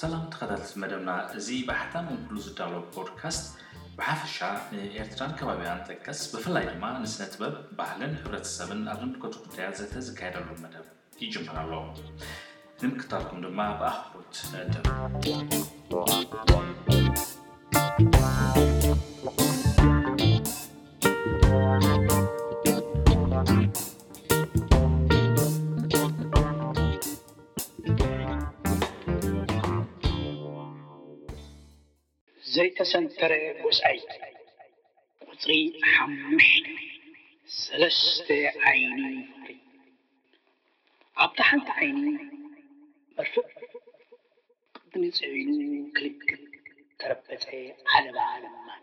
ሰላም ተኸታተልቲ መደብና፣ እዚ ብሓታ ምንክሉ ዝዳሎ ፖድካስት ብሓፈሻ ንኤርትራን ከባቢኣን ጠቀስ ብፍላይ ድማ ንስነ ጥበብ፣ ባህልን ሕብረተሰብን ኣብ ዝምልከቱ ጉዳያት ዘተ ዝካየደሉ መደብ ይጅምር ኣሎ። ንምክታልኩም ድማ ብኣኽብሮት ንዕድም። ዘይተሰንተረ ጎስኣይ ቁጽሪ ሓሙሽተ ሰለስተ ዓይኒ ፍቅሪ ኣብታ ሓንቲ ዓይኒ መርፍእ ቅድሚ ጽዒኑ ክልግብ ተረበጸ ዓለባ ለማኒ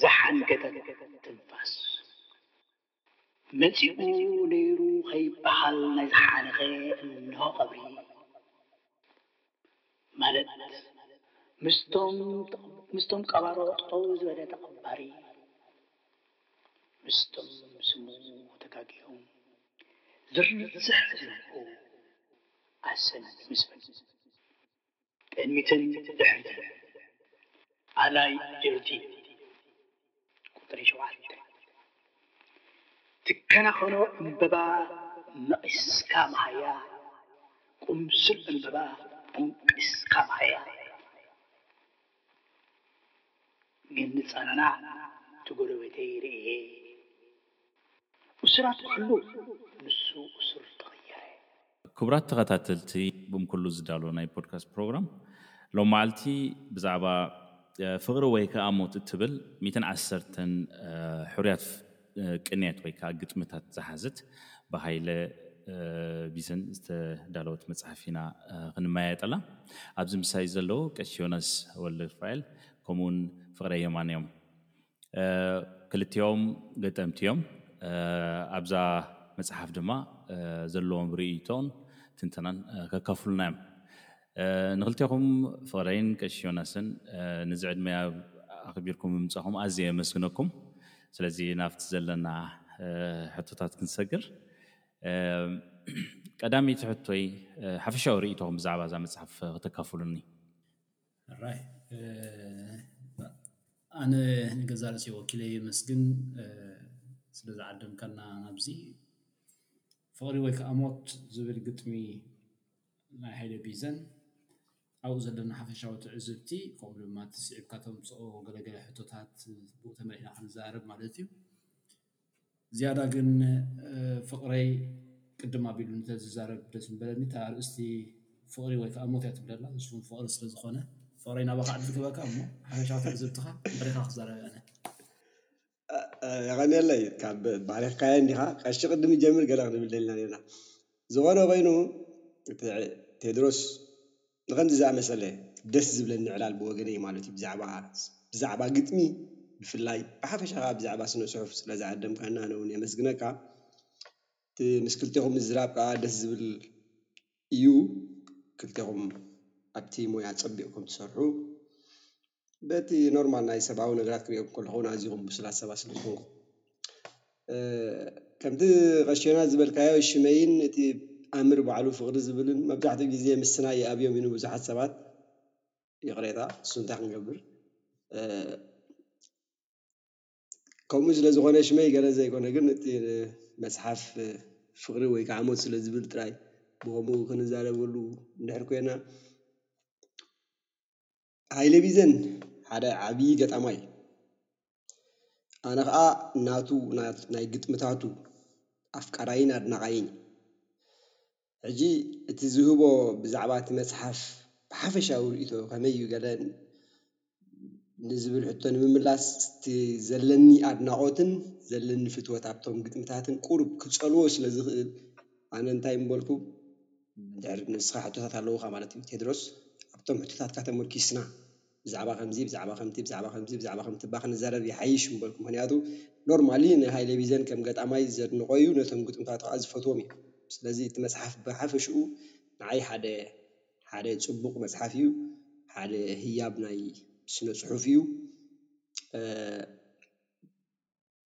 ዝሓንገጠት ትንፋስ መጺኡ ነይሩ ከይበሃል ናይ ዝሓለኸ እንሆ ቀብሪ ማለት ምስቶም ቀባሮ ጠጠው ዝበለ ተቐባሪ ምስቶም ስሙ ተጋጊዮም ዝርዝሕ ዝነብዑ ኣሰኒ ምስበል። ቅድሚትን ድሕሪትን ኣላይ ጀርጂን ቁጽሪ ሸውዓተ ትከናኸኖ ዕምበባ መቒስካ መሃያ ቁምስል ዕምበባ ቦንቂስካ መሃያ። ግን ንጸናናዕ እቲ ጎረቤተይ ርእየ እሱራት ክሕሉ ንሱ እሱር ተቐየረ። ክቡራት ተኸታተልቲ ቡም ኩሉ ዝዳሎ ናይ ፖድካስት ፕሮግራም ሎም መዓልቲ ብዛዕባ ፍቕሪ ወይ ከኣ ሞት እትብል ሚእትን ዓሰርተን ሕሩያት። ቅንያት ወይ ከኣ ግጥምታት ዝሓዘት ብሃይለ ቢሰን ዝተዳለወት መጽሓፍ ኢና ክንመያየጠላ። ኣብዚ ምሳይ ዘለዉ ቀሺ ዮናስ ወልደሩፋኤል ከምኡውን ፍቅረ የማነ እዮም። ክልቲኦም ገጠምቲ እዮም። ኣብዛ መጽሓፍ ድማ ዘለዎም ርእይቶን ትንተናን ከካፍሉና እዮም። ንክልቴኹም ፍቕረይን ቀሺ ዮናስን ንዚ ዕድመ ኣኽቢርኩም ብምምጻኹም ኣዝየ የመስግነኩም። ስለዚ ናብቲ ዘለና ሕቶታት ክንሰግር። ቀዳመይቲ ሕቶይ ሓፈሻዊ ርእይቶኹም ብዛዕባ እዛ መጽሓፍ ክተካፍሉኒ። ራይ ኣነ ንገዛ ርእሰይ ወኪለ የመስግን ስለ ዝዓደምካና ናብዚ። ፍቕሪ ወይ ከዓ ሞት ዝብል ግጥሚ ናይ ሃይለ ቢዘን ኣብኡ ዘለና ሓፈሻዊ ትዕዝብቲ ከምኡ ድማ እቲ ስዒብካ ተምፅኦ ገለ ገለ ሕቶታት ብኡ ተመሪሕና ክንዘራረብ ማለት እዩ ዝያዳ ግን ፍቕረይ ቅድም ኣቢሉ እንተዝዛረብ ደስ ምበለኒ እታ ኣርእስቲ ፍቕሪ ወይ ከዓ ሞት እያ ትብለላ ንሱውን ፍቕሪ ስለ ዝኾነ ፍቕረይ ናባኻ ዕድል ክህበካ እሞ ሓፈሻዊ ትዕዝብትኻ መሪኻ ክዛረብ እነ የቐንየለይ ካብ ባሪኽካዮ እንዲኻ ቀሺ ቅድም ዝጀምር ገለ ክንብል ደሊና ኔርና ዝኾነ ኮይኑ እቲ ቴድሮስ ንኸምዚ ዝኣመሰለ ደስ ዝብለኒ ዕላል ብወገነይ ማለት እዩ ብዛዕባ ብዛዕባ ግጥሚ ብፍላይ ብሓፈሻ ከኣ ብዛዕባ ስነ ጽሑፍ ስለ ዝዓደምካና ኣነ ውን የመስግነካ እቲ ምስ ክልቴኹም ምዝራብ ከኣ ደስ ዝብል እዩ ክልቴኹም ኣብቲ ሞያ ኣጸቢቕኩም ትሰርሑ። በቲ ኖርማል ናይ ሰብኣዊ ነገራት ክሪኦም ከለኹ ውን ኣዝዮም ብሱላት ሰባት ስለ ዝኾንኩ ከምቲ ቀሺ ዮናስ ዝበልካዮ ሽመይን እቲ ኣምር ባዕሉ ፍቅሪ ዝብልን መብዛሕትኡ ግዜ ምስናይ ይኣብዮም እዩ ንብዙሓት ሰባት ይቅሬታ ንሱ እንታይ ክንገብር ከምኡ ስለ ዝኾነ ሽመይ ገለ ዘይኮነ ግን እቲ መጽሓፍ ፍቅሪ ወይ ከዓ ሞት ስለ ዝብል ጥራይ ብከምኡ ክንዛረበሉ እንድሕር ኮይና ሃይለ ቢዘን ሓደ ዓብዪ ገጣማይ እዩ። ኣነ ኸኣ ናቱ ናይ ግጥምታቱ ኣፍቃራይን ኣድናቓይን እየ። ሕጂ እቲ ዝህቦ ብዛዕባ እቲ መጽሓፍ ብሓፈሻዊ ርእይቶ ከመይ እዩ ገለ ንዝብል ሕቶ ንምምላስ እቲ ዘለኒ ኣድናቖትን ዘለኒ ፍትወት ኣብቶም ግጥምታትን ቁሩብ ክጸልዎ ስለ ዝኽእል ኣነ እንታይ ምበልኩ? ድሕሪ ንስኻ ሕቶታት ኣለዉኻ ማለት እዩ ቴድሮስ ኣብቶም ሕቶታትካ ተመርኲስና ብዛዕባ ከምዚ ብዛዕባ ከምቲ ብዛዕባ ከምዚ ብዛዕባ ከምቲ እባ ክንዛረብ ይሓይሽ ምበልኩ ምኽንያቱ ኖርማሊ ንሃይለ ቢዘን ከም ገጣማይ ዘድንቖ እዩ ነቶም ግጥምታቱ ከኣ ዝፈትዎም እዩ ስለዚ እቲ መጽሓፍ ብሓፈሽኡ ንዓይ ሓደ ሓደ ጽቡቕ መጽሓፍ እዩ ሓደ ህያብ ናይ ስነ ጽሑፍ እዩ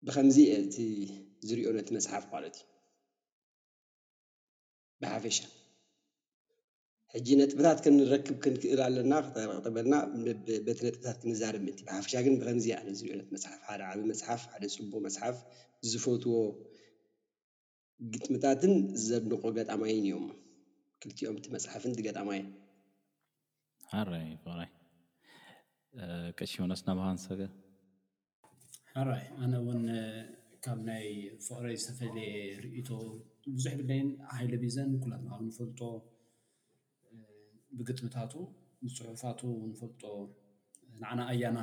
ብኸምዚ እየ እቲ ዝሪኦ ነቲ መጽሓፍ ማለት እዩ። ብሓፈሻ። ሕጂ ነጥብታት ክንረክብ ክንክእል ኣለና ክተቅርበልና ብ በቲ ነጥብታት ክንዛረብ ምእንቲ ብሓፈሻ ግን ብከምዚ ኣነ ዝበለት መጽሓፍ ሓደ ዓቢ መጽሓፍ ሓደ ጽቡቅ መጽሓፍ ዝፈትዎ ግጥምታትን ዘድንቆ ገጣማይን ኢዮም ክልቲኦም እቲ መጽሓፍን እቲ ገጣማይን። ኣረ ፍቅረይ ቀሺ ዮናስ ናባካ ንሰገር። ሕራይ ኣነ ውን ካብ ናይ ፍቅረይ ዝተፈለየ ርእይቶ ብዙሕ ግደን ሃይለ ቢዘን ኩላትና ከም ንፈልጦ ብግጥምታቱ ብጽሑፋቱ ንፈልጦ ንዓና ኣያና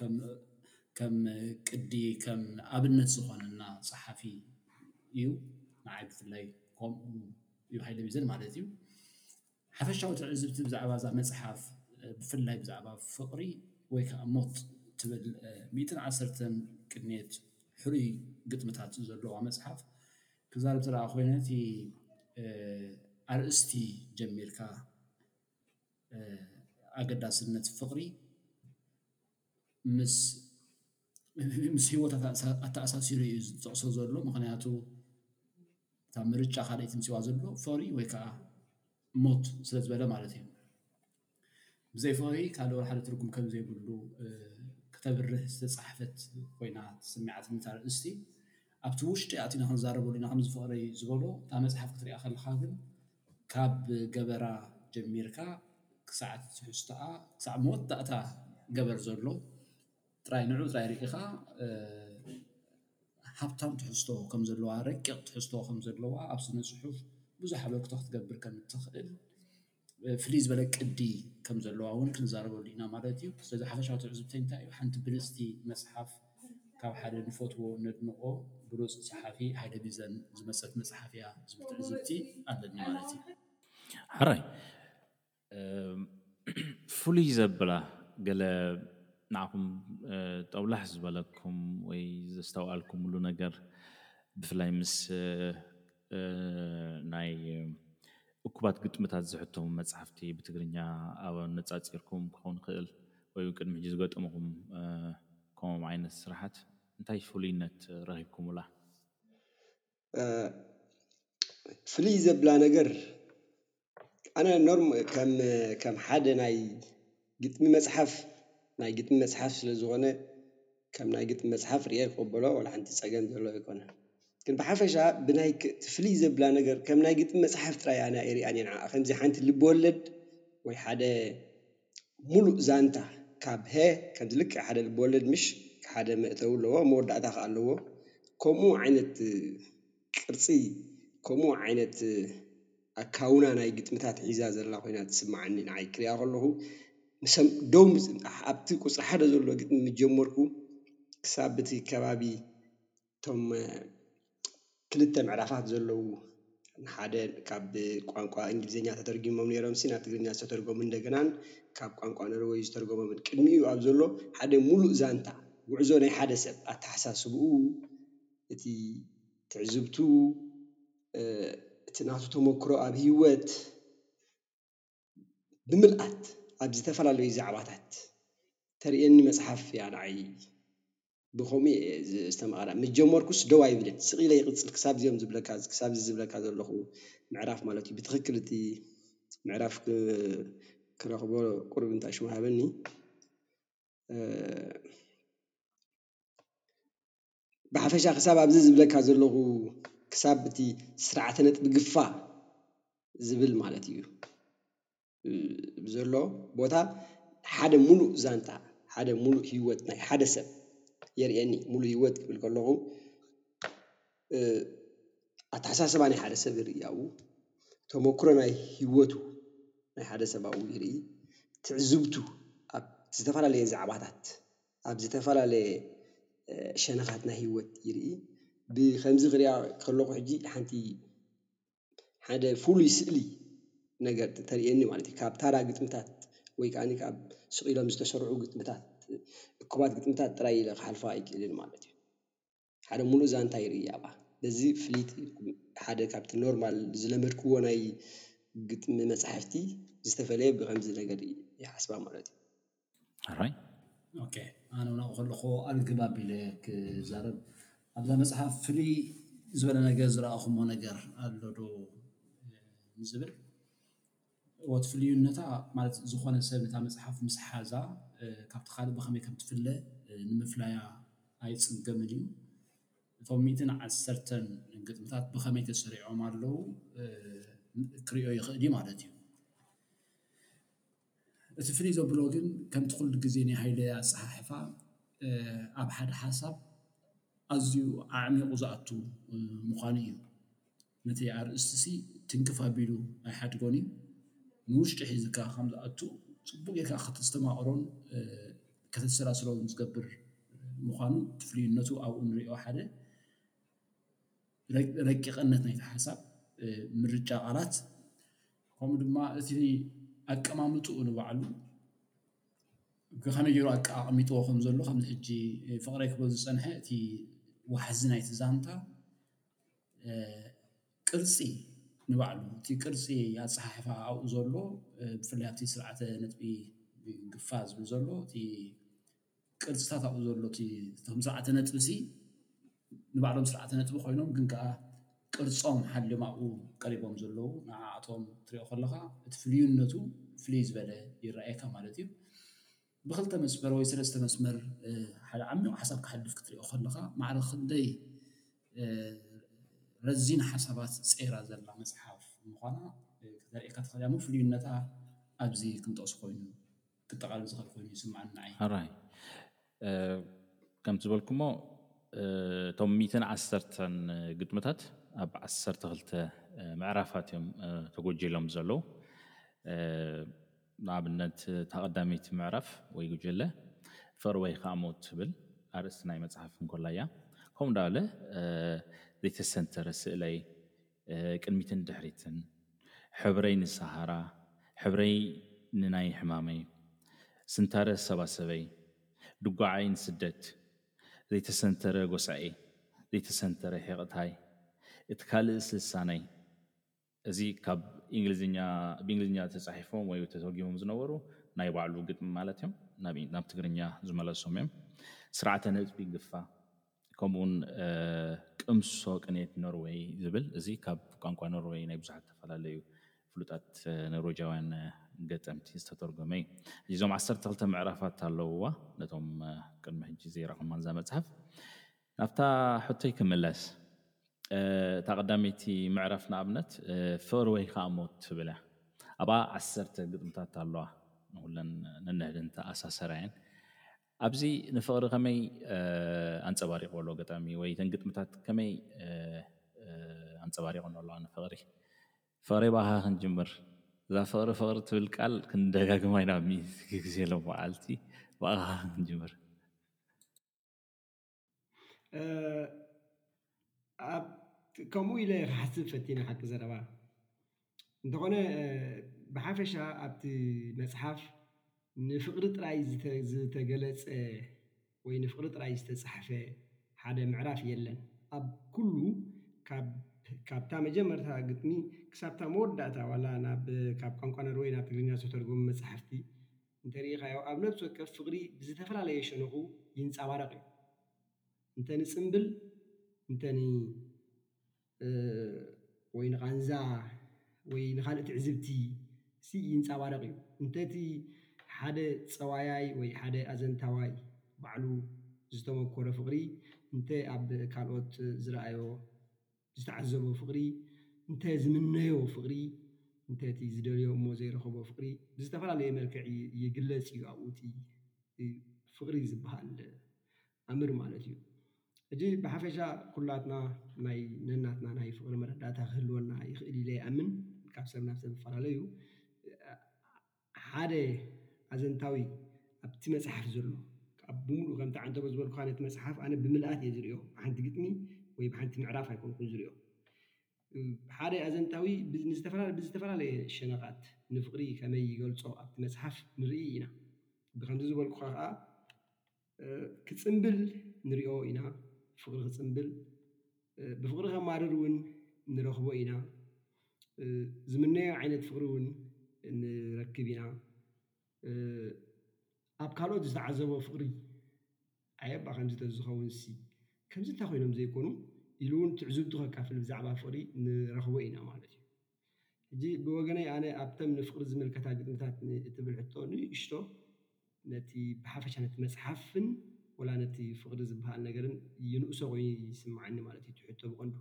ከም ከም ቅዲ ከም ኣብነት ዝኾነና ጸሓፊ እዩ። ንዓይ ብፍላይ ከምኡ እዩ ሃይለ ቢዘን ማለት እዩ። ሓፈሻዊ ትዕዝብቲ ብዛዕባ እዛ መጽሓፍ ብፍላይ ብዛዕባ ፍቕሪ ወይ ከዓ ሞት ትብል ሚእትን ዓሰርተን ቅንየት ሕሩይ ግጥምታት ዘለዋ መጽሓፍ ክዛረብ ዝረኣ ኮይነ እቲ ኣርእስቲ ጀሚርካ ኣገዳስነት ፍቕሪ ምስ ምስ ሂወት ኣተኣሳሲሩ እዩ ዝጠቅሶ ዘሎ ምክንያቱ እታ ምርጫ ካልኣይቲ ኣምፂዋ ዘሎ ፍቅሪ ወይ ከዓ ሞት ስለ ዝበለ ማለት እዩ፡፡ ብዘይ ፍቅሪ ካልእ ወላሓደ ትርጉም ከም ዘይብሉ ክተብርህ ዝተፃሓፈት ኮይና ተሰሚዓትኒ እታ ኣርእስቲ ኣብቲ ውሽጢ ኣቲና ክንዛረበሉ ኢና ከምዚ ፍቅሪ ዝበሎ እታ መፅሓፍ ክትሪኣ ከለካ ግን ካብ ገበራ ጀሚርካ ክሳዕ ትሕዝቶኣ ክሳዕ መወዳእታ ገበር ዘሎ ጥራይ ንዑ ጥራይ ርኢኻ ሃብታም ትሕዝቶ ከም ዘለዋ ረቂቕ ትሕዝቶ ከም ዘለዋ ኣብ ስነ ጽሑፍ ብዙሕ ኣበርክቶ ክትገብር ከም እትኽእል ፍልይ ዝበለ ቅዲ ከም ዘለዋ ውን ክንዛረበሉ ኢና ማለት እዩ። ስለዚ ሓፈሻዊ ትዕዝብተይ እንታይ እዩ ሓንቲ ብልጽቲ መጽሓፍ ካብ ሓደ ንፈትዎ ነድንቖ ብሉጽ ጸሓፊ ሃይለ ቢዘን ዝመጸት መጽሓፍ እያ ዝብል ትዕዝብቲ ኣለኒ ማለት እዩ። ሕራይ። ፍሉይ ዘብላ ገለ ንዓኹም ጦብላሕ ዝበለኩም ወይ ዘስተውኣልኩምሉ ነገር ብፍላይ ምስ ናይ እኩባት ግጥምታት ዝሕተሙ መጻሕፍቲ ብትግርኛ ኣብ ኣነጻጺርኩም ክኸውን ይኽእል ወይ ውን ቅድሚ ሕጂ ዝገጠሙኹም ከምኦም ዓይነት ስራሓት እንታይ ፍሉይነት ረኺብኩምላ? ፍልይ ዘብላ ነገር ኣነ ኖርም ከም ሓደ ናይ ግጥሚ መጽሓፍ ናይ ግጥሚ መጽሓፍ ስለ ዝኾነ ከም ናይ ግጥሚ መጽሓፍ ርእየ ክቅበሎ ዋላ ሓንቲ ጸገም ዘሎ ኣይኮነን ግን ብሓፈሻ ብናይ ፍልይ ዘብላ ነገር ከም ናይ ግጥሚ መጽሓፍ ጥራይ ኣነ ኣይሪኣን እየ ንዓኣ ከምዚ ሓንቲ ልቢ ወለድ ወይ ሓደ ሙሉእ ዛንታ ካብ ሀ ከምዚ ልክዕ ሓደ ልበወለድ ምሽ ሓደ መእተዊ ኣለዎ መወዳእታ ከኣ ኣለዎ ከምኡ ዓይነት ቅርጺ ከምኡ ዓይነት ኣካውና ናይ ግጥምታት ሒዛ ዘላ ኮይና ትስምዓኒ ንዓይ ክርእያ ከለኹ ምሰም ደው ምስ ኣብቲ ቁጽሪ ሓደ ዘሎ ግጥሚ ምስ ጀመርኩ ክሳብ እቲ ከባቢ እቶም ክልተ ምዕራፋት ዘለዉ ንሓደ ካብ ቋንቋ እንግሊዘኛ ተተርጒሞም ነይሮም ናብ ትግርኛ ዝተተርጎሙ እንደገናን ካብ ቋንቋ ኖርወይ ዝተርጎሞምን ቅድሚኡ ኣብ ዘሎ ሓደ ምሉእ ዛንታ ጉዕዞ ናይ ሓደ ሰብ ኣተሓሳስባኡ እቲ ትዕዝብቱ እቲ ናቱ ተመክሮ ኣብ ሂወት ብምልኣት ኣብ ዝተፈላለዩ ዛዕባታት ተርእየኒ መፅሓፍ እያ ንዓይ ብከምኡ እየ ዝተማሃረ ምስ ጀመርኩስ ደው ኣይብልን ስቅ ኢለ ይቅፅል ክሳብ እዚኦም ዝብለካ ክሳብ እዚ ዝብለካ ዘለኩ ምዕራፍ ማለት እዩ ብትክክል እቲ ምዕራፍ ክረክቦ ቁሩብ እንታይ ሽሙ ሃበኒ። ብሓፈሻ ክሳብ ኣብዚ ዝብለካ ዘለኹ ክሳብ እቲ ስርዓተ ነጥቢ ግፋ ዝብል ማለት እዩ ዘሎ ቦታ ሓደ ሙሉእ ዛንታ ሓደ ሙሉእ ሂወት ናይ ሓደ ሰብ የርእየኒ ሙሉእ ሂወት ክብል ከለኹ ኣተሓሳስባ ናይ ሓደ ሰብ ይርኢ ኣብኡ ተሞክሮ ናይ ሂወቱ ናይ ሓደ ሰብ ኣብኡ ይርኢ ትዕዝብቱ ኣብ ዝተፈላለዩ ዛዕባታት ኣብ ዝተፈላለየ ሸነኻት ናይ ሂወት ይርኢ ብኸምዚ ክሪኣ ከለኹ ሕጂ ሓንቲ ሓደ ፍሉይ ስእሊ ነገር ተርእየኒ ማለት እዩ ካብ ታራ ግጥምታት ወይ ከኣ ካብ ስቕ ኢሎም ዝተሰርዑ ግጥምታት እኩባት ግጥምታት ጥራይ ኢለ ክሓልፋ ኣይክእልን ማለት እዩ። ሓደ ሙሉእ ዛንታ ይርኢ ኣባ በዚ ፍሊት ሓደ ካብቲ ኖርማል ዝለመድክዎ ናይ ግጥሚ መጻሕፍቲ ዝተፈለየ ብኸምዚ ነገር ይሓስባ ማለት እዩ። ኣራይ ኦኬ ኣነ ውን ኣብኡ ከለኹ ኣልግብ ኣቢለ ክዛረብ ኣብዛ መጽሓፍ ፍልይ ዝበለ ነገር ዝረኣኹሞ ነገር ኣሎ ዶ ንዝብል ወት ፍልዩነታ ማለት ዝኾነ ሰብ ነታ መጽሓፍ ምስ ሓዛ ካብቲ ካልእ ብኸመይ ከም ትፍለ ንምፍላያ ኣይጽገምን እዩ። እቶም ሚእትን ዓሰርተን ግጥምታት ብኸመይ ተሰሪዖም ኣለዉ ክርእዮ ይኽእል እዩ ማለት እዩ። እቲ ፍልይ ዘብሎ ግን ከምቲ ኩሉ ግዜ ናይ ሃይለ ኣጸሓሕፋ ኣብ ሓደ ሓሳብ ኣዝዩ ኣዕሚቑ ዝኣቱ ምዃኑ እዩ። ነቲ ኣርእስቲ'ሲ ትንክፍ ኣቢሉ ኣይሓድጎን እዩ፣ ንውሽጢ ሒዝካ ከም ዝኣቱ ጽቡቕ ጌርካ ከተስተማቕሮን ከተሰላስሎን ዝገብር ምዃኑ እቲ ፍሉይነቱ ኣብኡ ንርእዮ ሓደ ረቂቕነት ናይቲ ሓሳብ ምርጫ ቃላት ከምኡ ድማ እቲ ኣቀማምጥኡ ንባዕሉ ከመይ ገይሩ ኣቀማሚጥዎ ከም ዘሎ ከምዚ ሕጂ ፍቕረይ ክብሎ ዝጸንሐ እቲ ዋሕዚ ናይቲ ዛንታ ቅርፂ ንባዕሉ እቲ ቅርፂ ኣፀሓሕፋ ኣብኡ ዘሎ ብፍላይ ኣብቲ ስርዓተ ነጥቢ ግፋ ዝብል ዘሎ እቲ ቅርፅታት ኣብኡ ዘሎ እቲ እቶም ሰብዓተ ነጥቢ ሲ ንባዕሎም ሰብዓተ ነጥቢ ኮይኖም ግን ከኣ ቅርፆም ሓልዮም ኣብኡ ቀሪቦም ዘለዉ ንዓኣቶም ክትሪኦ ከለኻ እቲ ፍልዩነቱ ፍልይ ዝበለ ይረኣየካ ማለት እዩ። ብክልተ መስመር ወይ ሰለስተ መስመር ሓደ ዓሚቕ ሓሳብ ክሓልፍ ክትሪኦ ከለኻ ማዕረ ክንደይ ረዚን ሓሳባት ጸይራ ዘላ መጽሓፍ ምዃና ከተርእየካ ትኽእል እያ እሞ ፍልዩነታ ኣብዚ ክንጠቕስ ኮይኑ ክጠቓልል ዝኽእል ኮይኑ ይስምዓኒ ንዓይ ሕራይ ከምቲ ዝበልኩሞ እቶም ሚትን ዓሰርተን ግጥምታት ኣብ ዓሰርተ ክልተ ምዕራፋት እዮም ተጎጂሎም ዘለዉ ንኣብነት እታ ቀዳመይቲ ምዕራፍ ወይ ጉጅለ ፍቕሪ ወይ ኸኣ ሞት ትብል ኣርእስቲ ናይ መጽሓፍ እንኮላይ እያ። ከምኡ እንዳበለ ዘይተሰንተረ ስእለይ፣ ቅድሚትን ድሕሪትን፣ ሕብረይ ንሰሃራ፣ ሕብረይ ንናይ ሕማመይ፣ ስንታረ ሰባሰበይ፣ ድጉዓይ ንስደት፣ ዘይተሰንተረ ጎስዐይ፣ ዘይተሰንተረ ሒቕታይ፣ እቲ ካልእስ ልሳነይ፣ እዚ ካብ ኢንግሊዝኛ ብኢንግሊዝኛ ተጻሒፎም ወይ ተተርጉሞም ዝነበሩ ናይ ባዕሉ ግጥሚ ማለት እዮም ናብ ናብ ትግርኛ ዝመለሶም እዮም። ስርዓተ ነጥቢ ግፋ ከምኡውን ቅምሶ ቅኔት ኖርወይ ዝብል እዚ ካብ ቋንቋ ኖርወይ ናይ ብዙሓት ዝተፈላለዩ ፍሉጣት ኖርወጃውያን ገጠምቲ ዝተተርጎመ እዩ። እዚ እዞም ዓሰርተ ክልተ ምዕራፋት ኣለውዋ ነቶም ቅድሚ ሕጂ ዘይረኣኹማ እዛ መጽሓፍ ናብታ ሕቶይ ክምለስ እታ ቀዳመይቲ ምዕረፍ ንኣብነት ፍቕሪ ወይ ከኣ ሞት ትብል እያ። ኣብኣ ዓሰርተ ግጥምታት ኣለዋ ንኹለን ነንሕድን ተኣሳሰራ እየን። ኣብዚ ንፍቕሪ ከመይ ኣንጸባሪቕዎ ኣሎ ገጣሚ ወይ እተን ግጥምታት ከመይ ኣንጸባሪቐንኦ ኣለዋ ንፍቕሪ? ፍቕረይ ብኣኻ ክንጅምር እዛ ፍቕሪ ፍቕሪ ትብል ቃል ክንደጋግማ ኢና ሚእቲ ግዜ ሎምዓልቲ ብኣኻ ክንጅምር። ከምኡ ኢለ ክሓስብ ፈቲነ ሓቂ ዘረባ እንተኾነ ብሓፈሻ ኣብቲ መፅሓፍ ንፍቅሪ ጥራይ ዝተገለፀ ወይ ንፍቅሪ ጥራይ ዝተፅሓፈ ሓደ ምዕራፍ የለን። ኣብ ኩሉ ካብታ መጀመርታ ግጥሚ ክሳብታ መወዳእታ ዋላ ናብ ካብ ቋንቋ ኖርወይ ናብ ትግርኛ ዝተተርጎሙ መፃሕፍቲ። እንተርኢኻዮ ኣብ ነብሲ ወከፍ ፍቕሪ ብዝተፈላለየ ሸነኹ ይንጻባረቕ እዩ። እንተ ንጽምብል እንተ ን ወይ ንቓንዛ ወይ ንኻልእ ትዕዝብቲ ሲ ይንጻባረቕ እዩ። እንተ እቲ ሓደ ጸዋያይ ወይ ሓደ ኣዘንታዋይ ባዕሉ ዝተመኮረ ፍቕሪ እንተ ኣብ ካልኦት ዝረኣዮ፣ ዝተዓዘቦ ፍቕሪ፣ እንተ ዝምነዮ ፍቕሪ፣ እንተ እቲ ዝደልዮ እሞ ዘይረኸቦ ፍቕሪ ብዝተፈላለየ መልክዕ ይግለጽ እዩ ኣብኡ እቲ ፍቕሪ ዝበሃል ኣምር ማለት እዩ። ሕጂ ብሓፈሻ ኩላትና ናይ ነናትና ናይ ፍቕሪ መረዳእታ ክህልወና ይኽእል ኢለ ይኣምን፣ ካብ ሰብ ናብ ሰብ ይፈላለ እዩ። ሓደ ኣዘንታዊ ኣብቲ መጽሓፍ ዘሎ ክኣ ብምሉኡ ከምቲ ዓንተቦ ዝበልኩኻ ነቲ መጽሓፍ ኣነ ብምልኣት እየ ዝርእዮ ብሓንቲ ግጥሚ ወይ ብሓንቲ ምዕራፍ ኣይኮንኩን ዝርእዮ ሓደ ኣዘንታዊ ንዝተፈላለ ብዝተፈላለየ ሸነኻት ንፍቕሪ ከመይ ይገልጾ ኣብቲ መጽሓፍ ንርኢ ኢና ብኸምዚ ዝበልኩኻ ክኣ ክጽንብል ንሪኦ ኢና ፍቅሪ ክጽንብል ብፍቅሪ ከማርር እውን ንረክቦ ኢና ዝምነዮ ዓይነት ፍቅሪ እውን ንረክብ ኢና ኣብ ካልኦት ዝተዓዘቦ ፍቅሪ ኣየ እባ ከምዚ ተዝከውንሲ ከምዚ እንተ ኮይኖም ዘይኮኑ ኢሉ እውን ትዕዝብቱ ከካፍል ብዛዕባ ፍቅሪ ንረክቦ ኢና ማለት እዩ። ሕጂ ብወገነይ ኣነ ኣብተን ንፍቕሪ ዝምልከታ ግጥምታት ንእትብል ሕቶ ንእሽቶ ነቲ ብሓፈሻ ነቲ መጽሓፍን ወላ ነቲ ፍቕሪ ዝበሃል ነገርን ይንእሶ ኮይኑ ይስምዓኒ ማለት እዩ እቲ ሕቶ ብቐንዱ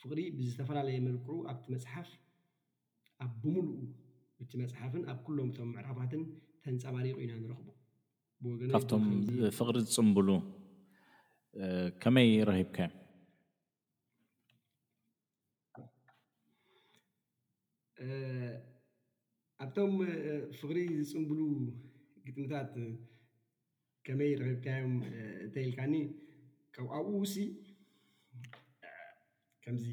ፍቕሪ ብዝተፈላለየ መልክዑ ኣብቲ መጽሓፍ ኣብ ብምሉኡ እቲ መጽሓፍን ኣብ ኩሎም እቶም ምዕራፋትን ተንጸባሪቑ ኢና ንረኽቦ ብወገነይ ካብቶም ብኸምዚ ፍቕሪ ዝጽምብሉ ከመይ ረኺብካዮም? ኣብቶም ፍቅሪ ዝፅንብሉ ግጥምታት ከመይ ረኪብካዮም እንተኢልካኒ ካብ ኣብኡሲ ከምዚ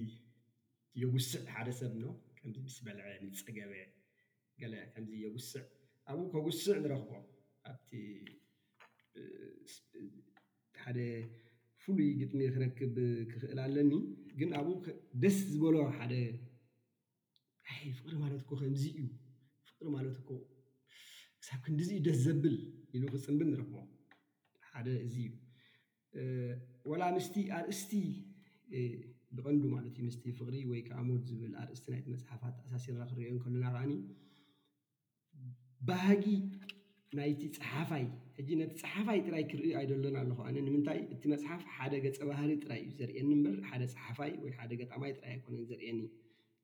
የጉስዕ ሓደ ሰብ ከምዚ ምስ በልዐ ምስ ፀገበ ገለ ከምዚ የጉስዕ ኣብኡ ከጉስዕ ንረኽቦ ኣብቲ ሓደ ፍሉይ ግጥሚ ክረክብ ክኽእል ኣለኒ ግን ኣብኡ ደስ ዝበሎ ሓደ ኣይ ፍቕሪ ማለት እኮ ከምዚ እዩ ፍቕሪ ማለት እኮ ክሳብ ክንድዚ እዩ ደስ ዘብል ኢሉ ክጽንብል ንረኽቦ ሓደ እዚ እዩ። ወላ ምስቲ ኣርእስቲ ብቐንዱ ማለት እዩ ምስቲ ፍቕሪ ወይ ከኣ ሞት ዝብል ኣርእስቲ ናይቲ መጽሓፍ ኣተኣሳሲርና ክንርእዮ እንከሎና ከኣኒ ባህጊ ናይቲ ጸሓፋይ ሕጂ ነቲ ጸሓፋይ ጥራይ ክርኢ ኣይደሎን ኣለኹ ኣነ ንምንታይ እቲ መጽሓፍ ሓደ ገጸ ባህሪ ጥራይ እዩ ዘርእየኒ እምበር ሓደ ጸሓፋይ ወይ ሓደ ገጣማይ ጥራይ ኣይኮነን ዘርእየኒ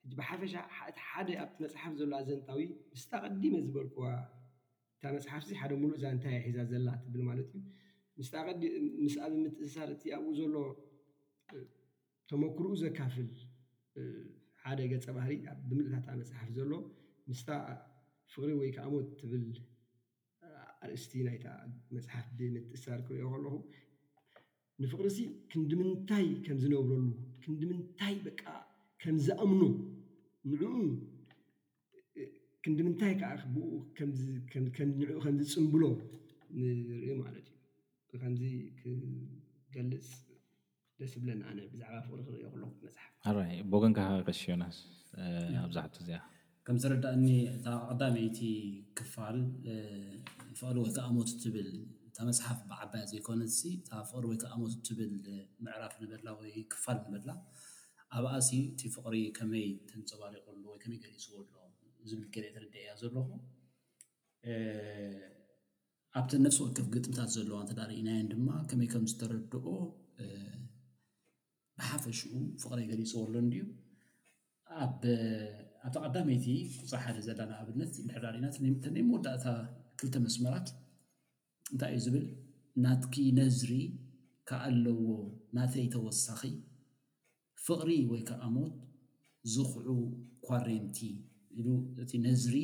ሕጂ ብሓፈሻ እቲ ሓደ ኣብቲ መጽሓፍ ዘሎ ኣዘንታዊ ምስታ ኣቐዲመ ዝበልክዋ እታ መጽሓፍ'ዚ ሓደ ምሉእ ዛንታ እያ ሒዛ ዘላ ትብል ማለት እዩ። ምስታ ቀዲ ምስኣ ብምትእስሳር እቲ ኣብኡ ዘሎ ተመኩርኡ ዘካፍል ሓደ ገጸ ባህሪ ኣብ ብምልእታ እታ መጽሓፍ ዘሎ ምስታ ፍቕሪ ወይ ከኣ ሞት ትብል ኣርእስቲ ናይታ መጽሓፍ ብምትእስሳር ክርእዮ ከለኹ ንፍቕሪ'ሲ ክንድምንታይ ከም ዝነብረሉ ክንድምንታይ በቃ ከም ዝኣምኖ ንዕኡ ክንድምንታይ ከኣ ብኡ ንዕኡ ከም ዝጽንብሎ ንርኢ ማለት እዩ። ብኸምዚ ክገልጽ ደስ ይብለኒ ኣነ ብዛዕባ ፍቕሪ ክርእዮ ከለኹ እቲ መጽሓፍ። ኣራይ ብወገንካ ቀሺ ዮናስ ኣብዛ ሕቶ እዚኣ። ከም ዝርድኣኒ እታ ቀዳመይቲ ክፋል ፍቕሪ ወይ ከኣ ሞት እትብል እታ መጽሓፍ ብዓባያ ዘይኮነትሲ እታ ፍቕሪ ወይ ከኣ ሞት እትብል ምዕራፍ ንበላ ወይ ክፋል ንበላ ኣብኣሲ እቲ ፍቕሪ ከመይ ተንጸባሪቑ ኣሎ ወይ ከመይ ገሊጽዎ ኣሎ ዝብል ገለ ተረዲኤያ ዘለኹ። ኣብተን ነፍሲ ወከፍ ግጥምታት ዘለዋ እንተ ርኢናየን ድማ ከመይ ከም ዝተረድኦ ብሓፈሽኡ ፍቕረይ ገሊጽዎ ኣሎ እንድዩ። ኣብ ኣብታ ቀዳመይቲ ቁጽሪ ሓደ ዘላ ንኣብነት እንድሕር ርኢና እተን ናይ መወዳእታ ክልተ መስመራት እንታይ እዩ ዝብል ናትኪ ነዝሪ ክኣለዎ ናተይ ተወሳኺ ፍቕሪ ወይ ከኣ ሞት ዝኽዑ ኳሬንቲ ኢሉ እቲ ነዝሪ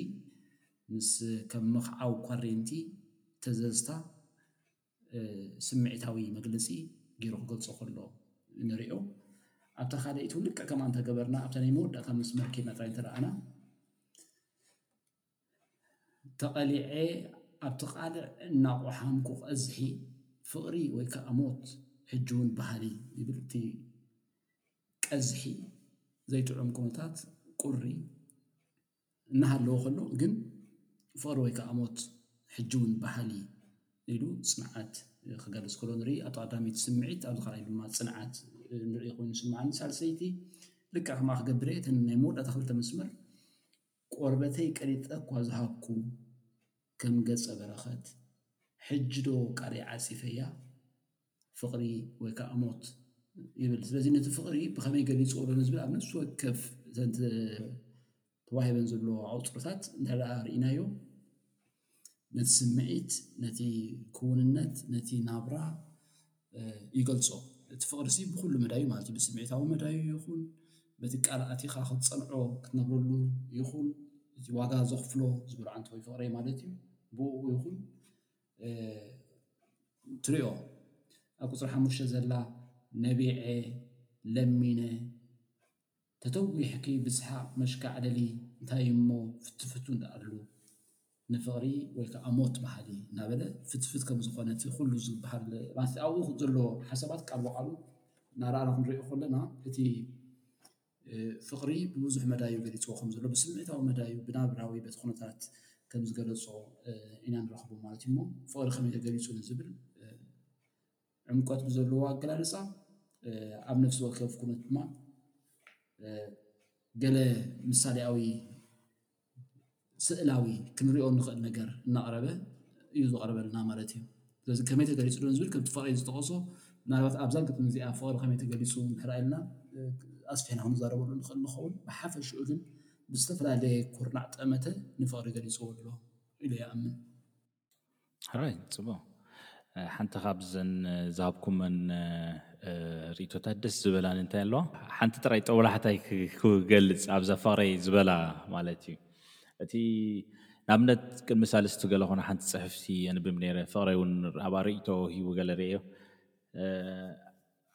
ምስ ከም ምኽዓው ኳሬንቲ ተዘዝታ ስምዒታዊ መግለጺ ገይሩ ክገልጾ ከሎ ንሪኦ ኣብታ ካልኣይቲ ልክዕ ከምኣ እንተገበርና ኣብታ ናይ መወዳእታ መስመር ኬድና ጥራይ እንተረኣና ተቐሊዐ ኣብቲ ቃልዕ እናቖሓምኩ ቀዝሒ ፍቕሪ ወይ ከዓ ሞት ሕጂ እውን በሃሊ ይብል እቲ ቀዝሒ ዘይጥዑም ኩነታት ቁሪ እናሃለወ ከሎ ግን ፍቕሪ ወይ ከዓ ሞት ሕጂ እውን በሃሊ ኢሉ ፅንዓት ክገልፅ ከሎ ንርኢ ኣቶ ኣዳሚት ስምዒት ኣብዚ ካልኣይ ድማ ፅንዓት ንርኢ ኮይኑ ስምዓኒ ሳልሰይቲ ልክዕ ከምኣ ክገብር እየ እተን ናይ መወዳእታ ክልተ መስመር ቆርበተይ ቀሪጠ እኳ ዝሃብኩ ከም ገጸ በረኸት ሕጂ ዶ ቃለይ ዓጺፈያ ፍቕሪ ወይ ከኣ ሞት ይብል ስለዚ ነቲ ፍቕሪ ብኸመይ ገሊጽዎ ዶ ንዝብል ኣብ ነፍሲ ወከፍ ዘንተ ተዋሂበን ዘሎ ኣውጽሮታት እንተ ርኢናዮ ነቲ ስምዒት ነቲ ክዉንነት ነቲ ናብራ ይገልጾ እቲ ፍቅሪሲ ብኩሉ መዳዩ ማለት እዩ ብስምዒታዊ መዳዩ ይኩን በቲ ቃል ኣቲካ ክትጸንዖ ክትነብረሉ ይኩን እቲ ዋጋ ዘክፍሎ ዝበልዓልቲ ፍቅረይ ማለት እዩ ብእኡ ይኩን ትሪኦ ኣብ ቁጽሪ ሓሙሽተ ዘላ ነቢዐ ለሚነ። ተተጒሕኪ ብስሓቕ መሽካዕለሊ እንታይ እሞ ፍትፍቱ ደኣሉ ንፍቕሪ ወይ ከኣ ሞት በሃሊ እናበለ ፍትፍት ከም ዝኾነ እቲ ኩሉ ዝበሃል ማለት ኣብኡ ዘሎ ሓሳባት ቃል ብቓሉ እናረኣና ክንሪኦ ከለና እቲ ፍቕሪ ብብዙሕ መዳዩ ገሊፅዎ ከም ዘሎ ብስምዒታዊ መዳዩ ብናብራዊ በቲ ኩነታት ከም ዝገለፆ ኢና ንረኽቦ ማለት እዩ እሞ ፍቕሪ ከመይ ተገሊፁ ንዝብል ዕምቆት ብዘለዎ ኣገላልፃ ኣብ ነፍሲ ወከፍ ኩነት ድማ ገለ ምሳሌኣዊ ስእላዊ ክንሪኦ ንኽእል ነገር እናቕረበ እዩ ዝቐርበልና ማለት እዩ ስለዚ ከመይ ተገሊፁ ዶ ዝብል ከምቲ ፍቕሪ ዝጠቐሶ ምናልባት ኣብዛ ግጥሚ እዚኣ ፍቕሪ ከመይ ተገሊፁ እንድሕር ኢልና ኣስፊሕና ክንዛረበሉ ንኽእል ንኸውን ብሓፈሽኡ ግን ብዝተፈላለየ ኩርናዕ ጠመተ ንፍቕሪ ገሊፅዎ ኣሎ ኢለ ይኣምን። ሕራይ ጽቡቅ ሓንቲ ካብዘን ዝሃብኩመን ርእቶታት ደስ ዝበላኒ እንታይ ኣለዋ ሓንቲ ጥራይ ጦብላሕታይ ክገልጽ ኣብዛ ፍቅረይ ዝበላ ማለት እዩ እቲ ንኣብነት ቅድሚ ሳልስቲ ገለ ኮነ ሓንቲ ጽሕፍቲ የንብብ ነይረ ፍቅረይ እውን ኣብኣ ርእቶ ሂቡ ገለ ርእየዮ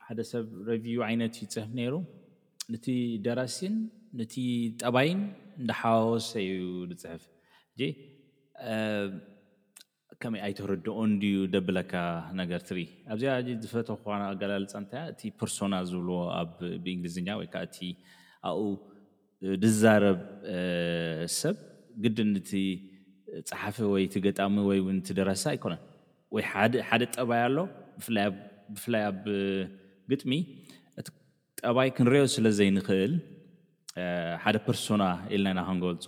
ሓደ ሰብ ረቪዩ ዓይነት ይጽህፍ ነይሩ ንቲ ደራሲን ንቲ ጠባይን እንዳሓዋወሰ እዩ ዝጽሕፍ እጂ ከመይ ኣይተረድኦን ድዩ ደብለካ ነገር ትሪ ኣብዚኣ እጂ ዝፈተኹዋ ኣገላልጻ እንታያ እቲ ፐርሶና ዝብልዎ ኣብ ብእንግሊዝኛ ወይ ከዓ እቲ ኣብኡ ዝዛረብ ሰብ ግድን እቲ ጸሓፊ ወይ እቲ ገጣሚ ወይ ውን እቲ ደራሲ ኣይኮነን ወይ ሓደ ሓደ ጠባይ ኣሎ ብፍላይ ኣብ ብፍላይ ኣብ ግጥሚ እቲ ጠባይ ክንሪኦ ስለ ዘይንኽእል ሓደ ፐርሶና ኢልና ኢና ክንገልጾ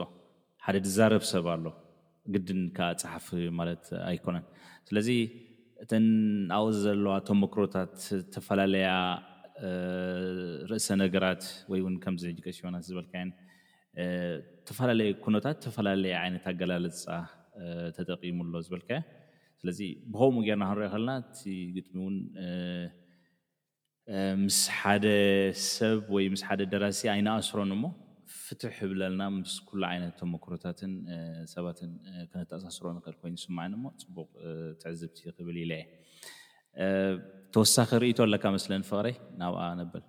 ሓደ ዝዛረብ ሰብ ኣሎ ግድን ክኣ ጸሓፊ ማለት ኣይኮነን ስለዚ እተን ኣብኡ ዘለዋ ተሞክሮታት እተፈላለያ ርእሰ ነገራት ወይ ውን ከምዚ ሕጂ ቀሺ ዮናስ ዝበልካየን እተፈላለየ ኩነታት እተፈላለየ ዓይነት ኣገላልጻ ተጠቂሙ ኣሎ ዝበልካዮ ስለዚ ብከምኡ ጌርና ክንሪኦ ከለና እቲ ግጥሚ ውን ምስ ሓደ ሰብ ወይ ምስ ሓደ ደራሲ ኣይንኣስሮን እሞ ፍትሕ እብለልና ምስ ኩሉ ዓይነት ተሞክሮታትን ሰባትን ክነተኣሳስሮ ንክእል ኮይኑ ይስማዓኒ እሞ ጽቡቅ ትዕዝብቲ ክብል ኢለ እየ ተወሳኪ ርእይቶ ኣለካ መስለኒ ፍቅረይ ናብኣ ነብል።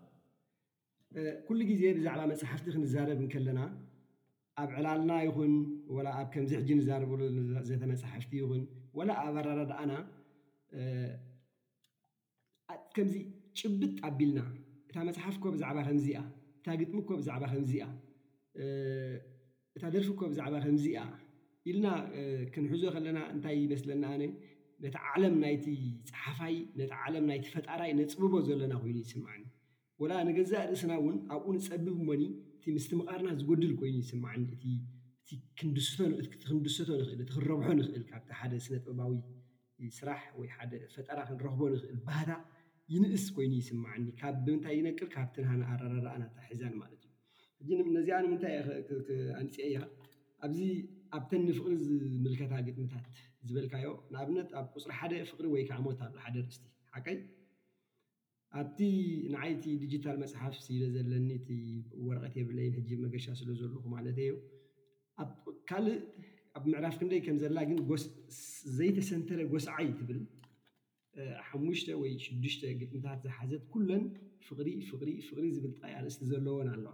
ኩሉ ግዜ ብዛዕባ መጻሕፍቲ ክንዛረብ እንከለና ኣብ ዕላልና ይኹን ወላ ኣብ ከምዚ ሕጂ ንዛረበሉ ዘተ መጻሕፍቲ ይኹን ወላ ኣብ ኣረዳድኣና ከምዚ ጭብጥ ኣቢልና እታ መጽሓፍ እኮ ብዛዕባ ከምዚ እያ፣ እታ ግጥሚ እኮ ብዛዕባ ከምዚ እያ፣ እታ ደርፊ እኮ ብዛዕባ ከምዚ እያ ኢልና ክንሕዞ ከለና እንታይ ይመስለኒ ኣነ ነቲ ዓለም ናይቲ ጸሓፋይ ነቲ ዓለም ናይቲ ፈጣራይ ነጽብቦ ዘሎና ኮይኑ እዩ ዝስምዓኒ። ወላ ንገዛእ ርእስና እውን ኣብኡ ንጸብብ እሞኒ እቲ ምስትምቓርና ዝጎድል ኮይኑ እዩ ዝስምዓኒ እቲ እቲ ክንድስቶ እቲ ክንድሰቶ ንኽእል እቲ ክንረብሖ ንኽእል ካብቲ ሓደ ስነጥበባዊ ስራሕ ወይ ሓደ ፈጠራ ክንረኽቦ ንኽእል ባህታ ይንእስ ኮይኑ እዩ ዝስምዓኒ ካብ ብምንታይ ይነቅል ካብቲ ናህና ኣረዳድኣ ናታ ሒዛን ማለት እዩ ሕጂ ን ነዚኣ ንምንታይ እየ ከ ኣምጺኤያ ኣብዚ ኣብተን ንፍቕሪ ዝምልከታ ግጥምታት ዝበልካዮ ንኣብነት ኣብ ቁጽሪ ሓደ ፍቕሪ ወይ ከዓ ሞት ኣሎ ሓደ ኣርእስቲ ሓቀይ? ኣብቲ ንዓይ እቲ ድጅታል መጽሓፍ ስለ ዘለኒ እቲ ወረቀት የብለይን ሕጂ መገሻ ስለ ዘለኩ ማለተይ እዩ ኣብ ካልእ ኣብ ምዕራፍ ክንደይ ከም ዘላ ግን ዘይተሰንተረ ጎስዓይ ትብል ሓሙሽተ ወይ ሽዱሽተ ግጥምታት ዝሓዘት ኩለን ፍቅሪ ፍቅሪ ፍቅሪ ዝብል ጥራይ ኣርእስቲ ዘለወን ኣለዋ።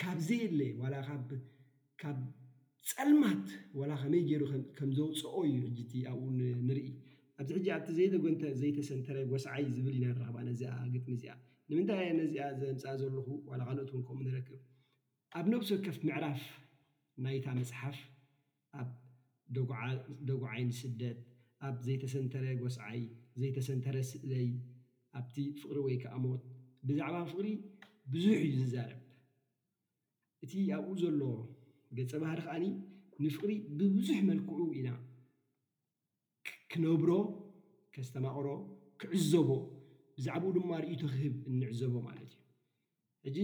ካብ ዘየለ ዋላ ካብ ካብ ጸልማት ዋላ ከመይ ጌሩ ከም ዘውጽኦ እዩ ሕጂ እቲ ኣብኡ ንርኢ ኣብዚ ሕጂ ኣብቲ ዘይተጎንተ ዘይተሰንተረ ጎስዓይ ዝብል ኢና ንረኽባ ነዚኣ ግጥሚ እዚኣ ንምንታይ እየ ነዚኣ ዘምጽኣ ዘለኹ ዋላ ካልኦት ውን ከምኡ ንረክብ ኣብ ነብሲ ወከፍ ምዕራፍ ናይታ መጽሓፍ ኣብ ደጉዓ ደጉዓይ ንስደት ኣብ ዘይተሰንተረ ጎስዓይ ዘይተሰንተረ ስእለይ ኣብቲ ፍቅሪ ወይ ከኣ ሞት ብዛዕባ ፍቅሪ ብዙሕ እዩ ዝዛረብ እቲ ኣብኡ ዘሎ ገጸ ባህሪ ከኣ ንፍቅሪ ብብዙሕ መልክዑ ኢና ክነብሮ፣ ከስተማቕሮ፣ ክዕዘቦ፣ ብዛዕባኡ ድማ ርእይቶ ክህብ እንዕዘቦ ማለት እዩ። ሕጂ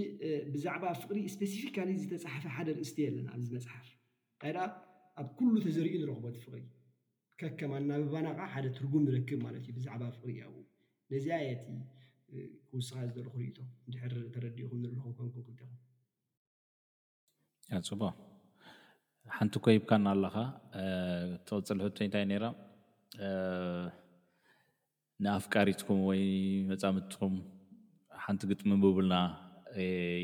ብዛዕባ ፍቕሪ ስፐሲፊካሊ ዝተጻሕፈ ሓደ ኣርእስቲ የለን ኣብዚ መጽሓፍ። እንታይ ደኣ ኣብ ኩሉ ተዘሪኡ ንረኽቦ እቲ ፍቕሪ። ከከም ኣናብባና ከኣ ሓደ ትርጉም ንረክብ ማለት እዩ ብዛዕባ ፍቕሪ ኣብኡ። ነዚኣ እየ እቲ ክውስኻ ዝደለኹ ርእይቶ፣ እንድሕር ተረዲእኹምኒ ኣለኹም ኮንኩም ክልቴኹም። ኣጽቡቅ ሓንቲ እኮ ሂብካና ኣለኻ ትቅጽል ሕቶይ እንታይ ነይራ ንኣፍቃሪትኩም ወይ መጻምድትኩም ሓንቲ ግጥሚ እንብቡልና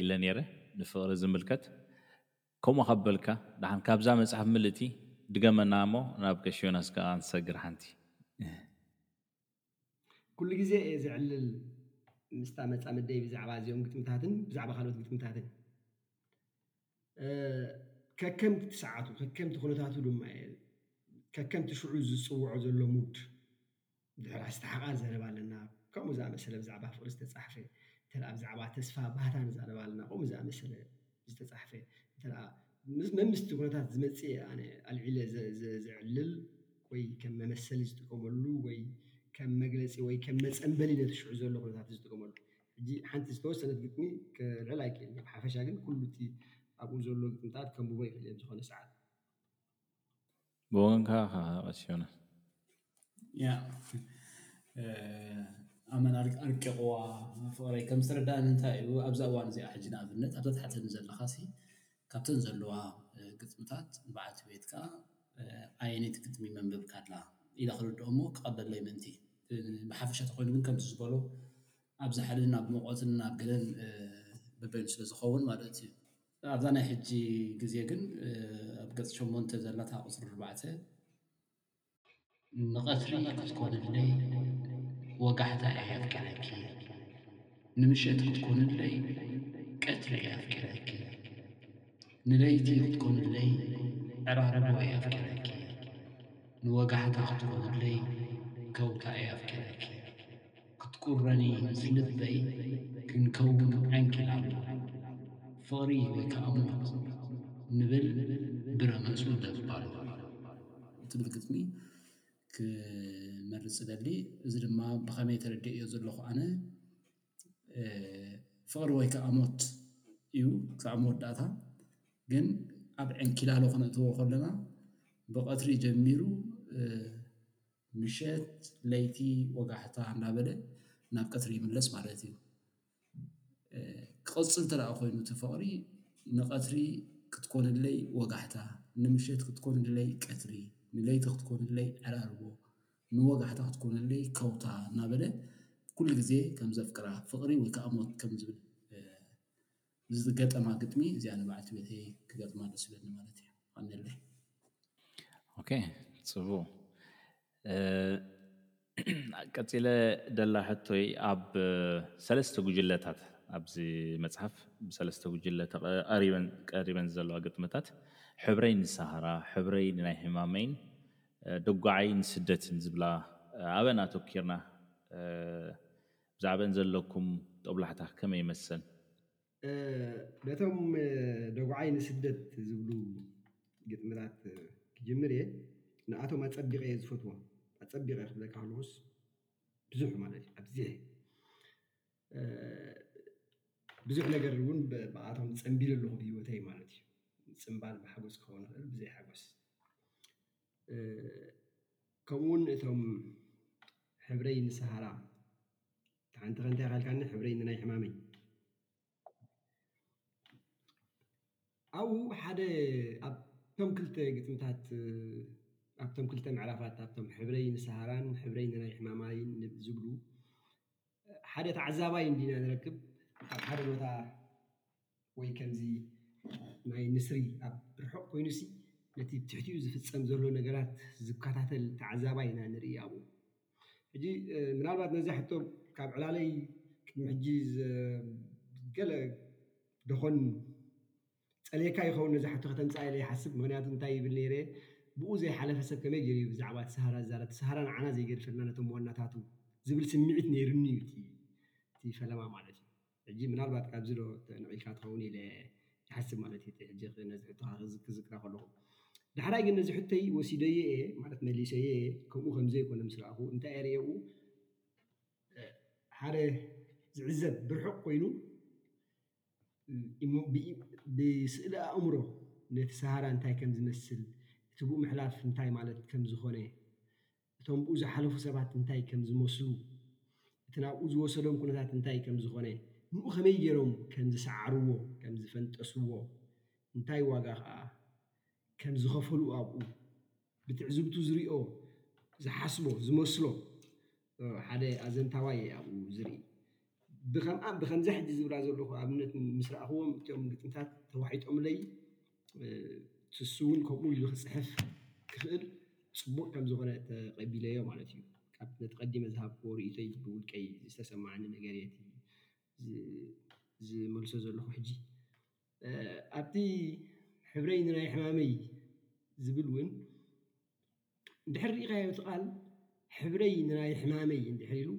ኢለ ነይረ ንፍቅሪ ዝምልከት ከምኡ ካብ በልካ ደሓን ካብዛ መጽሓፍ ምልእቲ ድገመና እሞ ናብ ቀሺ ዮናስ ከኣ ክንሰግር ሓንቲ። ኩሉ ግዜ እየ ዘዕልል ምስታ መጻምደይ ብዛዕባ እዚኦም ግጥምታትን ብዛዕባ ካልኦት ግጥምታትን ከከምቲ ሰዓቱ ከከምቲ ኩነታቱ ድማ እየ ከከምቲ ሽዑ ዝጽውዖ ዘሎ ሙድ ድሕሪ ኣስተሓቓ ዘረባ ኣለና ከምኡ ዝኣመሰለ ብዛዕባ ፍቕሪ ዝተጻሕፈ እንተ ብዛዕባ ተስፋ ባህታ ንዛረብ ኣለና ከምኡ ዝኣመሰለ ዝተጻሕፈ እንተደኣ ምስ መምስቲ ኩነታት ዝመጽኤ ኣነ ኣልዒለ ዘዕልል ወይ ከም መመሰሊ ዝጥቀመሉ ወይ ከም መግለጺ ወይ ከም መጸምበሊ ነቲ ሽዑ ዘሎ ኩነታት ዝጥቀመሉ። ሕጂ ሓንቲ ዝተወሰነት ግጥሚ ከልዕል ኣይክእልን እየ፣ ብሓፈሻ ግን ኩሉ እቲ ኣብኡ ዘሎ ግጥምታት ከንብቦ ይኽእል እየ ብዝኾነ ሰዓት። ብወንካ ኸኣ ቀሺ ዮናስ። ኣመና ኣርቂቕዋ ፍቕረይ ከም ዝተረዳኣኒ እንታይ እዩ ኣብዛ እዋን እዚኣ ሕጂ ንኣብነት ኣብዛ ትሓተኒ ዘለኻሲ ካብተን ዘለዋ ግጥምታት በዓልቲ ቤትካ ኣየነይቲ ግጥሚ መንበብካ ኣላ ኢለ ክርድኦ እሞ ክቐበለይ ምእንቲ ብሓፈሻ ተኾይኑ ግን ከምዚ ዝበሎ ኣብ ዛሕልን ኣብ ሙቐትን ኣብ ገለን በበይኑ ስለዝኸውን ማለት እዩ። ኣብዛ ናይ ሕጂ ግዜ ግን ኣብ ገጽ ሸሞንተ ዘላ እታ ቁጽሪ ኣርባዕተ ንቐትሪ ክትኮንለይ ወጋሕታ እየ ኣፍቂረኪ፣ ንምሸት ክትኮንለይ ቀትሪ እየ ኣፍቂረኪ፣ ንለይቲ ክትኮንለይ ዕራርቦ እየ ኣፍቂረኪ፣ ንወጋሕታ ክትኮንለይ ከውታ እየ ኣፍቂረኪ። ክትቁረኒ ምስ ልበይ ክንከውን ዓንኪላሞ ፍቕሪ ወይ ከኣ ሞት ንብል ብረመጹ ደባሉ ትብል ግጥሚ ክመርጽ እደሊ እዚ ድማ ብኸመይ ተረዲኤዮ ዘለኹ ኣነ ፍቕሪ ወይ ከኣ ሞት እዩ ክሳብ መወዳእታ ግን ኣብ ዕንኪላሎ ክነእትዎ ከሎና ብቐትሪ ጀሚሩ ምሸት ለይቲ ወጋሕታ እናበለ ናብ ቀትሪ ይምለስ ማለት እዩ። ክቕፅል እንተ ኮይኑ እቲ ፍቕሪ ንቀትሪ ክትኮነለይ ወጋሕታ፣ ንምሸት ክትኮነለይ ቀትሪ፣ ንለይቲ ክትኮነለይ ዕራርቦ፣ ንወጋሕታ ክትኮነለይ ከውታ እናበለ ኩሉ ግዜ ከም ዘፍቅራ ፍቕሪ ወይ ከዓ ሞት ከም ዝብል። ዝገጠማ ግጥሚ እዚኣ ንባዓልቲ ቤተይ ክገጥማ ደስ ይብለኒ ማለት እዩ የቀንየለይ። ኦኬ ጽቡቅ ቀጺለ ደላ ሕቶይ ኣብ ሰለስተ ጉጅለታት ኣብዚ መጽሓፍ ብሰለስተ ጉጅለ ተቐሪበን ቀሪበን ዘለዋ ግጥምታት ሕብረይ ንሳሃራ ሕብረይ ንናይ ሕማመይን ደጓዓይ ንስደትን ዝብላ ኣበን ኣተኪርና ብዛዕበን ዘለኩም ጦብላሕታ ከመይ ይመሰል? በቶም ደጉዓይ ንስደት ዝብሉ ግጥምታት ክጅምር እየ። ንኣቶም ኣጸቢቐ እየ ዝፈትዎም። ኣጸቢቐ ክብለካ ከለኹስ ብዙሕ ማለት እዩ። ኣብዚሐ ብዙሕ ነገር እውን ብኣቶም ጸምቢለ ኣለኹ ብህይወተይ ማለት እዩ። ምጽምባል ብሓጎስ ክኸውን ይኽእል፣ ብዘይሓጎስ። ከምኡውን እቶም ሕብረይ ንሰሃራ ተሓንቲኸ እንታይ ካልካኒ ሕብረይ ንናይ ሕማመይ ኣብኡ ሓደ ኣብቶም ክልተ ግጥምታት ኣብቶም ክልተ ምዕራፋት ኣብቶም ሕብረይ ንሰሃራን ሕብረይ ንናይ ሕማማይን ዝብሉ ሓደ ተዓዛባይ እንዲና ንረክብ ኣብ ሓደ ቦታ ወይ ከምዚ ናይ ንስሪ ኣብ ርሑቕ ኮይኑሲ ነቲ ትሕቲኡ ዝፍጸም ዘሎ ነገራት ዝካታተል ተዓዛባይ ኢና ንርኢ ኣብኡ። ሕጂ ምናልባት ነዛ ሕቶ ካብ ዕላለይ ቅድሚ ሕጂ ገለ ደኾን ጸልየካ ይኸውን ነዛ ሕቶ ከተምጽኣ ኢለ ይሓስብ ምኽንያቱ እንታይ ይብል ኔረ ብኡ ዘይሓለፈ ሰብ ከመይ ጌሩ እዩ ብዛዕባ እቲ ሰሃራ ዝዛረብ እቲ ሰሃራ ንዓና ዘይገድፈልና ነቶም ዋናታቱ ዝብል ስምዒት ኔሩኒ እዩ እቲ ፈለማ ማለት እዩ። ሕጂ ምናልባት ካብዚ ዶ ተንዒልካ ትኸውን ኢለ ይሓስብ ማለት ኢዩ ሕጂ ነዚ ሕቶኻ ክዝክራ ከለኹ። ዳሕራይ ግን ነዚ ሕቶይ ወሲደዮ ኢየ ማለት መሊሰዮ ኢየ ከምኡ ከም ዘይኮነ ምስ ረኣኹ እንታይ ኢየ ርእየኡ ሓደ ዝዕዘብ ብርሑቕ ኮይኑ ብስእሊ ኣእምሮ ነቲ ሰሃራ እንታይ ከም ዝመስል እቲ ብኡ ምሕላፍ እንታይ ማለት ከም ዝኾነ እቶም ብኡ ዝሓለፉ ሰባት እንታይ ከም ዝመስሉ፣ እቲ ናብኡ ዝወሰዶም ኵነታት እንታይ ከም ዝዀነ፣ ንኡ ከመይ ገይሮም ከም ዝሰዓርዎ፣ ከም ዝፈንጠስዎ፣ እንታይ ዋጋ ኸኣ ከም ዝኸፈሉ ኣብኡ ብትዕዝብቱ ዝሪኦ፣ ዝሓስቦ፣ ዝመስሎ ሓደ ኣዘንታዋይ እየ ኣብኡ ዝርኢ። ብከምኣ ብከምዛ ሕጂ ዝብላ ዘለኩ ኣብነት ምስ ራኣክዎም እቶም ግጥምታት ተዋሒጦምለይ ትሱ ውን ከምኡ ኢሉ ክጽሕፍ ክክእል ጽቡቅ ከም ዝኮነ ተቀቢለዮ ማለት እዩ ካብ ነቲ ቀዲመ ዝሃብክዎ ሪኢቶይ ብውልቀይ ዝተሰማዓኒ ነገር እየ እቲ ዝመልሶ ዘለኩ ሕጂ ኣብቲ ሕብረይ ንናይ ሕማመይ ዝብል እውን እንድሕር ርኢኻዮ እቲ ቃል ሕብረይ ንናይ ሕማመይ እንድሕር ኢሉ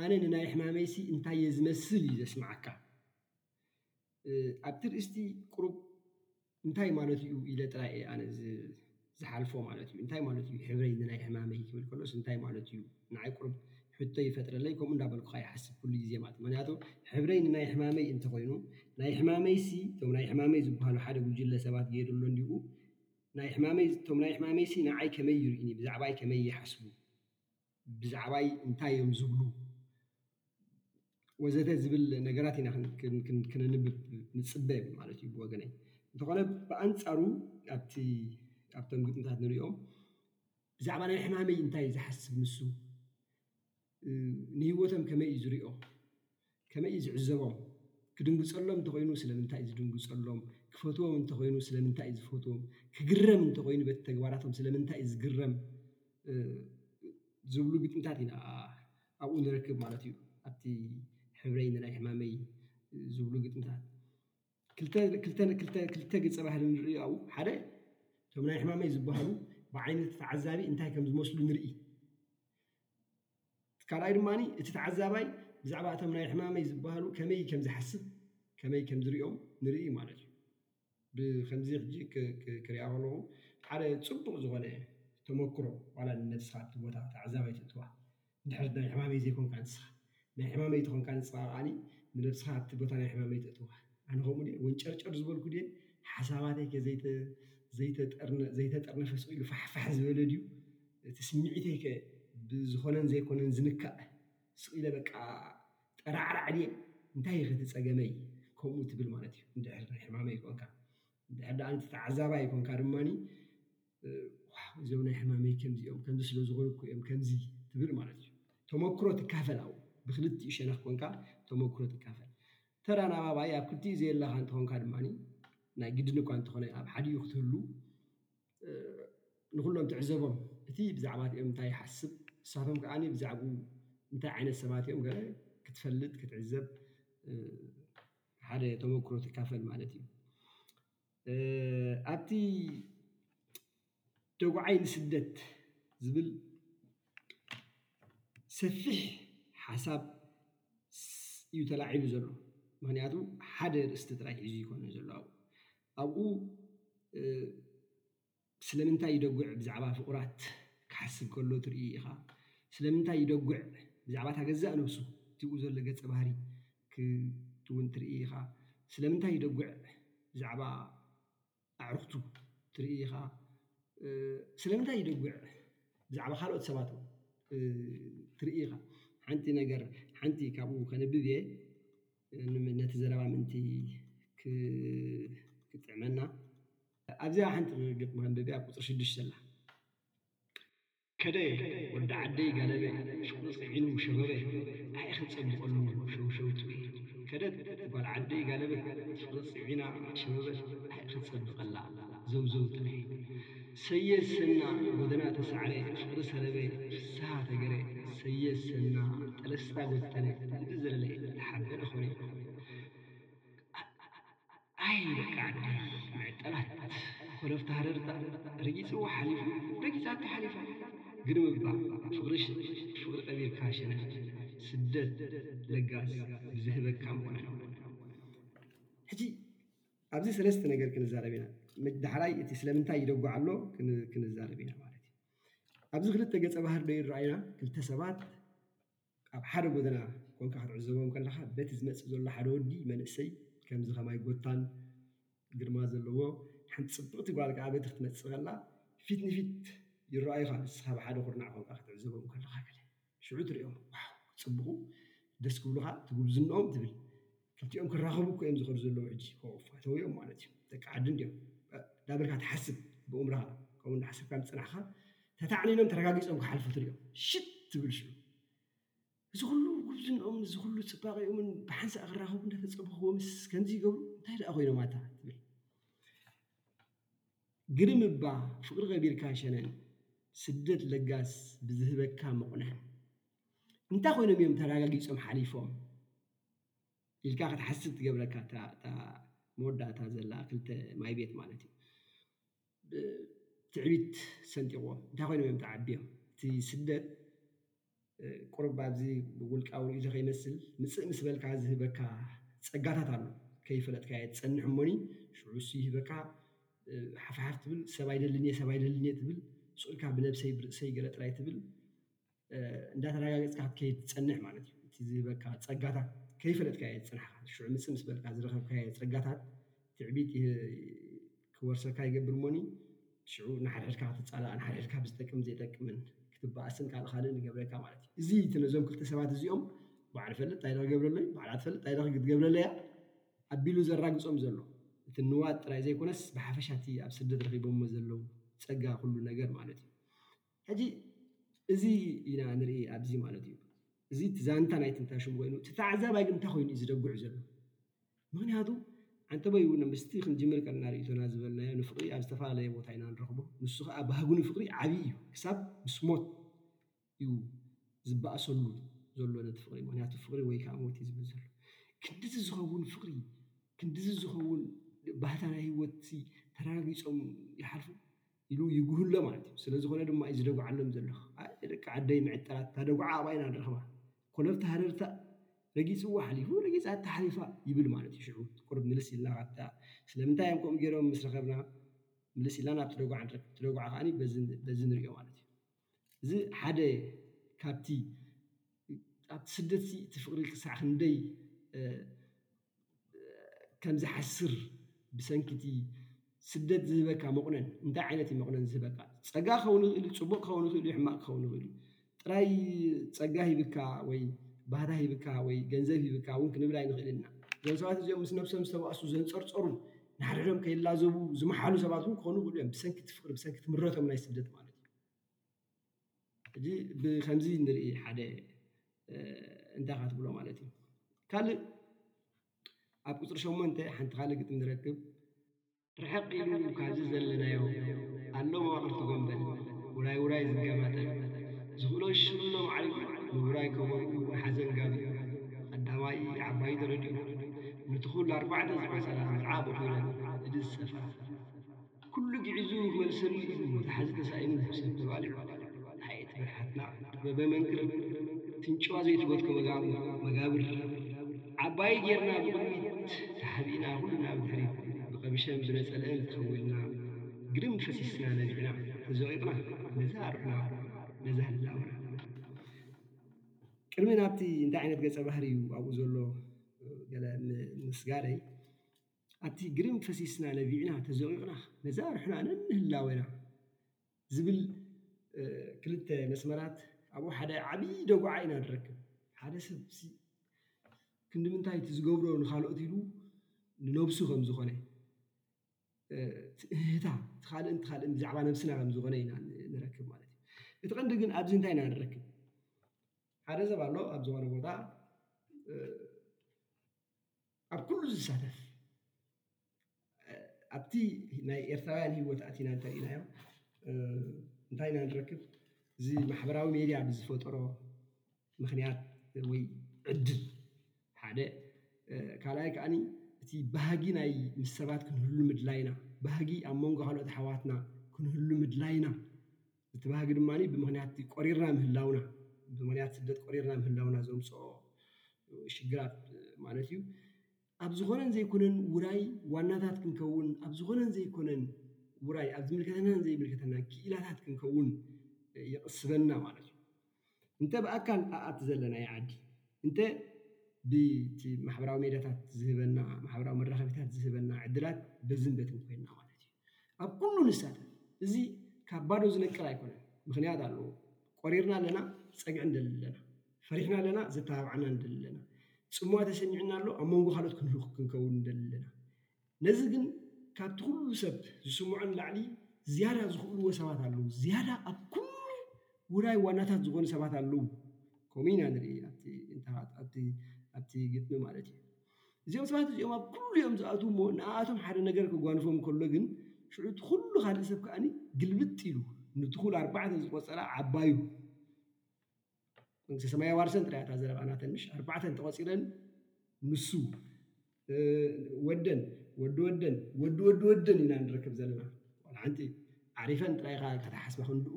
ኣነ ንናይ ሕማመይሲ እንታይ እየ ዝመስል እዩ ዘስምዓካ። ኣብቲ ርእስቲ ቁሩብ እንታይ ማለቱ እዩ ኢለ ጥራይ እየ ኣነ ዝ ዝሓልፎ ማለት እዩ እንታይ ማለት እዩ ሕብረይ ንናይ ሕማመይ ክብል ከሎስ እንታይ ማለት እዩ ንዓይ ቁሩብ ሕቶ ይፈጥረለይ ከምኡ እንዳበልኩ ከኣ ይሓስብ ኩሉ ግዜ ማለት ምክንያቱ ሕብረይ ንናይ ሕማመይ እንተኮይኑ ናይ ሕማመይሲ እቶም ናይ ሕማመይ ዝብሃሉ ሓደ ጉጅለ ሰባት ገይሩ ኣሎ እንዲኡ ናይ ሕማመይ እቶም ናይ ሕማመይሲ ንዓይ ከመይ ይርእዩኒ ብዛዕባይ ከመይ ይሓስቡ ብዛዕባይ እንታይ እዮም ዝብሉ ወዘተ ዝብል ነገራት ኢና ክነንብብ ንፅበ ማለት እዩ ብወገነይ። እንተኾነ ብኣንፃሩ ኣብቲ ኣብቶም ግጥምታት ንሪኦ ብዛዕባ ናይ ሕማመይ እንታይ እዩ ዝሓስብ ንሱ? ንህይወቶም ከመይ እዩ ዝሪኦ? ከመይ እዩ ዝዕዘቦም? ክድንግጸሎም እንተኾይኑ ስለምንታይ እዩ ዝድንግጸሎም? ክፈትዎም እንተኾይኑ ስለምንታይ እዩ ዝፈትዎም? ክግረም እንተኾይኑ በቲ ተግባራቶም ስለምንታይ እዩ ዝግረም? ዝብሉ ግጥምታት ኢና ኣብኡ ንረክብ ማለት እዩ። ኣብቲ ሕብረይ ንናይ ሕማመይ ዝብሉ ግጥምታት። ክልተ ክልተ ክልተ ክልተ ገጸ ባህሪ ንርኢ ኣብኡ። ሓደ እቶም ናይ ሕማመይ ዝበሃሉ ብዓይኒ እቲ ተዓዛቢ እንታይ ከም ዝመስሉ ንርኢ። እቲ ካልኣይ ድማ እቲ ተዓዛባይ ብዛዕባ እቶም ናይ ሕማመይ ዝበሃሉ ከመይ ከም ዝሓስብ ከመይ ከም ዝሪኦም ንርኢ ማለት እዩ። ብኸምዚ ሕጂ ክሪኣ ከለኹ ሓደ ጽቡቕ ዝኾነ ተመክሮ ዋላ ንነብስኻ ኣብቲ ቦታ ተዓዛባይ ተእትዋ። ድሕሪ ናይ ሕማመይ ዘይኮንካ ንስኻ ናይ ሕማመይ ተኾንካ ንስኻ ከኣ ንነብስኻ ኣብቲ ቦታ ናይ ሕማመይ ተእትዋ ኣነ ከምኡ ድየ ወንጨርጨር ዝበልኩ ድየ ሓሳባተይ ከ ዘይተጠርነፈ ስቕ ኢሉ ፋሕ ፋሕ ዝበለ ድዩ እቲ ስምዒተይ ከ ብዝኾነን ዘይኮነን ዝንካእ ስቕ ኢለ በቃ ጠራዕራዕ ድየ እንታይ እዩ ከ እቲ ጸገመይ ከምኡ ትብል ማለት እዩ ድሕሪ ናይ ሕማመይ ኮንካ ድሕሪ ድኣ እቲ ተዓዛባይ ኮንካ ድማ እዚኦም ናይ ሕማመይ ከምዚ እዮም ከምዚ ስለ ዝኾኑ እኮ እዮም ከምዚ ትብል ማለት እዩ ተመክሮ ትካፈል ኣብኡ ብክልቲኡ ሸነኽ ኮንካ ተመክሮ ትካፈል ተራ ናብ ኣባይ ኣብ ክልቲኡ ዘየለኻ እንተኾንካ ድማ ናይ ግድን እኳ እንተኾነ ኣብ ሓዲኡ ክትህሉ ንኹሎም ትዕዘቦም እቲ ብዛዕባ እቲኦም እንታይ ይሓስብ ንሳቶም ከኣ ብዛዕብኡ እንታይ ዓይነት ሰባት እዮም ገለ ክትፈልጥ ክትዕዘብ ሓደ ተመክሮ ትካፈል ማለት እዩ። ኣብቲ ደጉዓይ ንስደት ዝብል ሰፊሕ ሓሳብ እዩ ተላዒሉ ዘሎ። ምክንያቱ ሓደ ኣርእስቲ ጥራሕ ሒዙ ኣይኮነን ዘሎ ኣብኡ። ኣብኡ ስለምንታይ ይደጉዕ ብዛዕባ ፍቑራት ክሓስብ ከሎ ትርኢ ኢኻ? ስለምንታይ ይደጉዕ ብዛዕባ እታ ገዛእ ነብሱ እቲብኡ ዘሎ ገጸ ባህሪ ክትውን ትርኢ ኢኻ? ስለምንታይ ይደጉዕ ብዛዕባ ኣዕሩኽቱ ትርኢ ኢኻ? ስለምንታይ ይደጉዕ ብዛዕባ ካልኦት ሰባት እውን ትርኢ ኢኻ? ሓንቲ ነገር ሓንቲ ካብኡ ከንብብ እየ ነቲ ዘረባ ምእንቲ ክጥዕመና። ኣብዚኣ ሓንቲ ግጥሚ ኣንብቢያ ቁጽሪ ሽዱሽተ ኣላ። ከደየ ወዲ ዓደይ ጋለበይ ሽቁጢ ጽዒኑ ሸበበይ ኣይ ኢኺ ትጸብቀሉ ሸውሸው ትብሊ ከደት ጓል ዓደይ ጋለበት ፍቅሪ ጽዒና ሸበበት ኣይ ኢኺ ትጸብቀላ ዘውዘው ትብሊ ሰየ ዝሰና ጎደና ተሳዕረ ፍቅሪ ሰለበ ፍስሃ ተገረ ሰየ ዝሰና ጠለስታ ጎተነ ዝብኢ ዘለለ ተሓበነ ኮነ ኣይ ኣይ ደቂ ዓደይ ምዕጥናት ኮለፍታ ሃረርታ ረጊጽዋ ሓሊፉ ረጊጻቶ ሓሊፋ ግርም እባ ፍቅሪ ፍቅሪ ቀቢርካ ሸነኽ ስደት ለጋስ ብዝህበካ ምቕናዕ ሕጂ ኣብዚ ሰለስተ ነገር ክንዛረብ ኢና ዳሕራይ እቲ ስለምንታይ ይደጉ ኣሎ ክንዛረብ ኢና ማለት እዩ ኣብዚ ክልተ ገጸ ባህሪ ዶ ይረኣዩና ክልተ ሰባት ኣብ ሓደ ጎደና ኮንካ ክትዕዘቦም ከለኻ በቲ ዝመጽእ ዘሎ ሓደ ወዲ መንእሰይ ከምዚ ከማይ ጎታን ግርማ ዘለዎ ሓንቲ ጽብቅቲ ጓል ከኣ በቲ ክትመጽእ ከላ ፊት ንፊት ይረኣዩኻ ንስኻ ብሓደ ኩርናዕ ኮንካ ክትዕዘቦም ከለኻ ገለ ሽዑ ትሪኦም ዋው ክጽብቁ ደስ ክብሉኻ እቲ ጉብዝንኦም ትብል ክልቲኦም ክራኸቡ እኮ እዮም ዝኸዱ ዘለዉ ሕጂ ሆእ ፈተዉ እዮም ማለት እዩ ደቂ ዓዲ እንድዮም ዳበልካ ትሓስብ ብኡምርኻ ከምኡ እንዳሓሰብካ ምጽናሕኻ ተታዕኒኖም ተረጋጊጾም ክሓልፉ ትሪኦም ሽት ትብል ሽዑ እዚ ኩሉ ጉብዝንኦምን እዚ ኩሉ ጽባቄኦምን ብሓንሳእ ክራኸቡ እንዳተጸበኽዎምስ ከምዚ ይገብሩ እንታይ ደኣ ኮይኖም ኣታ ትብል ግርም እባ ፍቅሪ ገቢርካ ሸነን ስደት ለጋስ ብዝህበካ ምቁናን እንታይ ኮይኖም እዮም ተራጋጊጾም ሓሊፎም ኢልካ ክትሓስብ ትገብረካ እታ እታ መወዳእታ ዘላ ክልተ ማይ ቤት ማለት እዩ። ብትዕቢት ሰንጢቕዎም እንታይ ኮይኖም እዮም ተዓብዮም እቲ ስደት ቁሩብ ኣብዚ ውልቃዊ ርኢቶ ከይመስል ምጽእ ምስ በልካ ዝህበካ ጸጋታት ኣሎ ከይፈለጥካዮ ትጸንሕ እሞኒ ሽዑ ንሱ ይህበካ ሓፍ ሓፍ ትብል ሰብ ኣይደልን እየ ሰብ ኣይደልን እየ ትብል ስቕ ኢልካ ብነብሰይ ብርእሰይ ገለ ጥራይ ትብል። እንዳተረጋገጽካ ክትከይድ ትጸንሕ ማለት እዩ። እቲ ዝህበካ ጸጋታት ከይፈለጥካዮ ዝጸናሕካ ሽዑ ምጽእ ምስ በልካ ዝረኸብካዮ ጸጋታት ትዕቢት ክወርሰካ ይገብር እሞኒ ሽዑ ንሓድሕድካ ክትጻላእ ንሓድሕድካ ብዝጠቅምን ዘይጠቅምን ክትበኣስን ካልእ ካልእን ይገብረካ ማለት እዩ። እዚ እቲ ነዞም ክልተ ሰባት እዚኦም ባዕሉ ይፈልጥ እንታይ ኢለ ክገብረለይ ባዕላ ትፈልጥ እንታይ ኢለ ክትገብረለይ እያ ኣቢሉ ዘራግጾም ዘሎ እቲ ንዋት ጥራይ ዘይኮነስ ብሓፈሻ እቲ ኣብ ስደት ረኺቦሞ ዘለዉ ጸጋ ኩሉ ነገር ማለት እዩ። ሕጂ እዚ ኢና ንርኢ ኣብዚ ማለት እዩ። እዚ እቲ ዛንታ ናይ ትንታሽም ኮይኑ እቲ ታዕዛባይ ግን እንታይ ኮይኑ እዩ ዝደጉዕ ዘሎ ምኽንያቱ ዓንተቦይ እውን ምስቲ ክንጅምር ከለና ርእይቶና ዝበልናዮ ንፍቕሪ ኣብ ዝተፈላለየ ቦታ ኢና ንረኽቦ ንሱ ከኣ ባህጉ ንፍቕሪ ዓቢ እዩ ክሳብ ምስ ሞት እዩ ዝባእሰሉ ዘሎ ነቲ ፍቕሪ ምኽንያቱ ፍቕሪ ወይ ከኣ ሞት እዩ ዝብል ዘሎ ክንድዚ ዝኸውን ፍቕሪ ክንድዚ ዝኸውን ባህታ ናይ ህይወት ተረጋጊጾም ይሓልፉ ኢሉ ይጉህሎ ማለት እዩ። ስለ ዝኾነ ድማ እዩ ዝደጉዓሎም ዘሎ። ኣየ ደቂ ዓደይ ምዕጥራት፣ እታ ደጉዓ ኣብኣ ኢና ንረኽባ። ኮለልቲ ሃረርታ ረጊጽዋ ሓሊፉ፣ ረጊጻታ ሓሊፋ ይብል ማለት እዩ። ሽዑ ትኩር ምልስ ኢልና ካብታ ስለምንታይ እዮም ከምኡ ገይሮም ምስ ረኸብና፣ ምልስ ኢልና ናብቲ ደጉዓ ንረክብ። እቲ ደጉዓ ከኣ በዚ ንርእዮ ማለት እዩ። እዚ ሓደ ካብቲ ኣብቲ ስደትሲ እቲ ፍቅሪ ክሳዕ ክንደይ ከም ዝሓስር ብሰንኪ እቲ ስደት ዝህበካ መቑነን እንታይ ዓይነት እዩ መቑነን ዝህበካ ጸጋ ክኸውን ይኽእል እዩ ጽቡቕ ክኸውን ይኽእል እዩ ሕማቕ ክኸውን ይኽእል እዩ ጥራይ ጸጋ ሂብካ ወይ ባህታ ሂብካ ወይ ገንዘብ ሂብካ ውን ክንብል ኣይንኽእልን ኢና እዞም ሰባት እዚኦም ምስ ነብሶም ዝተባእሱ ዘንጸርጸሩ ንሓድሕዶም ከይላዘቡ ዝመሓሉ ሰባት ውን ክኾኑ ይኽእሉ እዮም ብሰንኪ እቲ ፍቅሪ ብሰንኪ እቲ ምረቶም ናይ ስደት ማለት እዩ። ሕጂ ብከምዚ ንርኢ ሓደ እንታይ ኢካ ትብሎ ማለት እዩ ካልእ ኣብ ቁፅሪ ሸሞንተ ሓንቲ ካልእ ግጥሚ ንረክብ ርሕቅ ኢሉ ካብዚ ዘለናዮ ኣሎ መዋቅር ተጎምበል ውራይ ውራይ ዝገማጠል ዝክእሎ ሽምኖ ማዕሪጉ ንውራይ ከበሮኡ ንሓዘን ጋቢኡ ንቀዳማይ ዓባዩ ተረዲኡ ንትኩል ኣርባዕተ ዝቆፀራ መርዓ ቦኪረን እዲ ዝፀፈራ። ኩሉ ግዒዙ ይመልሰሉ ኢሉ ወትሓዚ ተሳኢኑ ሰብ ተባሊዑ ሓየት ብልሓትና ድበበ መንክር ፍንጭዋ ዘይትጎትኮ መጋቡ መጋብር ዓባይ ጌርና ብቕድሚት ተሓቢእና ኩልና ብድሕሪት ብቐብሸን ብነጸለእን ተኸዊልና ግርም ፈሲስና ነቢዕና ተዘቒቕና ነዚ ኣርሑና ነዚ ህላወና። ቅድሚ ናብቲ እንታይ ዓይነት ገጸ ባህሪ እዩ ኣብኡ ዘሎ ገለ ምስጋረይ፣ ኣብቲ ግርም ፈሲስና ነቢዕና ተዘቂቕና ነዛ ርሑና ነንህላዌና ዝብል ክልተ መስመራት ኣብኡ ሓደ ዓብዪ ደጉዓ ኢና ንረክብ። ሓደ ሰብሲ ክንድምንታይ እቲ ዝገብሮ ንኻልኦት ኢሉ ንነብሱ ከም ዝኾነ እህህታ እቲ ካልእን እቲ ካልእን ብዛዕባ ነብስና ከም ዝኾነ ኢና ንረክብ ማለት እዩ። እቲ ቀንዲ ግን ኣብዚ እንታይ ኢና ንረክብ? ሓደ ሰብ ኣሎ ኣብ ዝኾነ ቦታ ኣብ ኩሉ ዝሳተፍ ኣብቲ ናይ ኤርትራውያን ሂወት ኣቲና እንተሪኢናዮ እንታይ ኢና ንረክብ እዚ ማሕበራዊ ሜድያ ብዝፈጠሮ ምክንያት ወይ ዕድል ሓደ ካልኣይ ከኣኒ እቲ ባህጊ ናይ ምስ ሰባት ክንህሉ ምድላይና ባህጊ ኣብ መንጎ ካልኦት ኣሕዋትና ክንህሉ ምድላይና እቲ ባህጊ ድማ ብምኽንያት'ቲ ቆሪርና ምህላውና፣ ብምኽንያት ስደት ቆሪርና ምህላውና ዘምጽኦ ሽግራት ማለት'ዩ፣ ኣብ ዝኾነን ዘይኮነን ውራይ ዋናታት ክንከውን፣ ኣብ ዝኾነን ዘይኮነን ውራይ፣ ኣብ ዝምልከተናን ዘይምልከተናን ክኢላታት ክንከውን ይቕስበና ማለት'ዩ። እንተ ብኣካል ኣብ'ቲ ዘለናዮ ዓዲ እንተ ብ'ቲ ማሕበራዊ ሚድያታት ዝህበና ማሕበራዊ መራኸቢታት ዝህበና ዕድላት በዝን በትን ኮይና ማለት እዩ። ኣብ ኩሉ ንሳተፍ እዚ ካብ ባዶ ዝነቅል ኣይኮነን ምኽንያት ኣለዎ። ቆሪርና ኣለና ጸግዒ ንደሊ ኣለና፣ ፈሪሕና ኣለና ዘተባብዓና ንደሊ ኣለና፣ ጽምዋ ተሰሚዑና ኣሎ ኣብ መንጎ ካልኦት ክንከውን ንደሊ ኣለና። ነዚ ግን ካብቲ ኩሉ ሰብ ዝስምዖ ንላዕሊ ዝያዳ ዝኽእልዎ ሰባት ኣለዉ፣ ዝያዳ ኣብ ኩሉ ውራይ ዋናታት ዝኾኑ ሰባት ኣለዉ፣ ከምኡ ኢና ንርኢ ኣብቲ ኢንተራት ኣብቲ ኣብቲ ግጥሚ ማለት እዩ። እዚኦም ሰባት እዚኦም ኣብ ኩሉ እዮም ዝኣትዉ እሞ ንኣኣቶም ሓደ ነገር ከጓንፎም ከሎ ግን ሽዑ እቲ ኩሉ ካልእ ሰብ ከኣ ግልብጥ ኢሉ ኑቲ ኩል ኣርባዕተ ዝቆጸራ ዓባዩ መንግስተ ሰማይ የዋርሰን ጥራይ እታ ዘረባ ናተን ምሽ ኣርባዕተን ተቆጺረን ንሱ ወደን ወዲ ወደን ወዲ ወዲ ወደን ኢና ንረክብ ዘለና ዋላ ሓንቲ ኣዕሪፈን ጥራይ ኢኻ ከተሓስባ ክንድኡ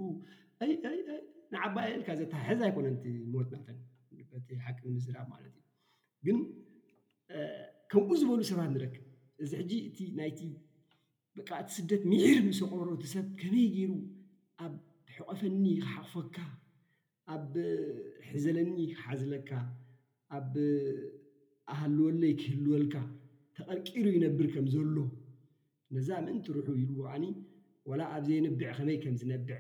ኣይ ኣይ ኣይ ንዓባየ ኢልካ ዘተሓሕዝ ኣይኮነን እቲ ሞት ናተን በቲ ሓቂ ንምዝራብ ማለት እዩ ግን ከምኡ ዝበሉ ሰባት ንረክብ እዚ ሕጂ እቲ ናይቲ በቃ እቲ ስደት ሚሒር ምስ ኣቆሮ እቲ ሰብ ከመይ ጌሩ ኣብ ሕቆፈኒ ክሓቁፈካ ኣብ ሕዘለኒ ክሓዝለካ ኣብ ኣሃልወለይ ክህልወልካ ተቀርቂሩ ይነብር ከም ዘሎ ነዛ ምእንቲ ርሑ ኢሉ ከኣኒ ዋላ ኣብ ዘየንብዕ ከመይ ከም ዝነብዕ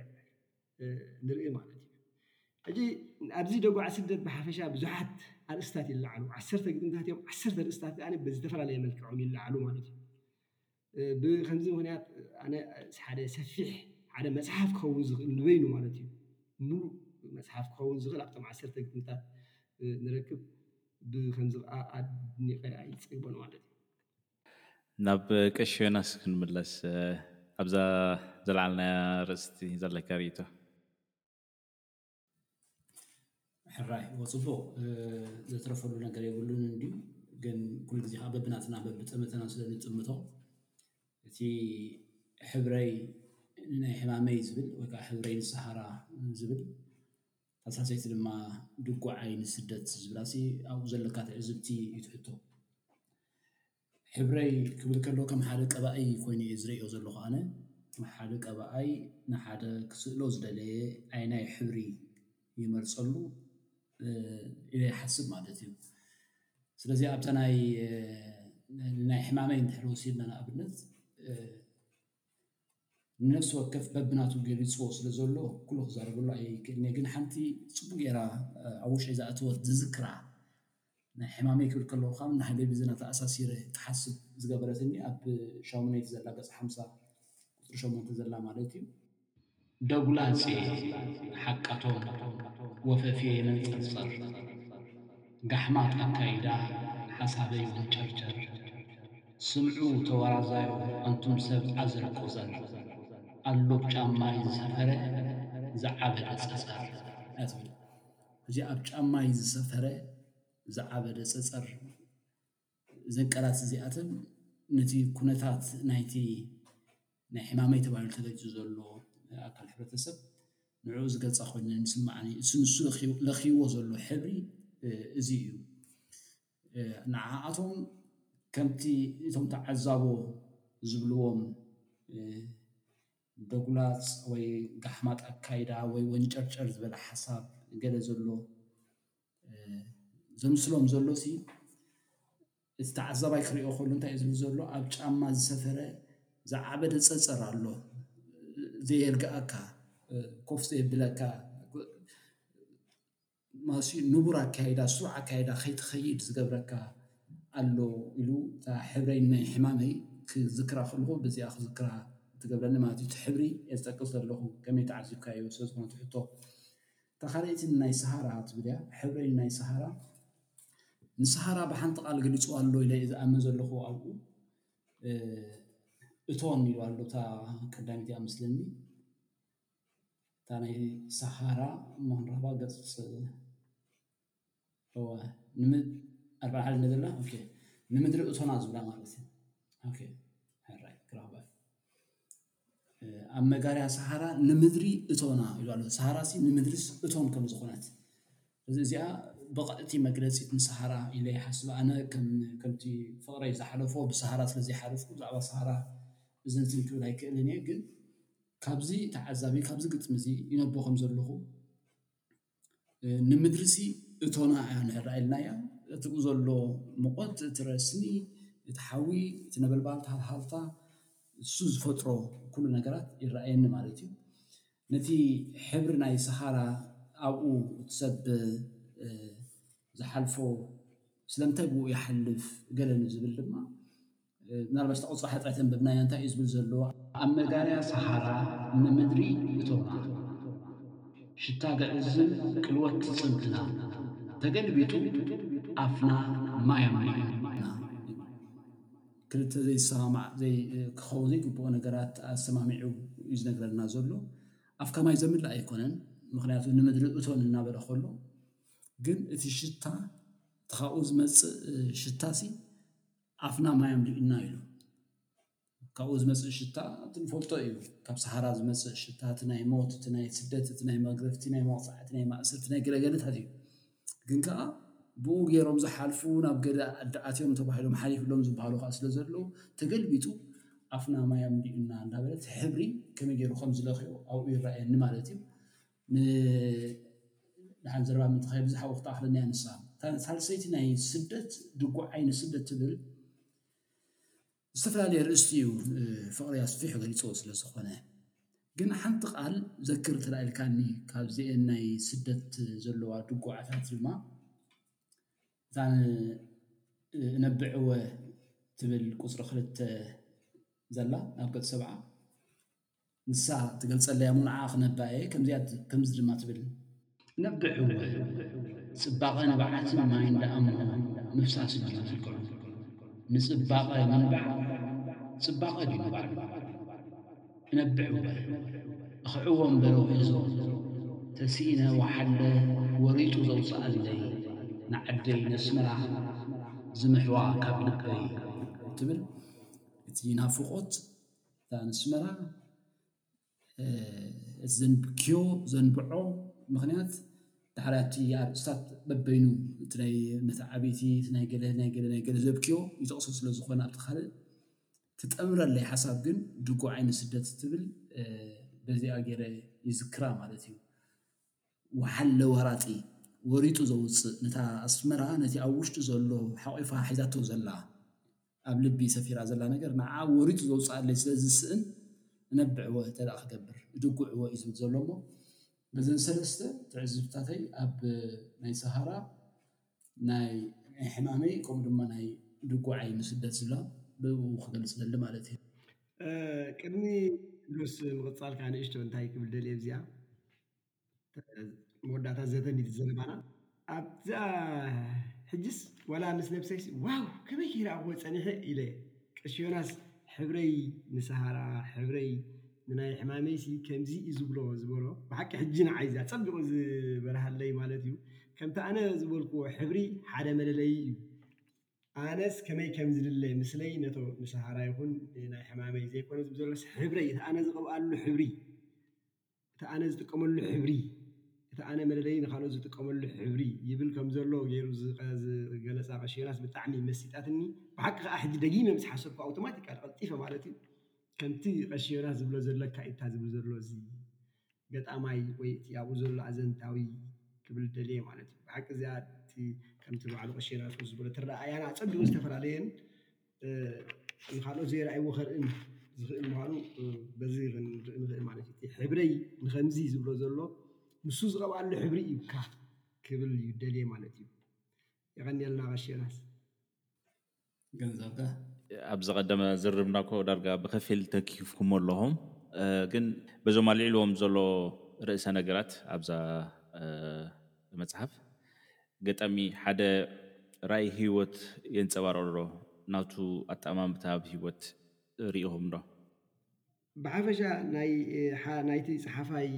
ንርኢ ማለት እዩ ሕጂ ኣብዚ ደጉዓ ስደት ብሓፈሻ ብዙሓት ኣርእስታት ይለዓሉ ዓሰርተ ግጥምታት እዮም ዓሰርተ ርእስታት ከኣ ብዝተፈላለየ መልክዖም ይለዓሉ ማለት እዩ። ብኸምዚ ምኽንያት ኣነ ሓደ ሰፊሕ ሓደ መጽሓፍ ክኸውን ዝኽእል ንበይኑ ማለት እዩ ምሉእ መጽሓፍ ክኸውን ዝኽእል ኣብቶም ዓሰርተ ግጥምታት ንረክብ ብኸምዚ ከዓ ኣድኒቐ ኣይጽግቦን ማለት እዩ። ናብ ቀሺ ዮናስ ክንምለስ ኣብዛ ዘልዓልናያ ኣርእስቲ ዘለካ ርኢቶ። ሕራይ ወጽቡቕ ዘትረፈሉ ነገር የብሉን እንድዩ ግን ኩሉ ግዜ ከዓ በብናትና በብጠመተና ስለ ንጥምቶ እቲ ሕብረይ ንናይ ሕማመይ ዝብል ወይ ከዓ ሕብረይ ንሰሃራ ዝብል ተሳሰይቲ ድማ ድጉዓይ ንስደት ዝብላሲ ኣብኡ ዘለካ ትዕዝብቲ እዩ እቲ ሕቶ። ሕብረይ ክብል ከሎ ከም ሓደ ቀባኢ ኮይኑ እየ ዝርእዮ ዘለኹ ኣነ። ሓደ ቀባኣይ ንሓደ ክስእሎ ዝደለየ ኣይናይ ሕብሪ ይመርጸሉ ኢለ ይሓስብ ማለት እዩ። ስለዚ ኣብታ ናይ ናይ ሕማመይ እንድሕር ወሲድና ንኣብነት ንነፍሲ ወከፍ በብናቱ ገሊጽዎ ስለ ዘሎ ኩሉ ክዛረበሉ ኣይክእልን እየ ግን ሓንቲ ጽቡቅ ጌራ ኣብ ውሽጢ ዝኣተወት ዝዝክራ ናይ ሕማመይ ክብል ከለኹ ከዓ ናይ ቤቢዝን ኣተኣሳሲረ ክሓስብ ዝገበረትኒ ኣብ ሻሙነይቲ ዘላ ገጽ ሓምሳ ቁጽሪ ሸሞንተ ዘላ ማለት እዩ። ደጉላጼ ሓቃቶም ወፈፌ መንጸርጸር ጋሕማት ኣካይዳ ሓሳበይ ወንጨርጨር ስምዑ ተወራዛዮ ኣንቱም ሰብ ኣዘር ቆዘር ኣሎ ብ ጫማይ ዝሰፈረ ዝዓበደ ጸጸር። እዚ ኣብ ጫማይ ዝሰፈረ ዝዓበደ ጸጸር። እዘን ቃላት እዚኣተን ነቲ ኩነታት ናይቲ ናይ ሕማመይ ተባሂሉ ተገሊጹ ዘሎ ኣካል ሕብረተሰብ ንዕኡ ዝገልጻ ኮይነን ይስምዓኒ። እሱ ንሱ ለኽይዎ ዘሎ ሕብሪ እዚ እዩ። ንዓኣቶም ከምቲ እቶም ተዓዛቦ ዝብልዎም ደጉላጽ ወይ ጋሕማጥ ኣካይዳ ወይ ወንጨርጨር ዝበለ ሓሳብ ገለ ዘሎ ዘምስሎም ዘሎ ሲ እቲ ተዓዛባይ ክሪኦ ከሎ እንታይ እዩ ዝብል ዘሎ ኣብ ጫማ ዝሰፈረ ዝዓበደ ፀፀር ኣሎ ዘየርገኣካ ኮፍ ዘየብለካ ማሲኡ ንቡር ኣካይዳ ስሩዕ ኣካይዳ ከይትከይድ ዝገብረካ ኣሎ ኢሉ እታ ሕብረይ ናይ ሕማመይ ክዝክራ ከለኩ በዚኣ ክዝክራ ትገብረኒ ማለት እዩ እቲ ሕብሪ እየ ዝጠቅስ ዘለኩ ከመይ ተዓዝብካዮ ስለዝኮነ እቲ ሕቶ? እታ ካልኣይቲ ንናይ ሰሃራ ትብል እያ ሕብሪ ንናይ ሰሃራ ንሰሃራ ብሓንቲ ቃል ግልፅዋ ኣሎ ኢለ ዝኣምን ዘለኹ ኣብኡ እቶን ኢሉ ኣሎ እታ ቀዳሚት እያ መስለኒ እታ ናይ ሰሃራ ማንራባ ገፅ እወ ኣርባዓ ዓለም ዘላ ንምድሪ እቶና ዝብላ ማለት እዩ ኦኬ ሕራይ ክረኽበን ኣብ መጋርያ ሰሃራ ንምድሪ እቶና ኢሉ ኣሎ ሰሃራ ሲ ንምድርስ እቶን ከም ዝኾነት እዚ እዚኣ ብቕዕቲ መግለጺት ንሰሃራ ኢለ ይሓስብ ኣነ ከም ከምቲ ፍቕረይ ዝሓለፎ ብሰሃራ ስለ ዘይሓለፍኩ ብዛዕባ ሰሃራ እዝን እዝን ክብል ኣይክእልን እየ ግን ካብዚ ተዓዛቢ ካብዚ ግጥሚ እዚ ይነቦ ከም ዘለኹ ንምድሪሲ እቶና እያ ንርኣ ኢልናያ እቲ ኣብኡ ዘሎ ሙቐት እቲ ረስኒ እቲ ሓዊ እቲ ነበልባል እቲ ሃልሃልታ ንሱ ዝፈጥሮ ኩሉ ነገራት ይረኣየኒ ማለት እዩ፡፡ ነቲ ሕብሪ ናይ ሰሃራ ኣብኡ እቲ ሰብ ዝሓልፎ ስለምንታይ ብኡ ይሓልፍ ገለ ንዝብል ድማ ምናልባሽ እታ ቁጽሪ ሓጢኣት የንበብናያ እንታይ እዩ ዝብል ዘሎ? ኣብ መጋርያ ሰሃራ ንምድሪ እቶና ሽታ ግዕዝን ቅልወት ትጽንትና ተገልቢጡ ኣፍና ማይ ኣምሊኡና ይብል። ክልተ ዘይሰማማዕ ዘይ ክኸውን ዘይግብኦ ነገራት ኣሰማሚዑ እዩ ዝነግረና ዘሎ። ኣፍካ ማይ ዘምላእ ኣይኮነን ምኽንያቱ ንምድሪ እቶን እናበለ ከሎ ግን እቲ ሽታ እቲ ካብኡ ዝመጽእ ሽታሲ ኣፍና ማይ ኣምሊኡና ኢሉ። ካብኡ ዝመጽእ ሽታ እቲ ንፈልጦ እዩ። ካብ ሰሃራ ዝመጽእ ሽታ እቲ ናይ ሞት፣ እቲ ናይ ስደት፣ እቲ ናይ መግረፍቲ፣ ናይ መቕጻዕቲ፣ ናይ ማእሰርቲ፣ ናይ ገለገለታት እዩ። ግን ከኣ ብኡ ገይሮም ዝሓልፉ ናብ ገለ ኣዲ ኣትዮም ተባሂሎም ሓሊፍሎም ዝበሃሉ ከዓ ስለ ዘለዉ ተገልቢጡ ኣፍና ማይ ኣምሊኡና እንዳበለ እቲ ሕብሪ ከመይ ገይሩ ከም ዝለኽዮ ኣብኡ ይረኣየኒ ማለት እዩ። ንደሓን ዘረባ ምእንቲ ከየብዝሕ ኣብኡ ክትኣኽለኒ እያ ንሳ። እታ ሳልሰይቲ ናይ ስደት ድጉዓ ዓይኒ ስደት ትብል ዝተፈላለየ ኣርእስቲ እዩ ፍቕሪ ኣስፊሑ ገሊጽዎ ስለ ዝኾነ። ግን ሓንቲ ቃል ዘክር እንተ ኢልካኒ ካብዚኤን ናይ ስደት ዘለዋ ድጉዓታት ድማ እታ እነብዕ እወ ትብል ቁጽሪ ክልተ ዘላ ኣብ ገጽ ሰብዓ። ንሳ ትገልጸለይ ኣሞ ንዓኣ ክነባ'የ ከምዚኣ ከምዚ ድማ ትብል። ነብዕ'ወ ጽባቐ ንብዓትን ማይን ደኣ'ሞ ምፍሳስ ድዩ መልክዑ? ንጽባቐ ምንባዕ ጽባቐ ድዩ ንባዕሉ? እነብዕ'ወ እኽዕ'ወ እምበር ወሒዞ ተሲኢነ ወሓለ ወሪጡ ዘውጽኣለይ ንዓደይ ነ'ስመራ ዝምሕዋ ካብ ልበይ ትብል። እቲ ናፍቖት። እታ ኣስመራ ዘንብክዮ ዘንብዖ ምክንያት ድሓር ኣብቲ ኣርእስታት በበይኑ እቲ ናይ መተዓብይቲ እቲ ናይ ገለ ናይ ገለ ናይ ገለ ዘብክዮ ይጠቕሶ ስለ ዝኾነ ኣብቲ ካልእ ትጠምረለይ ሓሳብ ግን ድጉዓይ ንስደት እትብል በዚኣ ገይረ ይዝክራ ማለት እዩ። ወሓል ለውሃራጺ ወሪጡ ዘውጽእ ነታ ኣስመራ ነቲ ኣብ ውሽጡ ዘሎ ሓቂፋ ሒዛቶ ዘላ ኣብ ልቢ ሰፊራ ዘላ ነገር ንዓኣ ወሪጡ ዘውጽኣለይ ስለ ዝስእን እነብዕወ እንተ ክገብር እድጉዕወ እዩ ዝብል ዘሎሞ በዘን ሰለስተ ትዕዝብታተይ ኣብ ናይ ሰሃራ ናይ ሕማመይ ከምኡ ድማ ናይ ድጉዓይ ንስደት ዝብላ ብእኡ ክገልጽ እደሊ ማለት እየ። ቅድሚ ቴድሮስ ምቕጻልካ ንእሽቶ እንታይ ክብል ደልየ ኣብዚኣ መወዳእታ ዘተ ሚቲ ዘረባና፣ ኣብዛ ሕጅስ ዋላ ምስ ነብሰይሲ ዋው ከመይ ከይረኣኽዎ ጸኒሐ ኢለ ቀሺ ዮናስ ሕብረይ ንሳሃራ ሕብረይ ንናይ ሕማመይሲ ከምዚ እዩ ዝብሎ ዝበሎ ብሓቂ ሕጂ ንዓይ እዚ ኣጸቢቑ ዝበርሃለይ ማለት እዩ። ከምቲ ኣነ ዝበልክዎ ሕብሪ ሓደ መለለዪ እዩ። ኣነስ ከመይ ከም ዝድለ ምስለይ ነቶ ንሰሃራ ይኹን ንናይ ሕማመይ ዘይኮነ ዝብዘሎስ ሕብረይ እቲ ኣነ ዝቐብኣሉ ሕብሪ እቲ ኣነ ዝጥቀመሉ ሕብሪ እቲ ኣነ መለለዪ ንኻልኦት ዝጥቀመሉ ሕብሪ ይብል ከም ዘሎ ገይሩ ዝገለጻ ቀሺ ዮናስ ብጣዕሚ መሲጣትኒ። ብሓቂ ከኣ ሕጂ ደጊመ ምስ ሓሰብኩ ኣውቶማቲካሊ ቀልጢፈ ማለት እዩ ከምቲ ቀሺ ዮናስ ዝብሎ ዘሎ ኣካኢድካ ዝብል ዘሎ እዚ ገጣማይ ወይ እቲ ኣብኡ ዘሎ ኣዘንታዊ ክብል ደልየ ማለት እዩ። ብሓቂ እዚኣ እቲ ከምቲ ባዕሉ ቀሺ የናስቆስ ዝበሎ እቲ ኣረኣእያና ኣጸቢቑ ዝተፈላለየን ንኻልኦት ዘይረኣይዎ ከርእን ዝኽእል ምዃኑ በዚ ክንርኢ ንኽእል ማለት እዩ። እቲ ሕብረይ ንኸምዚ ዝብሎ ዘሎ ንሱ ዝቐብኣሉ ሕብሪ እዩ እካ ክብል እዩ ደልየ ማለት እዩ። የቐንየልና ቀሺ ዮናስ። ገንዘብካ ኣብ ዝቐደመ ዝርርብና እኮ ዳርጋ ብኸፊል ተኪፍኩሞ ኣለኹም ግን በዞም ኣልዒልዎም ዘሎ ርእሰ ነገራት ኣብዛ መጽሓፍ ገጣሚ ሓደ ራእይ ህይወት የንጸባርቕ ዶ ናቱ ኣጠማምታ ኣብ ህይወት ርኢኹም ዶ? ብሓፈሻ ናይ ናይቲ ጸሓፋይ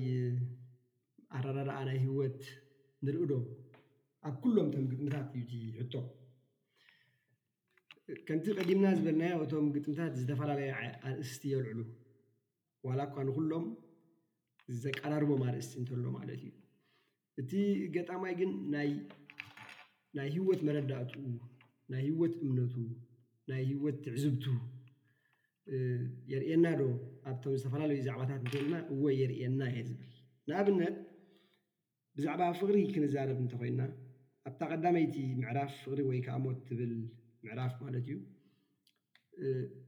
ኣረዳድኣ ናይ ሂወት ንርኢዶ ኣብ ኩሎም እቶም ግጥምታት እዩ እቲ ሕቶ። ከምቲ ቀዲምና ዝበልናዮ እቶም ግጥምታት ዝተፈላለየ ኣርእስቲ የልዕሉ ዋላ እኳ ንኹሎም ዘቀራርቦም ኣርእስቲ እንተሎ ማለት እዩ። እቲ ገጣማይ ግን ናይ ናይ ሂወት መረዳእትኡ ናይ ሂወት እምነቱ ናይ ሂወት ትዕዝብቱ የርእየና ዶ ኣብቶም ዝተፈላለዩ ዛዕባታት እንተይልና እወ የርእየና እየ ዝብል ንኣብነት ብዛዕባ ፍቅሪ ክንዛረብ እንተኾይና ኣብታ ቀዳመይቲ ምዕራፍ ፍቅሪ ወይ ከኣ ሞት ትብል ምዕራፍ ማለት እዩ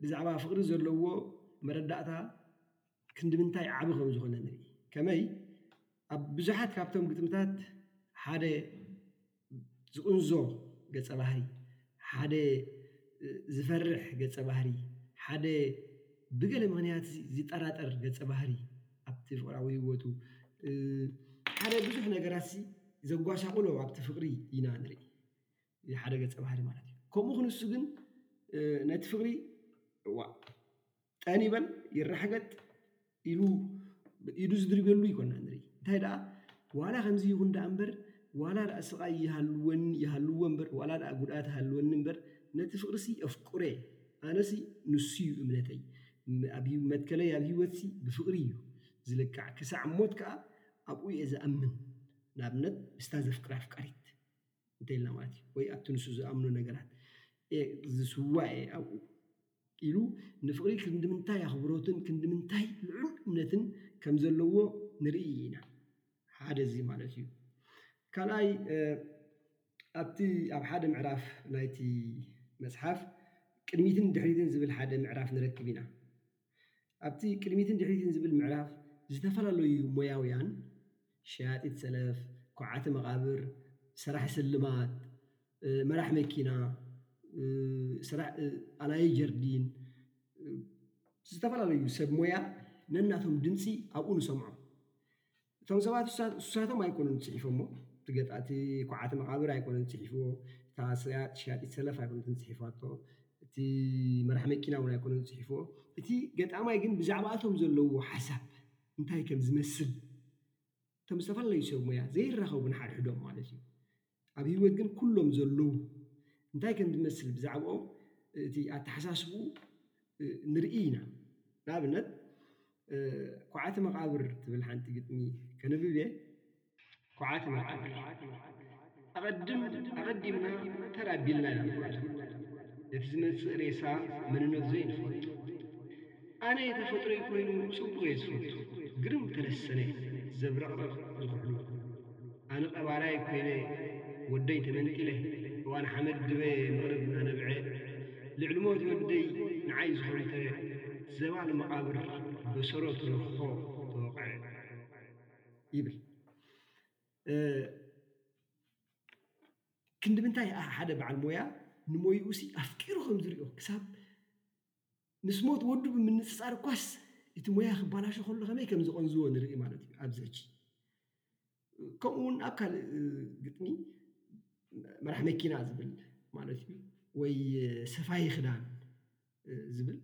ብዛዕባ ፍቅሪ ዘለዎ መረዳእታ ክንድምንታይ ዓቢ ከም ዝኾነ ንርኢ። ከመይ ኣብ ብዙሓት ካብቶም ግጥምታት ሓደ ዝቕንዞ ገጸ ባህሪ፣ ሓደ ዝፈርሕ ገጸ ባህሪ፣ ሓደ ብገለ ምኽንያት ዝጠራጠር ገጸ ባህሪ ኣብቲ ፍቕራዊ ህይወቱ፣ ሓደ ብዙሕ ነገራትሲ ዘጓሳቑሎ ኣብቲ ፍቕሪ ኢና ንርኢ። ሓደ ገጸ ባህሪ ማለት እዩ። ከምኡ ክንሱ ግን ነቲ ፍቕሪ እዋእ! ጠን ይበል ይራሕገጥ ኢሉ ኢዱ ዝድርብየሉ ይኮና ንርኢ እንታይ ደኣ ዋላ ከምዚ ይኹን ደኣ እምበር ዋላ ደኣ ስቓይ ይሃልወኒ ይሃልዎ እምበር ዋላ ደኣ ጉድኣት ይሃልወኒ እምበር ነቲ ፍቕሪሲ የፍቅሮ እየ ኣነሲ ንሱ እዩ እምነተይ ኣብ መትከለይ ኣብ ሂወትሲ ብፍቕሪ እዩ ዝልካዕ ክሳዕ ሞት ከኣ ኣብኡ እየ ዝኣምን ንኣብነት ምስታ ዘፍቅራ ኣፍቃሪት እንተይልና ማለት እዩ ወይ ኣብቲ ንሱ ዝኣምኖ ነገራት እየ ዝስዋእ እየ ኣብኡ ኢሉ ንፍቕሪ ክንድምንታይ ኣኽብሮትን ክንድምንታይ ልዑል እምነትን ከም ዘለዎ ንርኢ ኢና። ሓደ እዚ ማለት እዩ። ካልኣይ ኣብቲ ኣብ ሓደ ምዕራፍ ናይቲ መጽሓፍ ቅድሚትን ድሕሪትን ዝብል ሓደ ምዕራፍ ንረክብ ኢና። ኣብቲ ቅድሚትን ድሕሪትን ዝብል ምዕራፍ ዝተፈላለዩ ሞያውያን፣ ሸያጢት ሰለፍ፣ ኳዓቲ መቓብር፣ ሰራሒ ስልማት፣ መራሕ መኪና፣ ኣላዪ ጀርዲን፣ ዝተፈላለዩ ሰብ ሞያ ነናቶም ድምጺ ኣብኡ ንሰምዖም። እቶም ሰባት እሱሳቶም ኣይኮኑን ጽሒፎሞ እቲ ገጣቲ ኩዓቲ መቃብር ኣይኮነን ጽሒፍዎ እታ ሰያጥ ሸያጢት ሰለፍ ኣይኮነትን ጽሒፋቶ እቲ መራሒ መኪና ውን ኣይኮነን ጽሒፍዎ እቲ ገጣማይ ግን ብዛዕባ እቶም ዘለውዎ ሓሳብ እንታይ ከም ዝመስል እቶም ዝተፈላለዩ ሰብ ሞያ ዘይራኸቡ ንሓድሕዶም ማለት እዩ ኣብ ሂወት ግን ኩሎም ዘለዉ እንታይ ከም ዝመስል ብዛዕብኦም እቲ ኣተሓሳስብኡ ንርኢ ኢና። ንኣብነት ኳዕቲ መቓብር ትብል ሓንቲ ግጥሚ ከንብብ እየ። ኳዕቲ መቓብር ኣቐድም ኣቐዲምና ተር ኣቢልና ኢና ንፈቱ። ነቲ ዝመጽእ ሬሳ መንነቱ ዘይንፈልጦ። ኣነ ተፈጥሮይ ኮይኑ ጽቡቅ እየ ዝፈቱ ግርም ተለሰነ ዘብረቅርቅ ዝኩሕሉ ኣነ ቀባላይ ኮይነ ወደይ ተመንጢለ እዋን ሓመድ ድበ መቅርብ ናነብዐ ልዕሊ ሞት ወደይ ንዓይ ዝኮንተ ዘባን መቃብር በሰሮት ርክኮ ተወቅዐ ይብል ክንድምንታይ ሓደ በዓል ሞያ ንሞይኡ ሲ ኣፍቂሩ ከምዝሪኦ ክሳብ። ምስ ሞት ወዱ ብምንጽጻር እኳስ እቲ ሞያ ክባላሾ ከሎ ከመይ ከም ዝቐንዝዎ ንርኢ ማለት እዩ ኣብዚ ሕጂ ከምኡ ውን ኣብ ካልእ ግጥሚ መራሕ መኪና ዝብል ማለት እዩ ወይ ሰፋዪ ክዳን ዝብል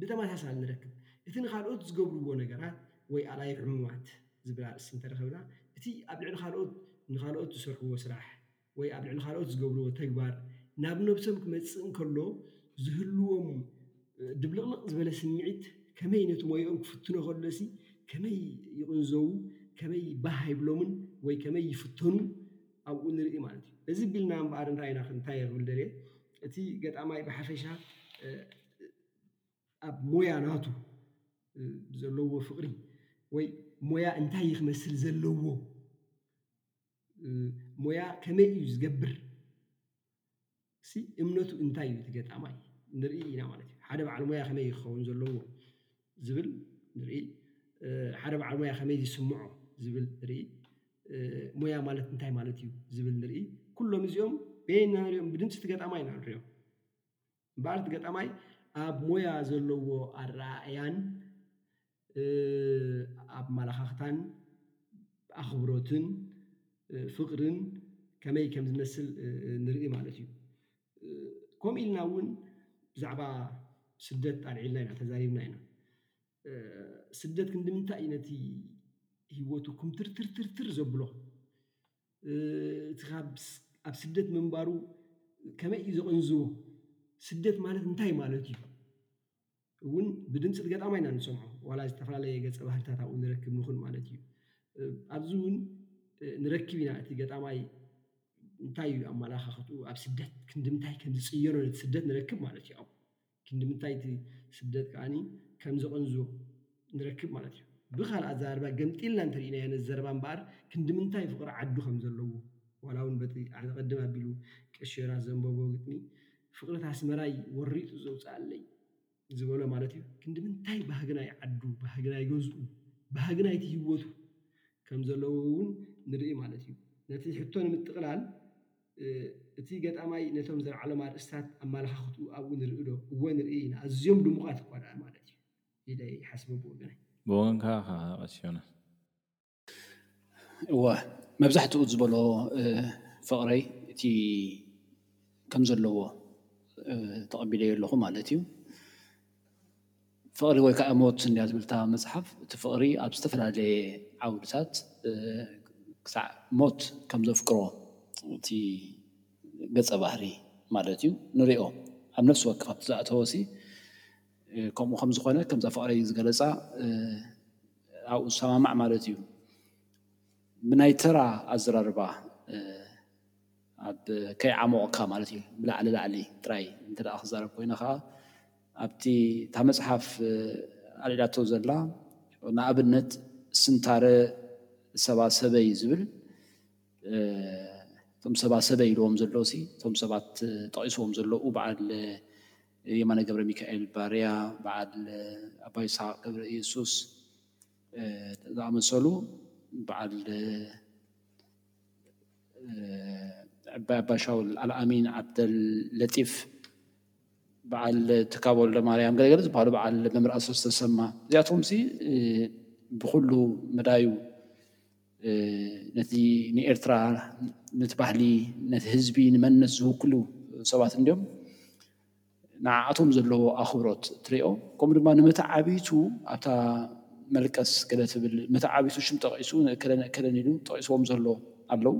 ብተመሳሳሊ ንረክብ እቲ ንካልኦት ዝገብርዎ ነገራት ወይ ኣላዪ ዕሙማት ዝብል ኣርእስቲ እንተረኸብና እቲ ኣብ ልዕሊ ካልኦት ንካልኦት ዝሰርሕዎ ስራሕ ወይ ኣብ ልዕሊ ካልኦት ዝገብርዎ ተግባር ናብ ነብሶም ክመጽእ እንከሎ ዝህልዎም ድብልቕልቕ ዝበለ ስምዒት ከመይ ነቲ ሞያኦም ክፍትኖ ከሎሲ ከመይ ይቕንዘዉ ከመይ ባህ ኣይብሎምን ወይ ከመይ ይፍተኑ ኣብኡ ንርኢ ማለት እዩ። እዚ ቢልና እምበኣር እንታይ ኢና እንታይ እየ ክብል ደልየ እቲ ገጣማይ ብሓፈሻ ኣብ ሞያ ናቱ ዘለዎ ፍቕሪ ወይ ሞያ እንታይ እዩ ክመስል ዘለዎ፣ ሞያ ከመይ እዩ ዝገብር ሲ እምነቱ እንታይ እዩ እቲ ገጣማይ ንርኢ ኢና ማለት እዩ። ሓደ በዓል ሞያ ከመይ እዩ ክኸውን ዘለዎ ዝብል ንርኢ። ሓደ በዓል ሞያ ከመይ ይስምዖ ዝብል ንርኢ። ሞያ ማለት እንታይ ማለት እዩ ዝብል ንርኢ። ኩሎም እዚኦም በየናይ ኢና ንሪኦም ብድምፂ እቲ ገጣማይ ኢና ንሪኦም። እምበኣር እቲ ገጣማይ ኣብ ሞያ ዘለዎ ኣረኣእያን ኣመለኻኽታን ኣኽብሮትን ፍቕርን ከመይ ከም ዝመስል ንርኢ ማለት እዩ። ከምኡ ኢልና እውን ብዛዕባ ስደት ኣልዒልና ኢና ተዛሪብና ኢና። ስደት ክንዲ ምንታይ እዩ ነቲ ህይወቱ ኩምትርትርትር ዘብሎ? እቲ ኣብ ስደት ምንባሩ ከመይ እዩ ዘቐንዝዎ፣ ስደት ማለት እንታይ ማለት እዩ እውን ብድምፂ እቲ ገጣማይ ኢና ንሰምዖ ዋላ ዝተፈላለየ ገፀ ባህርታት ኣብኡ ንረክብ ንኹን ማለት እዩ። ኣብዚ እውን ንረክብ ኢና እቲ ገጣማይ እንታይ እዩ ኣመላኻኽትኡ ኣብ ስደት ክንድምንታይ ከምዝፅየኖ ነቲ ስደት ንረክብ ማለት እዩ ኣብኡ። ክንድምንታይ እቲ ስደት ከኣ ከም ዘቐንዞ ንረክብ ማለት እዩ። ብኻልእ ኣዘራርባ ገምጢልና እንተ ርኢናዮ ነዚ ዘረባ እምበኣር ክንድምንታይ ፍቕሪ ዓዱ ከም ዘለዎ ዋላውን በቲ ኣቐድም ኣቢሉ ቀሺ ዮናስ ዘንበቦ ግጥሚ ፍቕሪ እታ ኣስመራይ ወሪጡ ዘውጽኣለይ ዝበሎ ማለት እዩ ክንድምንታይ ባህጊ ናይ ዓዱ ባህጊ ናይ ገዝኡ ባህጊ ናይቲ ህይወቱ ከም ዘለዎ እውን ንርኢ ማለት እዩ። ነቲ ሕቶ ንምጥቕላል እቲ ገጣማይ ነቶም ዘልዓሎም ኣርእስታት ኣመላኻኽትኡ ኣብኡ ንርኢዶ? እወ ንርኢ ኢና፣ ኣዝዮም ድሙቓት እኳ ደኣ ማለት እዩ ኢለ ይሓስቦ ብወገነይ። ብወገንካ ኸኣ ቀሺ ዮናስ? እወ፣ መብዛሕትኡ ዝበሎ ፍቕረይ እቲ ከም ዘለዎ ተቐቢለዮ ኣለኹ ማለት እዩ። ፍቕሪ ወይ ከኣ ሞት እንድያ ትብል እታ መጽሓፍ። እቲ ፍቕሪ ኣብ ዝተፈላለየ ዓውድታት ክሳዕ ሞት ከም ዘፍቅሮ እቲ ገጸ ባህሪ ማለት እዩ ንሪኦ። ኣብ ነፍሲ ወከፍ ኣብቲ ዝኣተወሲ ከምኡ ከም ዝኾነ ከምዛ ፍቕረይ ዝገለጻ ኣብኡ ዝሰማማዕ ማለት እዩ። ብናይ ተራ ኣዘራርባ። ኣብ ከይዓሞቕካ ማለት እዩ ብላዕሊ ላዕሊ ጥራይ እንተ ክትዛረብ ኮይና ከኣ ኣብቲ እታ መጽሓፍ ኣልዒላቶ ዘላ ንኣብነት ስንታረ ሰባ ሰበይ ዝብል እቶም ሰባ ሰበይ ኢልዎም ዘሎሲ እቶም ሰባት ጠቒስዎም ዘሎኡ በዓል የማነ ገብረሚካኤል ባርያ በዓል ኣባ ይስሓቅ ገብረኢየሱስ ዝኣመሰሉ በዓል ዕባይ ኣባ ሻውል ኣልኣሚን ዓብደለጢፍ በዓል ትካቦ ወልደማርያም ገለገለ ዝበሃሉ በዓል መምህር ኣሰፍ ዝተሰማ እዚኣቶምሲ ብኩሉ መዳዩ ነቲ ንኤርትራ ነቲ ባህሊ ነቲ ህዝቢ ንመንነት ዝውክሉ ሰባት እንድዮም። ንዓኣቶም ዘለዎ ኣኽብሮት ትሬኦ ከምኡ ድማ ንመተዓብይቱ ኣብታ መልቀስ ገለ ትብል መተዓብይቱ ሽም ጠቒሱ ንእከለ ንእከለን ኢሉ ጠቒስዎም ዘሎ ኣለው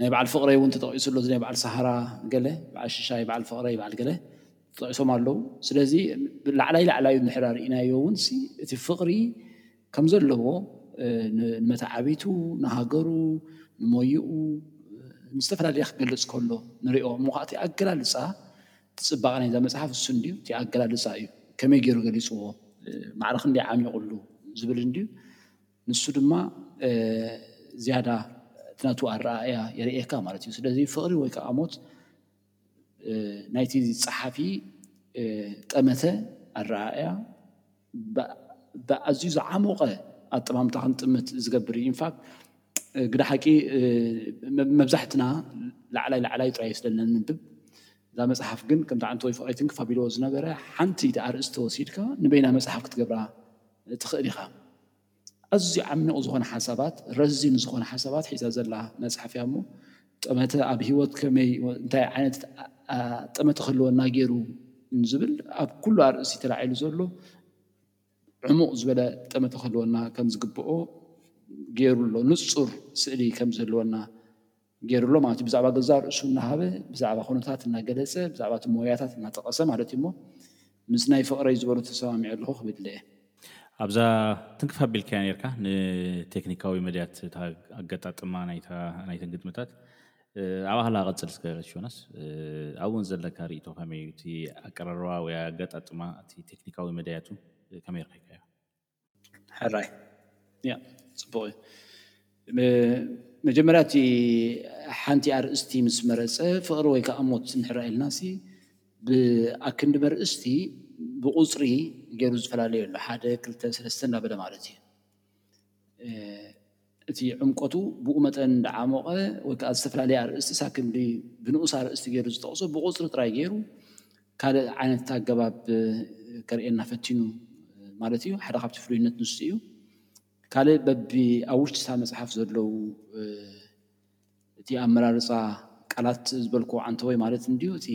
ናይ በዓል ፍቕረይ እውን ተጠቒሱ ኣሎ እዚ ናይ በዓል ሰሃራ ገለ በዓል ሽሻይ በዓል ፍቕረይ በዓል ገለ ተጠቒሶም ኣለው ስለዚ ላዕላይ ላዕላዩ እንድሕር ርኢናዮ እውን እቲ ፍቕሪ ከም ዘለዎ ንመተዓብይቱ፣ ንሃገሩ፣ ንሞይኡ፣ ንዝተፈላለየ ክገልጽ ከሎ ንሪኦ። እሞ ኸኣ እቲ ኣገላልጻ እቲ ጽባቐ ናይዛ መጽሓፍ እሱ እንድዩ፣ እቲ ኣገላልጻ እዩ። ከመይ ገይሩ ገሊጽዎ፣ ማዕረ ክንደይ ዓሚቑሉ ዝብል እንድዩ። ንሱ ድማ ዝያዳ እቲ ናቱ ኣረኣእያ የርእየካ ማለት እዩ። ስለዚ ፍቕሪ ወይ ከኣ ሞት፣ ናይቲ ጸሓፊ ጠመተ ኣረኣእያ ብኣዝዩ ዝዓሞቐ ኣጠማምታ ክንጥምት ዝገብር እዩ። ኢንፋክት ግደ ሓቂ መብዛሕትና ላዕላይ ላዕላይ ጥራይ እዩ ስለለ ንብብ እዛ መጽሓፍ ግን ከምቲ ዓንተ ወይ ፍቕረይ ትንክፍ ኣቢልዎ ዝነበረ ሓንቲ ኣርእስቲ ወሲድካ ንበይና መጽሓፍ ክትገብራ ትኽእል ኢኻ። ኣዝዩ ዓሚቕ ዝኾነ ሓሳባት ረዚን ዝኾነ ሓሳባት ሒዛ ዘላ መጽሓፍ እያ እሞ ጠመተ ኣብ ሂወት ከመይ እንታይ ዓይነት ጠመተ ክህልወና ገይሩ ንዝብል ኣብ ኩሉ ኣርእሲ ተላዒሉ ዘሎ ዕሙቕ ዝበለ ጠመተ ክህልወና ከም ዝግብኦ ገይሩ ኣሎ ንጹር ስእሊ ከም ዝህልወና ገይሩ'ሎ ማለት እዩ። ብዛዕባ ገዛእ ርእሱ እናሃበ፣ ብዛዕባ ኩነታት እናገለጸ፣ ብዛዕባ እቲ ሞያታት እናጠቐሰ ማለት እዩ'ሞ፣ ምስ ናይ ፍቕረይ ዝበሎ ተሰማሚዐ ኣለኹ ክብል'የ። ኣብዛ ትንክፍ ኣቢልካያ ኔርካ ንቴክኒካዊ መድያት እታ ኣገጣጥማ ናይተን ግጥምታት ኣብኣ ከለካ ቀጽል እስከ ጋሽ ዮናስ ኣብኡ እውን ዘለካ ርእይቶ ከመይ እዩ እቲ ኣቀራርባ ወይ ኣገጣጥማ እቲ ቴክኒካዊ መዳያቱ ከመይ ረኪብካዮ ሕራይ ያ ፅቡቅ እዩ መጀመርያ እቲ ሓንቲ ኣርእስቲ ምስ መረፀ ፍቅሪ ወይ ከዓ ሞት እንድሕር ኢልና ሲ ብኣክንዲ መርእስቲ ብቁፅሪ ገይሩ ዝፈላለዮ ኣሎ ሓደ ክልተ ሰለስተ እንዳበለ ማለት እዩ እቲ ዕምቆቱ ብኡ መጠን እንዳዓሞቐ ወይ ከኣ ዝተፈላለየ ኣርእስቲ ሳክንዲ ብንኡስ ኣርእስቲ ገይሩ ዝጠቕሶ ብቑጽሪ ጥራይ ገይሩ ካልእ ዓይነት ኣገባብ ከርእየና ፈቲኑ ማለት እዩ። ሓደ ካብቲ ፍሉይነት ንሱ እዩ። ካልእ በቢ ኣብ ውሽጢ እታ መጽሓፍ ዘለዉ እቲ ኣመራርጻ ቃላት ዝበልኩዎ ዓንተቦይ ማለት እንድዩ እቲ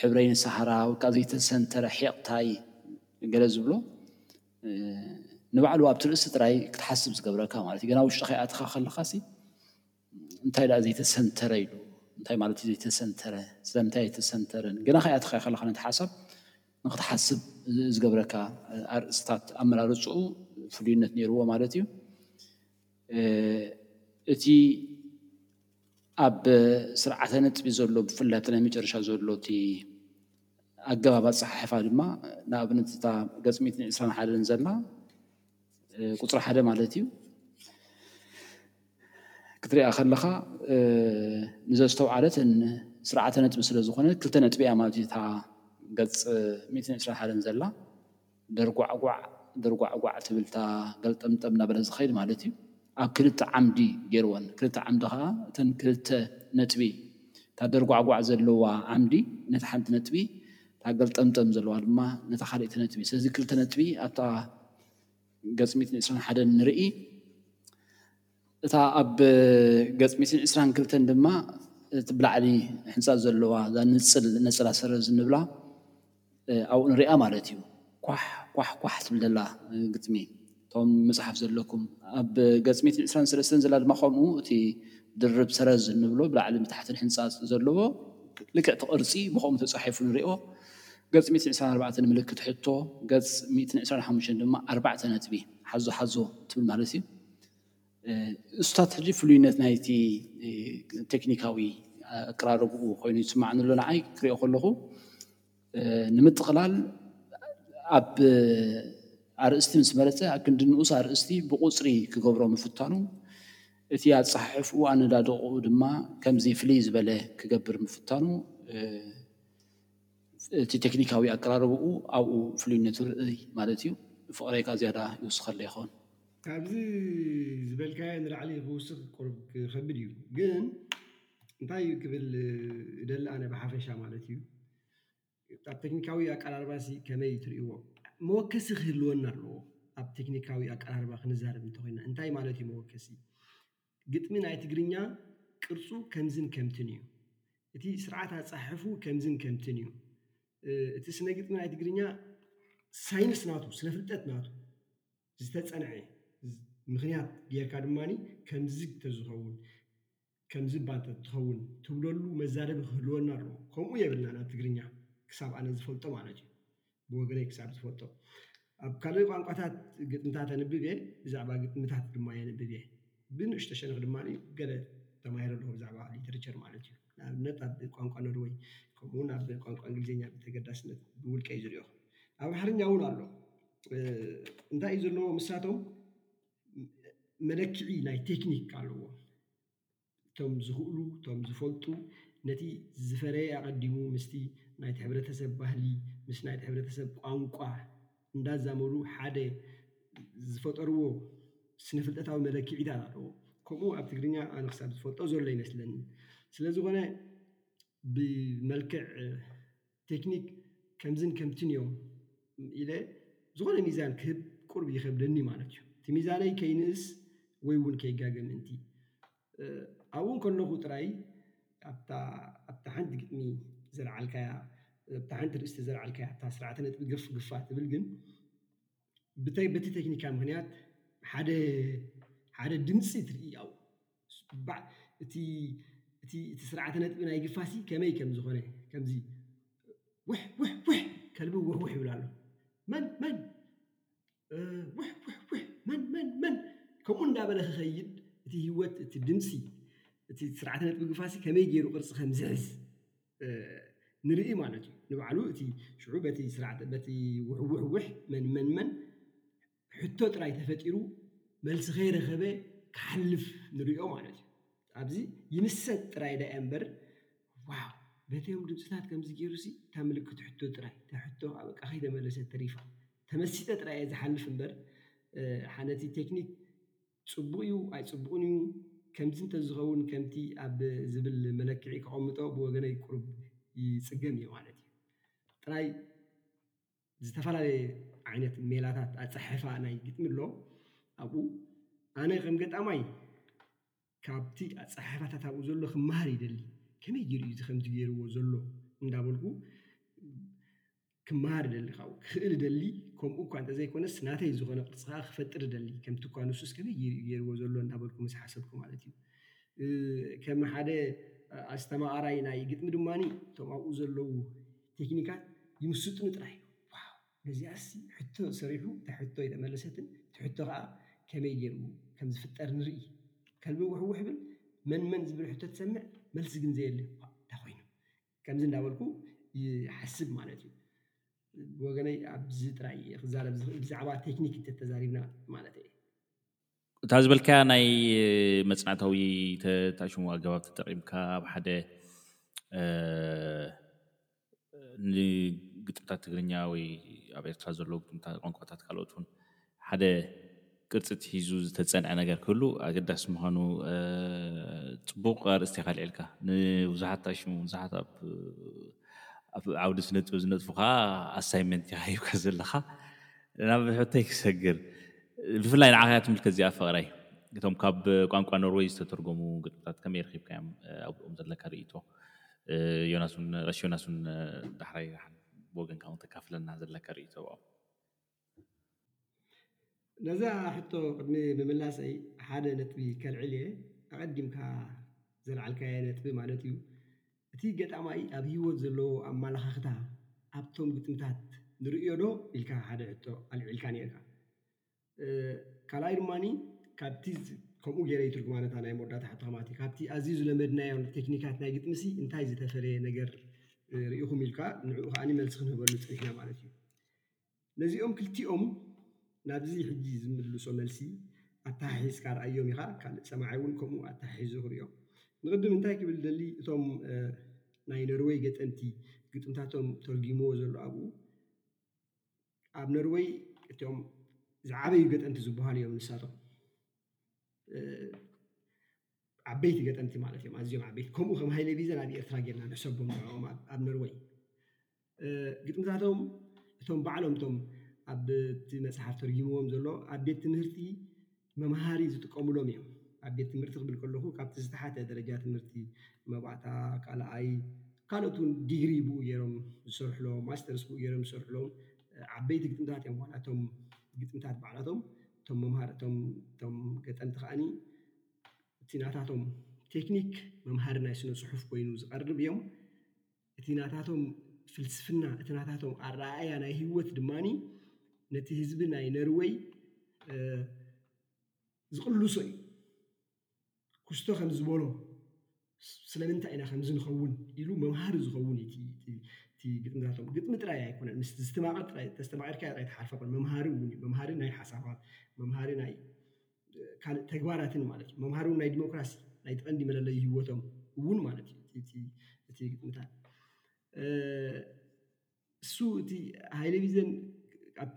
ሕብረይን ሳህራ ወይ ከኣ ዘይተሰንተረ ሒቕታይ ገለ ዝብሎ ንባዕሉ ኣብቲ ርእሲ ጥራይ ክትሓስብ ዝገብረካ ማለት እዩ። ገና ውሽጢ ከይኣተኻ ከለኻሲ እንታይ ደኣ ዘይተሰንተረ ኢሉ እንታይ ማለት እዩ ዘይተሰንተረ ስለምንታይ ኣይተሰንተረን ገና ከይኣተኻ ከለኻ ነቲ ሓሳብ ንክትሓስብ ዝገብረካ ኣርእስታት ኣመራርፅኡ ፍሉይነት ነይርዎ ማለት እዩ። እቲ ኣብ ስርዓተ ነጥቢ ዘሎ ብፍላይ ኣብቲ ናይ መጨረሻ ዘሎ እቲ ኣገባብ ኣጸሓሕፋ ድማ ንኣብነት እታ ገጽ ሚእትን ዕስራን ሓደን ዘላ ቁጽሪ ሓደ ማለት እዩ ክትሪኣ ከለኻ ንዘስተውዓለት ስርዓተ ነጥቢ ስለ ዝኾነ ክልተ ነጥቢ እያ ማለት እዩ እታ ገጽ ሚእትን ዕስራን ሓደን ዘላ ደርጓዕጓዕ ደርጓዕጓዕ ትብልታ ገልጠምጠም እናበለ ዝኸይድ ማለት እዩ። ኣብ ክልተ ዓምዲ ገይርወን። ክልተ ዓምዲ ከኣ እተን ክልተ ነጥቢ እታ ደርጓዕጓዕ ዘለዋ ዓምዲ ነታ ሓንቲ ነጥቢ እታ ገልጠምጠም ዘለዋ ድማ ነታ ካልእቲ ነጥቢ ስለዚ ክልተ ነጥቢ ኣብታ ገጽ ሚእትን ዕስራን ሓደን ንርኢ። እታ ኣብ ገጽ ሚእትን ዕስራን ክልተን ድማ እቲ ብላዕሊ ሕንጻጽ ዘለዋ እዛ ንጽል ነጸላ ሰረዝ እንብላ ኣብኡ ንሪኣ ማለት እዩ። ኳሕ ኳሕ ኳሕ ትብል ዘላ ግጥሚ እቶም መጽሓፍ ዘለኩም። ኣብ ገጽ ሚእትን ዕስራን ሰለስተን ዘላ ድማ ከምኡ እቲ ድርብ ሰረዝ እንብሎ ብላዕልን ብታሕትን ሕንጻጽ ዘለዎ ልክዕ እቲ ቅርጺ ብኸምኡ ተጻሒፉ ንሪኦ። ገጽ ሚእትን ዕስራን ኣርባዕተን ምልክት ሕቶ ገጽ ሚእትን ዕስራን ሓሙሽተን ድማ ኣርባዕተ ነጥቢ ሓዞ ሓዞ ትብል ማለት እዩ። እስታት ሕጂ ፍሉይነት ናይቲ ቴክኒካዊ ኣቀራርብኡ ኮይኑ ይስመዓኒ ኣሎ ንዓይ ክሪኦ ከለኹ። ንምጥቕላል ኣብ ኣርእስቲ ምስ መረጸ ኣብ ክንዲ ንኡስ ኣርእስቲ ብቑጽሪ ክገብሮ ምፍታኑ እቲ ኣጸሓሕፍኡ ኣነዳድቕኡ ድማ ከምዚ ፍልይ ዝበለ ክገብር ምፍታኑ። እቲ ቴክኒካዊ ኣቀራርባኡ ኣብኡ ፍሉይነቱ ርእይ ማለት እዩ። ፍቕረይ ከኣ ዝያዳ ይውስኸለይ ይኸውን። ካብዚ ዝበልካዮ ንላዕሊ ክውስኽ ቁሩብ ክኸብድ እዩ። ግን እንታይ እዩ ክብል እደሊ ኣነ ብሓፈሻ ማለት እዩ ኣብ ቴክኒካዊ ኣቀራርባሲ ከመይ ትርእይዎ? መወከሲ ክህልወና ኣለዎ ኣብ ቴክኒካዊ ኣቀራርባ ክንዛረብ እንተኾይና። እንታይ ማለት እዩ መወከሲ? ግጥሚ ናይ ትግርኛ ቅርጹ ከምዝን ከምትን እዩ። እቲ ስርዓት ኣጸሓሕፍኡ ከምዝን ከምትን እዩ። እቲ ስነ ግጥሚ ናይ ትግርኛ ሳይንስ ናቱ፣ ስነ ፍልጠት ናቱ፣ ዝተጸንዔ ምክንያት ጌርካ ድማ ከምዚ ተዝኸውን፣ ከምዚ እባ እንተትኸውን ትብለሉ መዛረቢ ክህልወና ኣለዎ። ከምኡ የብልናን ኣብ ትግርኛ ክሳብ ኣነ ዝፈልጦ ማለት እዩ። ብወገነይ ክሳብ ዝፈልጦ። ኣብ ካልእ ቋንቋታት ግጥምታት ኣንብብ እየ፣ ብዛዕባ ግጥምታት ድማ የንብብ እየ። ብንእሽቶ ሸነኽ ድማ ገለ ተማሂረ ኣለኹ፣ ብዛዕባ ሊተረቸር ማለት እዩ። ንኣብነት ኣብ ቋንቋ ኖርወይ ከምኡውን ኣብ ቋንቋ እንግሊዝኛ ብተገዳስነት ብውልቀይ ዝርእዮ። ኣምሓርኛ እውን ኣሎ። እንታይ እዩ ዘለዎ ምስሳቶም መለክዒ ናይ ቴክኒክ ኣለዎም። እቶም ዝኽእሉ እቶም ዝፈልጡ ነቲ ዝፈረየ ኣቐዲሙ ምስቲ ናይቲ ሕብረተሰብ ባህሊ ምስ ናይቲ ሕብረተሰብ ቋንቋ እንዳዛመዱ ሓደ ዝፈጠርዎ ስነ ፍልጠታዊ መለክዒታት ኣለዎ ከምኡ ኣብ ትግርኛ ኣነ ክሳብ ዝፈልጦ ዘሎ ኣይመስለንን ስለ ዝኾነ ብመልክዕ ቴክኒክ ከምዝን ከምትን እዮም ኢለ ዝኾነ ሚዛን ክህብ ቁርብ ይኸብደኒ ማለት እዩ። እቲ ሚዛነይ ከይንእስ ወይ እውን ከይጋገ ምእንቲ። ኣብኡ እንከለኹ ጥራይ ኣብታ ኣብታ ሓንቲ ግጥሚ ዘልዓልካያ ኣብታ ሓንቲ ርእስቲ ዘልዓልካያ እታ ስርዓተ ነጥቢ ግፍ ግፋ ትብል ግን፣ በቲ ቴክኒካዊ ምኽንያት ሓደ ሓደ ድምፂ ትርኢ ኣብኡ እቲ እቲ ስርዓተ ነጥቢ ናይ ግፋሲ ከመይ ከም ዝኾነ ከምዚ ዊሕ ዊሕ ዊሕ ከልቢ ዊሕ ዊሕ ይብል ኣሎ መን መን ዊሕ ዊሕ ዊሕ መን መን መን ከምኡ እንዳበለ ክኸይድ እቲ ህይወት እቲ ድምፂ እቲ ስርዓተ ነጥቢ ግፋሲ ከመይ ገይሩ ቅርፂ ከም ዝሕዝ ንርኢ ማለት እዩ። ንባዕሉ እቲ ሽዑ በቲ ስርዓት በቲ ውሕውሕውሕ መን መን መን ሕቶ ጥራይ ተፈጢሩ መልሲ ከይረኸበ ክሓልፍ ንሪኦ ማለት እዩ። ኣብዚ ይምሰጥ ጥራይ ደኣ እምበር ዋው በቶም ድምፅታት ከምዚ ገይሩሲ እታ ምልክት ሕቶ ጥራይ እታ ሕቶ ከዓ በቃ ከይተመለሰት ተሪፋ ተመሲጠ ጥራይ እየ ዝሓልፍ እምበር ሓንቲ ቴክኒክ ጽቡቕ'ዩ ኣይጽቡቕን'ዩ፣ ከምዚ እንተዝኸውን ከምቲ ኣብ ዝብል መለክዒ ከቐምጦ ብወገነይ ቁሩብ ይጽገም'የ ማለት'ዩ። ጥራይ ዝተፈላለየ ዓይነት ሜላታት ኣጸሓሕፋ ናይ ግጥሚ ኣሎ ኣብኡ። ኣነ ከም ገጣማይ ካብቲ ኣጸሓሕፋታት ኣብኡ ዘሎ ክመሃር ይደሊ። ከመይ ጌሩ'ዩ እዚ ከምዚ ጌርዎ ዘሎ እንዳበልኩ። ክመሃር እደሊ ኻብኡ፣ ክኽእል እደሊ፣ ከምኡ እኳ እንተ ዘይኰነስ ናተይ ዝዀነ ቅርጺ ኸኣ ክፈጥር እደሊ፣ ከምቲ እኳ ንሱስ ከመይ ገይሩ እዩ ገይርዎ ዘሎ እንዳበልኩ ምስ ሓሰብኩ ማለት እዩ። ከም ሓደ ኣስተማቓራይ ናይ ግጥሚ ድማ እቶም ኣብኡ ዘለዉ ቴክኒካት ይምስጡኒ ጥራይ እዮም። ዋው ነዚኣሲ ሕቶ ሰሪሑ እታ ሕቶ ኣይተመለሰትን፣ እቲ ሕቶ ኸኣ ከመይ ገይሩ ከም ዝፍጠር ንርኢ፣ ከልቢ ውሕውሕ ይብል፣ መን መን ዝብል ሕቶ ትሰምዕ፣ መልሲ ግን ዘየለ፣ ዋእ እንታይ ኰይኑ ከምዚ እንዳበልኩ ይሓስብ ማለት እዩ። ብወገነይ ኣብዚ ጥራይ እየ ክዛረብ ዝኽእል ብዛዕባ ቴክኒክ እንተተዛሪብና ማለተይ እየ። እታ ዝበልካያ ናይ መጽናዕታዊ ተጣሽሙ ኣገባብ ተጠቂምካ ኣብ ሓደ ንግጥምታት ትግርኛ ወይ ኣብ ኤርትራ ዘለዉ ግጥምታት ቋንቋታት ካልኦት ውን ሓደ ቅርጽት ሒዙ ዝተጸንዐ ነገር ክህሉ ኣገዳሲ ምዃኑ ጽቡቕ ኣርእስቲ ኢኻ ኣልዒልካ። ንብዙሓት ኣሽሙ ብዙሓት ኣብ ኣብ ዓውዲ ስነ ጥበብ ዝነጥፉ ከኣ ኣሳይመንት ኢኻ ሂብካ ዘለኻ። ናብ ሕቶይ ክሰግር፣ ብፍላይ ንዓኻ እያ ትምልከት እዚኣ ፍቕረይ። እቶም ካብ ቋንቋ ኖርወይ ዝተተርጎሙ ግጥምታት ከመይ ረኺብካዮም ኣብኦም ዘለካ ርእይቶ? ዮናስ ውን ቀሺ ዮናስ ውን ዳሕራይ ብወገንካ ውን ተካፍለና ዘለካ ርእይቶ ኣብኦም። ነዛ ሕቶ ቅድሚ ምምላሰይ ሓደ ነጥቢ ከልዕል እየ ኣቀዲምካ ዘልዓልካዮ ነጥቢ ማለት እዩ እቲ ገጣማይ ኣብ ሂወት ዘለዎ ኣማላካክታ ኣብቶም ግጥምታት ንርእዮ ዶ ኢልካ ሓደ ሕቶ ኣልዒልካ ኔርካ ካልኣይ ድማ ካብቲ ከምኡ ጌረ ይትርጉማ ነታ ናይ መወዳእታ ሕቶካ ማለት እዩ ካብቲ ኣዝዩ ዝለመድናዮ ቴክኒካት ናይ ግጥሚ ሲ እንታይ ዝተፈለየ ነገር ሪኢኩም ኢልካ ንዕኡ ከኣ መልሲ ክንህበሉ ጸኒሕና ማለት እዩ። ነዚኦም ክልቲኦም ናብዚ ሕጂ ዝምልሶ መልሲ ኣተሓሒዝካ ርኣዮም ኢኻ፣ ካልእ ሰማዒ እውን ከምኡ ኣተሓሒዙ ክርእዮ። ንቕድም እንታይ ክብል እደሊ እቶም ናይ ኖርወይ ገጠምቲ ግጥምታቶም ተርጒምዎ ዘሎ ኣብኡ ኣብ ኖርወይ እቶም ዝዓበዩ ገጠምቲ ዝብሃሉ እዮም ንሳቶም። ዓበይቲ ገጠምቲ ማለት እዮም ኣዝዮም ዓበይቲ ከምኡ ከም ሃይለ ቢዘን ኣብ ኤርትራ ጌርና ንሕሰቦም ንዕኦም ኣብ ኖርወይ ግጥምታቶም እቶም ባዕሎም እቶም ኣብቲ መጽሓፍ ተርጊምዎም ዘሎ ኣብ ቤት ትምህርቲ መምሃሪ ዝጥቀሙሎም እዮም ኣብ ቤት ትምህርቲ ክብል ከለኹ ካብቲ ዝተሓተ ደረጃ ትምህርቲ መባእታ ካልኣይ ካልኦት እውን ዲግሪ ብኡ ገይሮም ዝሰርሕሎም ማስተርስ ብኡ ገይሮም ዝሰርሕሎም ዓበይቲ ግጥምታት እዮም ዋላ እቶም ግጥምታት ባዕላቶም እቶም መምሃር እቶም ገጠምቲ ከዓኒ እቲ ናታቶም ቴክኒክ መምሃሪ ናይ ስነ ፅሑፍ ኮይኑ ዝቐርብ እዮም። እቲ ናታቶም ፍልስፍና እቲ ናታቶም ኣረኣእያ ናይ ህይወት ድማ ነቲ ህዝቢ ናይ ነርወይ ዝቕልሶ እዩ። ኩስቶ ከምዝበሎ ስለምንታይ ኢና ከምዚ ንኸውን ኢሉ መምሃሪ ዝኸውን እዩ እቲ ግጥምታቶም። ግጥሚ ጥራይ ኣይኮነን፣ ምስ ዝትማቐር ጥራይ እንተስተማቒርካዮ ጥራይ ትሓልፎ ኣይኮነን፣ መምሃሪ እውን እዩ፣ መምሃሪ ናይ ሓሳባት፣ መምሃሪ ናይ ካልእ ተግባራትን ማለት እዩ፣ መምሃሪ እውን ናይ ዲሞክራሲ፣ ናይቲ ቀንዲ መለለዪ ህይወቶም እውን ማለት እዩ እቲ እቲ ግጥምታት። እሱ እቲ ሃይለ ቢዘን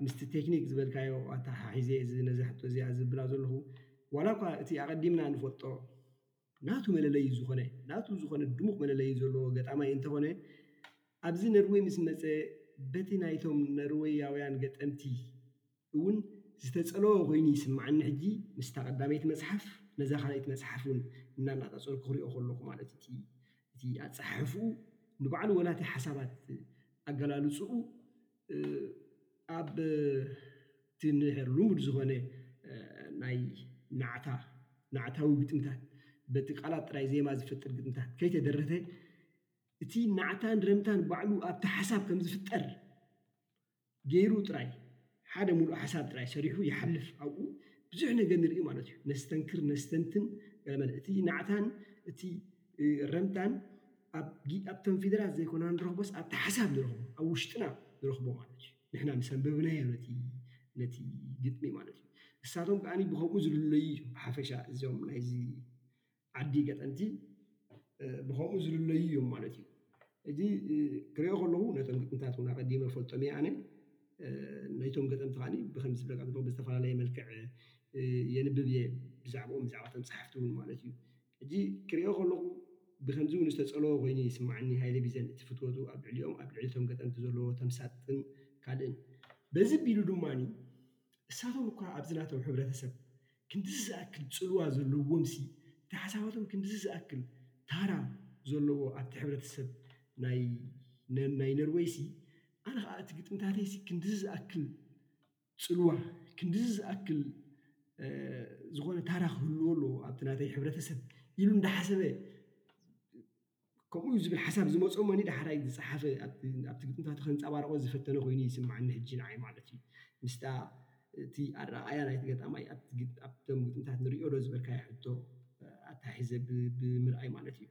ምስቲ ቴክኒክ ዝበልካዮ ኣተሓሒዘ እዚ ነዛ ሕቶ እዚኣ ዝብላ ዘለኹ ዋላ እኳ እቲ ኣቐዲምና ንፈልጦ ናቱ መለለዩ ዝኾነ ናቱ ዝኾነ ድሙቕ መለለዩ ዘለዎ ገጣማይ እንተኾነ ኣብዚ ነርወይ ምስ መጸ በቲ ናይቶም ነርወያውያን ገጠምቲ እውን ዝተጸለወ ኮይኑ ይስመዓኒ ሕጂ ምስታ ቀዳመይቲ መጽሓፍ ነዛ ካልኣይቲ መጽሓፍ እውን እናናጸጸርኩ ክሪኦ ከለኹ ማለት እቲ እቲ ኣጸሓሕፍኡ ንባዕሉ ወላ እቲ ሓሳባት ኣገላልጽኡ ኣብ እቲ ልሙድ ዝኾነ ናይ ናዕታ ናዕታዊ ግጥምታት በቲ ቃላት ጥራይ ዜማ ዝፍጥር ግጥምታት ከይተደረፈ እቲ ናዕታን ረምታን ባዕሉ ኣብቲ ሓሳብ ከም ዝፍጠር ገይሩ ጥራይ ሓደ ምሉእ ሓሳብ ጥራይ ሰሪሑ ይሓልፍ ኣብኡ ብዙሕ ነገር ንርኢ ማለት እዩ። ነስተንክር ነስተንትን እቲ ናዕታን እቲ እረምታን ኣብ ጊ ኣብቶም ፊደላት ዘይኮና ንረኽቦስ ኣብቲ ሓሳብ ንረኽቦ ኣብ ውሽጥና ንረኽቦ ማለት እዩ። ንሕና ምስ ኣንበብናዮ ነቲ ነቲ ግጥሚ ማለት እዩ። ንሳቶም ከኣ ብኸምኡ ዝልለዩ እዮም ብሓፈሻ እዞም ናይዚ ዓዲ ገጠምቲ ብኸምኡ ዝልለዩ እዮም ማለት እዩ። እዚ ክሪኦ ከለኹ ነቶም ግጥምታት እውን ኣቐዲመ እፈልጦም እየ ኣነ። ናይቶም ገጠምቲ ከኣ ብኸምዚ ዝብለካ ዘለኹ ብዝተፈላለየ መልክዕ የንብብ እየ ብዛዕብኦም ብዛዕባ እቶም ጸሓፍቲ እውን ማለት እዩ። ሕጂ ክርእዮ ከለኹ ብከምዚ ውን ዝተጸለወ ኮይኑ ይስማዓኒ ሃይለ ቢዘን እቲ ፍትወቱ ኣብ ልዕሊኦም ኣብ ልዕሊ እቶም ገጠምቲ ዘለዎ ተምሳጥን ካልእን በዚ ኣቢሉ ድማ እሳቶም እኳ ኣብዚ ናቶም ሕብረተሰብ ክንድዚ ዝኣክል ጽልዋ ዘለዎምሲ እቲ ሓሳባቶም ክንድዚ ዝኣክል ታራ ዘለዎ ኣብቲ ሕብረተሰብ ናይ ናይ ነርወይሲ ኣነ ከኣ እቲ ግጥምታተይሲ ክንድዚ ዝኣክል ጽልዋ ክንድዚ ዝኣክል ዝኾነ ታራ ክህልዎ ኣለዎ ኣብቲ ናተይ ሕብረተሰብ ኢሉ እንዳሓሰበ ከምኡ ዝብል ሓሳብ ዝመጾ መን እዩ ዳሕራይ ዝጸሓፈ ኣብቲ ግጥምታቱ ከንጸባርቆ ዝፈተነ ኮይኑ እዩ ዝስምዓኒ ሕጂ ንዓይ ማለት እዩ ምስታ እቲ ኣረኣእያ ናይቲ ገጣማይ ኣብቶም ግጥምታት ንርእዮ ዶ ዝበልካዮ ሕቶ ኣተሓሒዘ ብምርኣይ ማለት እዩ።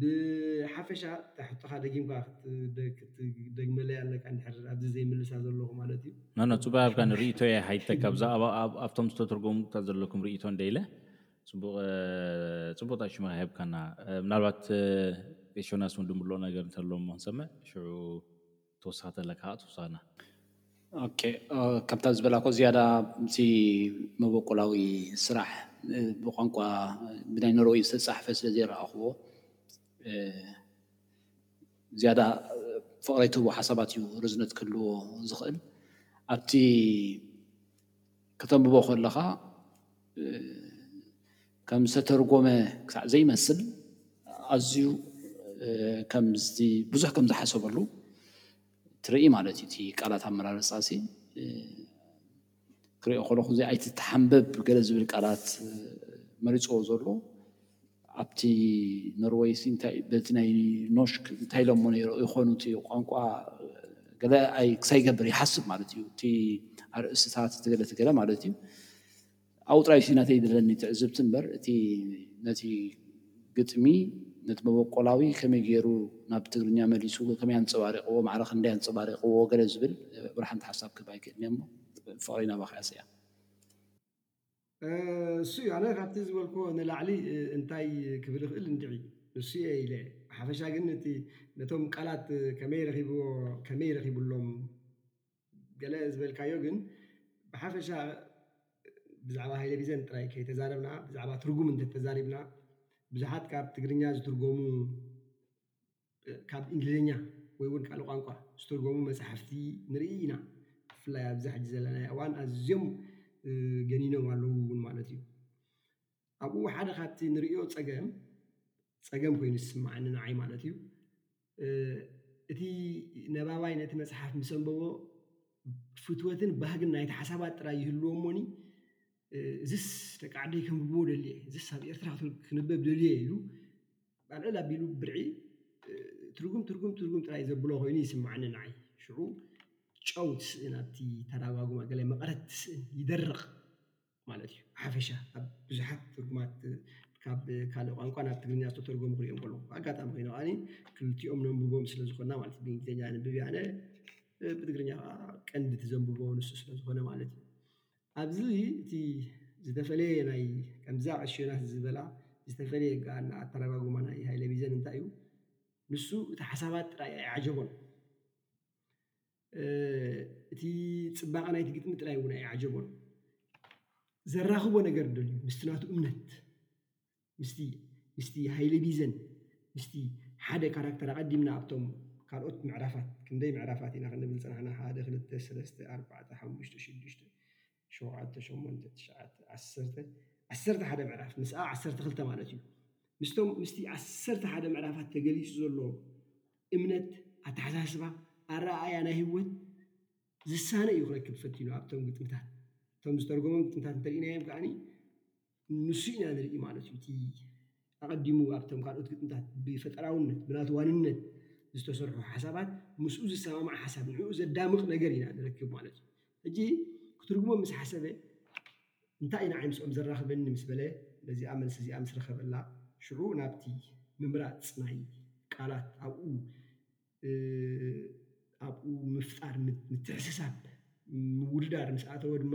ብሓፈሻ እታ ሕቶኻ ደጊምካ ክትደግመለይ ኣለካ እንድሕር ኣብዚ ዘይምልሳ ዘለኹ ማለት እዩ። ኖኖ ጽቡቅ ኣብካ ንሪኢቶ እየ ሃይተ ካብዛ ኣብቶም ዝተተርጎሙ ምቅጻል ዘለኩም ሪኢቶ እንደ ኢለ ጽቡቅ ጽቡቅ ጣሺማ ሂብካና ምናልባት ቄስ ዮናስ እውን ድምልኦ ነገር እንተለዎ እሞ ክንሰምዕ ሽዑ ተወሳኺ ተለ ካኣ ትውሳና። ኦኬ ከምታ ዝበላኮ ዝያዳ እቲ መበቆላዊ ስራሕ ብቋንቋ ብናይ ኖርወይ ዝተጻሕፈ ስለ ዘይረኣኹዎ ዝያዳ ፍቕረይ ትህቦ ሓሳባት እዩ ርዝነት ክህልዎ ዝኽእል ኣብቲ ክተንብቦ ከለኻ ከም ዝተተርጎመ ክሳዕ ዘይመስል ኣዝዩ ከም ብዙሕ ከም ዝሓሰበሉ ትርኢ ማለት እዩ። እቲ ቃላት ኣመራርጻሲ ክሪኦ ከለኹ እዚ ኣይትተሓንበብ ገለ ዝብል ቃላት መሪጽዎ ዘሎ። ኣብቲ ኖርወይሲ እንታይ በቲ ናይ ኖሽክ እንታይ ኢሎሞ ነይሮ ይኾኑ እቲ ቋንቋ ገለ ኣይ ክሳይ ይገብር ይሓስብ ማለት እዩ እቲ ኣርእስታት እቲ ገለ እቲ ገለ ማለት እዩ ኣብኡ ጥራይ እዩ ናተይ ዘለኒ ትዕዝብቲ እምበር እቲ ነቲ ግጥሚ ነቲ መበቆላዊ ከመይ ገይሩ ናብ ትግርኛ መሊሱ ከመይ ኣንጸባሪቕዎ ማዕረ ክንደይ ኣንጸባሪቕዎ ገለ ዝብል ብራሕንቲ ሓሳብ ክህብ ኣይክእልን'የ እሞ ፍቕረይ ናባኻ እያ ስኢና። እሱ እዩ ኣነ ካብቲ ዝበልክዎ ንላዕሊ እንታይ ክብል ይኽእል እንድዒ ንሱ እየ ኢለ ብሓፈሻ ግን እቲ ነቶም ቃላት ከመይ ረኺብዎ ከመይ ረኺብሎም ገለ ዝበልካዮ ግን ብሓፈሻ ብዛዕባ ሃይለ ቢዘን ጥራይ ከይተዛረብና ብዛዕባ ትርጉም እንተተዛሪብና ብዙሓት ካብ ትግርኛ ዝትርጎሙ ካብ እንግሊዝኛ ወይ እውን ካልእ ቋንቋ ዝተርጎሙ መፃሕፍቲ ንርኢ ኢና። ብፍላይ ኣብዚ ሕጂ ዘለናዮ እዋን ኣዝዮም ገኒኖም ኣለዉ እውን ማለት እዩ። ኣብኡ ሓደ ካብቲ ንርእዮ ፀገም፣ ፀገም ኮይኑ ዝስመዓኒ ንዓይ ማለት እዩ፣ እቲ ነባባይ ነቲ መፅሓፍ ምስ ኣንበቦ ፍትወትን ባህግን ናይቲ ሓሳባት ጥራይ ይህልዎ እሞኒ፣ እዝስ ደቂ ዓደይ ከንብብዎ ደልየ፣ እዝስ ኣብ ኤርትራ ክንበብ ደልየ ኢሉ ኣልዕል ኣቢሉ ብርዒ ትርጉም ትርጉም ትርጉም ጥራይ ዘብሎ ኮይኑ ይስምዓኒ ንዓይ። ሽዑ ጨው ትስእን ኣብቲ ተራጓጉማ ገለ መቐረት ትስእን፣ ይደርቕ፣ ማለት እዩ። ብሓፈሻ ኣብ ብዙሓት ትርጉማት ካብ ካልእ ቋንቋ ናብ ትግርኛ ዝተተርጎሙ ክርእዮም ከለኹ። ብኣጋጣሚ ኮይኑ ከኣ ክልቲኦም ነንብቦም ስለ ዝኾንና ማለት እዩ። ብእንግሊዝኛ ኣንብብ እየ ኣነ፣ ብትግርኛ ከኣ ቀንዲ እቲ ዘንብቦ ንሱ ስለ ዝኾነ ማለት እዩ። ኣብዚ እቲ ዝተፈለየ ናይ ከምዛ ዕሽዮናት ዝበላ ዝተፈለየ ጋና ኣተረጋጉማ ናይ ሃይለ ቢዘን እንታይ እዩ ንሱ እቲ ሓሳባት ጥራይ ኣይዓጀቦን እቲ ጽባቐ ናይቲ ግጥሚ ጥራይ እውን ኣይዓጀቦን ዘራኽቦ ነገር ደልዩ ምስቲ ናቱ እምነት ምስቲ ምስቲ ሃይለ ቢዘን ምስቲ ሓደ ካራክተር ኣቀዲምና ኣብቶም ካልኦት ምዕራፋት ክንደይ ምዕራፋት ኢና ክንብል ዝጸናሕና ሓደ ክልተ ሰለስተ ኣርባዕተ ሓሙሽተ ሽዱሽተ ሸውዓተ ሸሞንተ ትሽዓተ ዓሰርተ ዓሰርተ ሓደ ምዕራፍ ምስኣ ዓሰርተ ክልተ ማለት እዩ ምስቶም ምስቲ ዓሰርተ ሓደ ምዕራፋት ተገሊጹ ዘሎ እምነት ኣተሓሳስባ ኣረኣእያ ናይ ህይወት ዝሳነ እዩ ክረክብ ፈቲኑ ኣብቶም ግጥምታት እቶም ዝተርጎሞም ግጥምታት እንተርኢናዮም ከኣ ንሱ ኢና ንርኢ ማለት እዩ። እቲ ኣቐዲሙ ኣብቶም ካልኦት ግጥምታት ብፈጠራውነት፣ ብናቱ ዋንነት ዝተሰርሑ ሓሳባት፣ ምስኡ ዝሰማማዕ ሓሳብ፣ ንዕኡ ዘዳምቕ ነገር ኢና ንረክብ ማለት እዩ። ሕጂ ክትርጉሞም ምስ ሓሰበ፣ እንታይ እዩ ንዓይ ምስኦም ዘራኽበኒ ምስ በለ፣ ነዚኣ መልሲ እዚኣ ምስ ረኸበላ፣ ሽዑ ናብቲ ምምራጽ ናይ ቃላት ኣብኡ ኣብኡ ምፍጣር ምትሕስሳብ ምውድዳር ምስ ኣተወ ድማ፣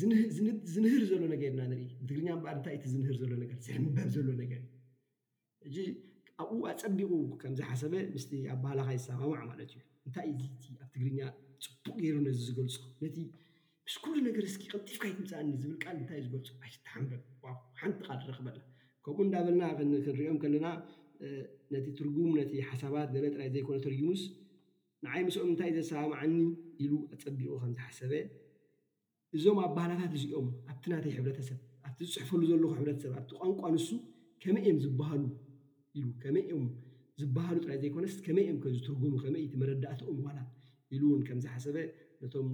ዝንህ ዝን ዝንህር ዘሎ ነገር ኢና ንርኢ ብትግርኛ እምበኣር እንታይ እዩ እቲ ዝንህር ዘሎ ነገር ዝንበብ ዘሎ ነገር ሕጂ ኣብኡ ኣጸቢቑ ከም ዝሓሰበ ምስቲ ኣበሃላኻ ይሰማማዕ ማለት እዩ እንታይ እዩ እቲ ኣብ ትግርኛ ጽቡቕ ገይሩ ነዚ ዝገልጾ ነቲ ምስ ኩሉ ነገር እስኪ ቀልጢፍካ ኣይትምጽኣኒ ዝብል ቃል እንታይ እዩ ዝገልጾ ኣይትተሓንበብ ዋው ሓንቲ ቃል ረኽበላ ከምኡ እንዳበልና ክንሪኦም ከለና ነቲ ትርጉም ነቲ ሓሳባት ገለ ጥራይ ዘይኮነ ተርጊሙስ ንዓይ ምስኦም እንታይ ዘሰማምዓኒ ኢሉ ኣጸቢቑ ከም ዝሓሰበ፣ እዞም ኣባህላታት እዚኦም ኣብቲ ናተይ ሕብረተሰብ፣ ኣብቲ ዝጽሕፈሉ ዘለኹ ሕብረተሰብ፣ ኣብቲ ቋንቋ ንሱ ከመይ እዮም ዝበሃሉ ኢሉ፣ ከመይ እዮም ዝበሃሉ ጥራይ ዘይኮነስ ከመይ እዮምከ ዝትርጎሙ፣ ከመይ እቲ መረዳእታኦም ዋላ ኢሉ'ውን ከም ዝሓሰበ ነቶም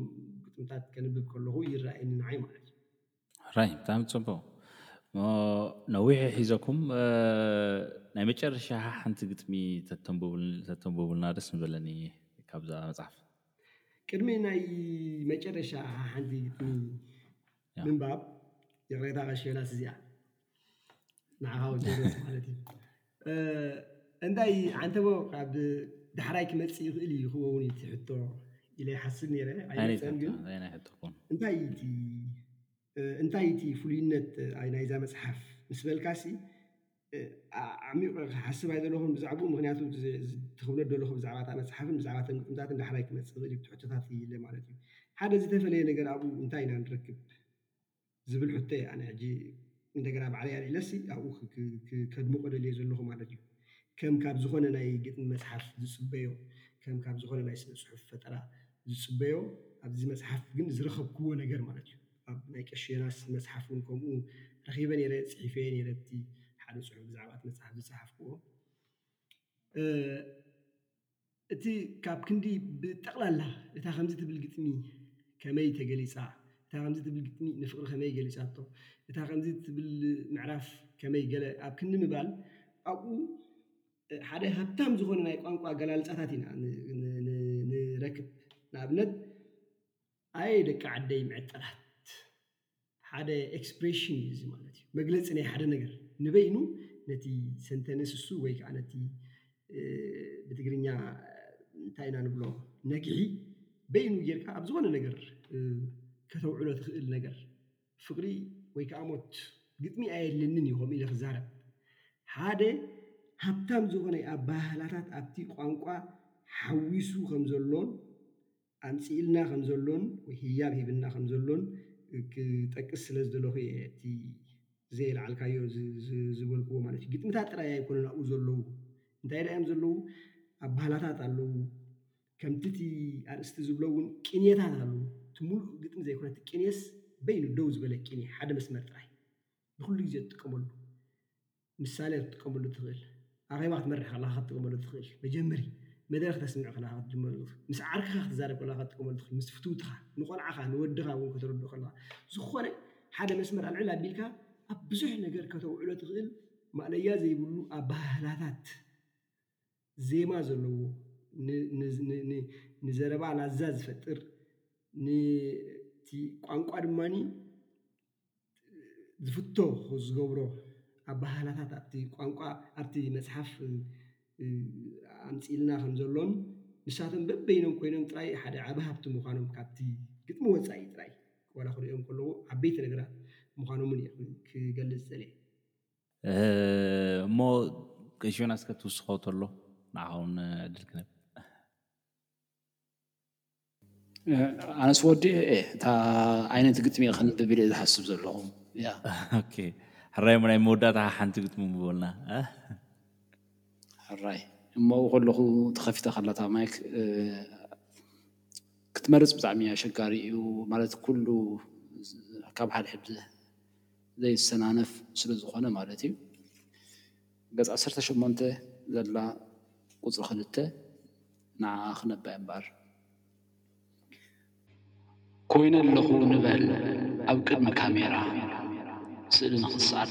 ግጥምታት ከንብብ ከለኹ ይረኣየኒ ንዓይ ማለት እዩ። ራይ ብጣዕሚ ጽቡቕ እሞ ነዊሕ ሒዘኩም ናይ መጨረሻ ሓንቲ ግጥሚ ተተንብቡልና ደስ ምበለኒ ካብዛ መጽሓፍ ቅድሚ ናይ መጨረሻ ሓንቲ ግጥሚ ምንባብ ይቕሬታ ቀሺ ዮናስ እዚኣ ንዓኻ ውን ጀለስ ማለት እዩ እንታይ ዓንተቦ ካብ ዳሕራይ ክመፅእ ይኽእል እዩ ክኸውን እዩ እቲ ሕቶ ኢለ ይሓስብ ነይረ ኣይመፀን ግን እንታይ እቲ እንታይ እቲ ፍሉይነት ናይዛ መፅሓፍ ምስ በልካሲ ኣዕሚቑ ክሓስብ ኣይደለኹን ብዛዕብኡ ምኽንያቱ እቲ ትብሎ ዘለኹ ብዛዕባ እታ መፅሓፍን ብዛዕባ እቶም ግጥምታትን ዳሕራይ ክመፅእ ይኽእል እዩ ትብል ሕቶታት ኢለ ማለት እዩ ሓደ ዝተፈለየ ነገር ኣብኡ እንታይ ኢና ንረክብ? ዝብል ሕቶ እየ ኣነ ሕጂ እንደገና ባዕለይ ኣልዒለሲ ኣብኡ ከድምቆ ደልየ ዘለኹ ማለት እዩ። ከም ካብ ዝኾነ ናይ ግጥሚ መጽሓፍ ዝጽበዮ ከም ካብ ዝኾነ ናይ ስነ ጽሑፍ ፈጠራ ዝጽበዮ ኣብዚ መጽሓፍ ግን ዝረኸብክዎ ነገር ማለት እዩ ኣብ ናይ ቀሺ ዮናስ መጽሓፍ ውን ከምኡ ረኺበ ኔረ ጽሒፈዮ ኔረ እቲ ሓደ ጽሑፍ ብዛዕባ እቲ መጽሓፍ ዝጸሓፍክዎ እቲ ካብ ክንዲ ብጠቕላላ እታ ከምዚ ትብል ግጥሚ ከመይ ተገሊጻ፣ እታ ከምዚ ትብል ግጥሚ ንፍቕሪ ከመይ ገሊጻቶ፣ እታ ከምዚ ትብል ምዕራፍ ከመይ ገለ ኣብ ክንዲ ምባል ኣብኡ ሓደ ሃብታም ዝኾነ ናይ ቋንቋ ኣገላልጻታት ኢና ንረክብ። ንኣብነት ኣየ ደቂ ዓደይ ምዕጥራት! ሓደ ኤክስፕሬሽን እዩ እዚ ማለት እዩ። መግለጺ ናይ ሓደ ነገር ንበይኑ ነቲ ሰንተንስ እሱ ወይ ከዓ ነቲ ብትግርኛ እንታይ ኢና ንብሎ ነግሒ በይኑ ጌርካ ኣብ ዝኾነ ነገር ከተውዕሎ ትኽእል ነገር ፍቕሪ ወይ ከዓ ሞት ግጥሚ ኣየድልየንን እዩ ከምኡ ኢለ ክዛረብ ሓደ ሃብታም ዝኾነ ኣበሃህላታት ኣብቲ ቋንቋ ሓዊሱ ከምዘሎን ኣምጺእልና ከም ዘሎን ወይ ህያብ ሂብና ከም ዘሎን ክጠቅስ ስለ ዝደለኹ እየ እቲ ዘየልዓልካዮ ዝበልክዎ ማለት እዩ። ግጥምታት ጥራይ ኣይኮኑን ኣብኡ ዘለዉ። እንታይ ደኣ እዮም ዘለዉ? ኣባህላታት ኣለዉ፣ ከምቲ እቲ ኣርእስቲ ዝብሎ እውን ቅንየታት ኣለዉ። እቲ ምሉእ ግጥሚ ዘይኮነ እቲ ቅንየስ በይኑ ደው ዝበለ ቅንየ፣ ሓደ መስመር ጥራይ ንኹሉ ግዜ እትጥቀመሉ። ምሳሌ ክትጥቀመሉ ትኽእል። ኣኼባ ክትመርሕ ከለኻ ክትጥቀመሉ ትኽእል። መጀመሪ መደረ ክተስምዕ ከለኻ ክትጥቀመሉ ትኽእል። ምስ ዓርክኻ ክትዛረብ ከለኻ ክትጥቀመሉ ትኽእል። ምስ ፍትውትኻ፣ ንቆልዓኻ፣ ንወድኻ እውን ከተረድኦ ከለኻ። ዝኾነ ሓደ መስመር ኣልዕል ኣቢልካ ኣብ ብዙሕ ነገር ከተውዕሎ ትኽእል ማእለያ ዘይብሉ ኣበሃህላታት። ዜማ ዘለዎ፣ ንዘረባ ላዛ ዝፈጥር፣ ነቲ ቋንቋ ድማ ዝፍቶ ዝገብሮ ኣበሃህላታት ኣብቲ ቋንቋ ኣብቲ መጽሓፍ ኣምጺእልና ከም ዘሎን ንሳቶም በበይኖም ኮይኖም ጥራይ ሓደ ዓቢ ሃብቲ ምዃኖም ካብቲ ግጥሚ ወጻኢ ጥራይ ዋላ ክርእዮም ከለኹ ዓበይቲ ነገራት ምዃኖምን እየ ክገልጽ ዝደልየ። እሞ ቀሺ ዮናስ ከትውስኾ ተሎ ንዓኹም ዕድል ክህብ። ኣነስ ወዲኤ እየ እታ ዓይነት ግጥሚ እየ ከንብብ ኢለ ዝሓስብ ዘለኹ ያ ኦኬ ሕራይ ናይ መወዳእታ ሓንቲ ግጥሚ ምበልና ሕራይ እሞ ከለኹ ተኸፊተ ከላታ ማይክ ክትመርፅ ብጣዕሚ ኣሸጋሪ እዩ ማለት ኩሉ ካብ ሓድሕድ ዘይሰናነፍ ስለ ዝኾነ ማለት እዩ። ገጽ ዓሰርተ ሸሞንተ ዘላ ቁጽሪ ክልተ ንዓኣ ክነባ እምበኣር። ኮይነ ኣለኹ ንበል ኣብ ቅድሚ ካሜራ ስእሊ ንኽትስኣል።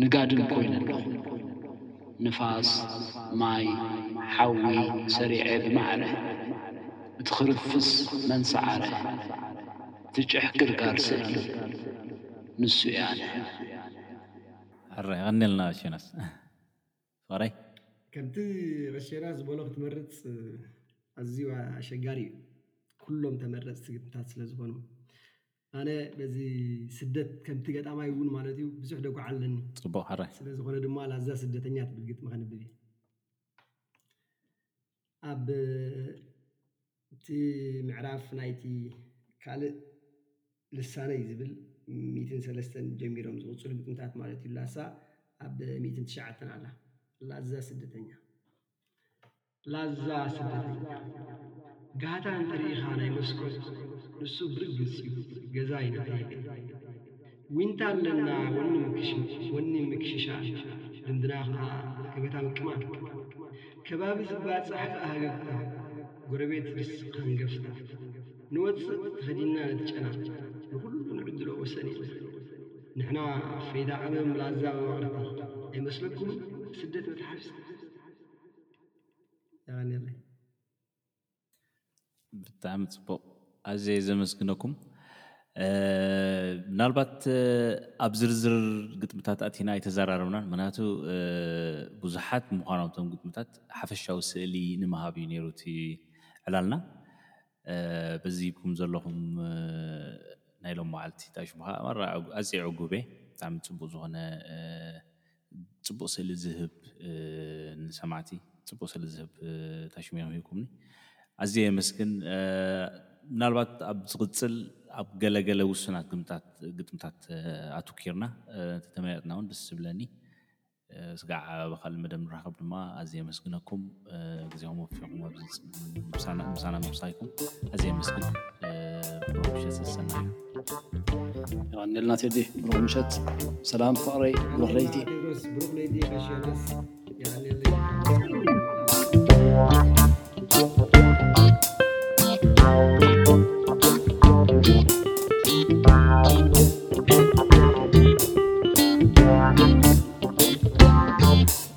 ንጋድም ኮይነ ኣለኹ። ንፋስ፣ ማይ፣ ሓዊ ሰሪዐ ብማዕረ። እቲ ክርፍስ መን ሰዓረ? እቲ ጭሕግር ጋር ስእሊ ንሱ'የ ኣነ። ሕራይ የቀንየልና ኣሸናስ ፍቅረይ። ከምቲ ኣሸናስ ዝበሎ ክትመርጽ ኣዝዩ ኣሸጋሪ እዩ ኩሎም ተመረጽቲ ግጥምታት ስለዝኾኑ ኣነ በዚ ስደት ከምቲ ገጣማይ እውን ማለት እዩ ብዙሕ ደጉዓ ኣለኒ። ጽቡቕ ሕራይ። ስለ ዝኾነ ድማ ላዛ ስደተኛ ትብል ግጥሚ ከንብብ እየ። ኣብ እቲ ምዕራፍ ናይቲ ካልእ ልሳነይ ዝብል ሚእትን ሰለስተን ጀሚሮም ዝቕጽሉ ግጥምታት ማለት እዩ ላሳ ኣብ ሚእትን ትሽዓተን ኣላ። ላዛ ስደተኛ። ላዛ ስደተኛ ጋህታ እንተ ርኢኻ ናይ መስኮት ንሱ ብርግጽ ዩ ገዛ ይንደየለይ ዊንታ ኣለና ወኒ ምክሽሻን ልምድና ከኣ ገበታ ምቅማን ከባቢ ዝባጻሕ ከኣ ሃገግታ ጎረቤት ርስ ሃንገፍታ ንወጽእ ተኸዲንና ነቲ ጨና ንኹሉ ንዕድሎ ወሰን የለን ንሕና ፈይዳ ቀመም ላዛ መማቕርቲ ኣይመስለኩምን ስደት መትሓፍስቲ። የቀንየለይ። ብጣዕሚ ፅቡቕ ኣዝየ እየ ዘመስግነኩም። ምናልባት ኣብ ዝርዝር ግጥምታት ኣቲና ኣይተዘራረብናን ምክንያቱ ብዙሓት ምዃኖም እቶም ግጥምታት ሓፈሻዊ ስእሊ ንምሃብ እዩ ነይሩ እቲ ዕላልና። በዚ ሂብኩም ዘለኹም ናይ ሎሚ መዓልቲ እንታይ ሽሙ ከኣ ኣዝየ ዕጉብ እየ ብጣዕሚ ፅቡቕ ዝኾነ ጽቡቅ ስእሊ ዝህብ ንሰማዕቲ ጽቡቅ ስእሊ ዝህብ ታሽሙያ ምሂርኩምኒ ኣዝየ የመስግን ምናልባት ኣብ ዝቅጽል ኣብ ገለ ገለ ውሱናት ግምታት ግጥምታት ኣቱኪርና ተተመያየጥና ውን ደስ ዝብለኒ ስጋዕ ኣብ ካልእ መደብ ንራከብ ድማ ኣዝየ የመስግነኩም። ጊዜኹም ወፊኹም ኣብዚ ምሳና ምምሳይኩም ኣዝየ የመስግን ብሩኽ ምሸት ሰሰናዩ የቀንየልና ቴዲ ብሩኽ ምሸት ሰላም ፍቅሪ ብሩኽ ለይቲ ብሩኽ ለይቲ ቀሸ ደስ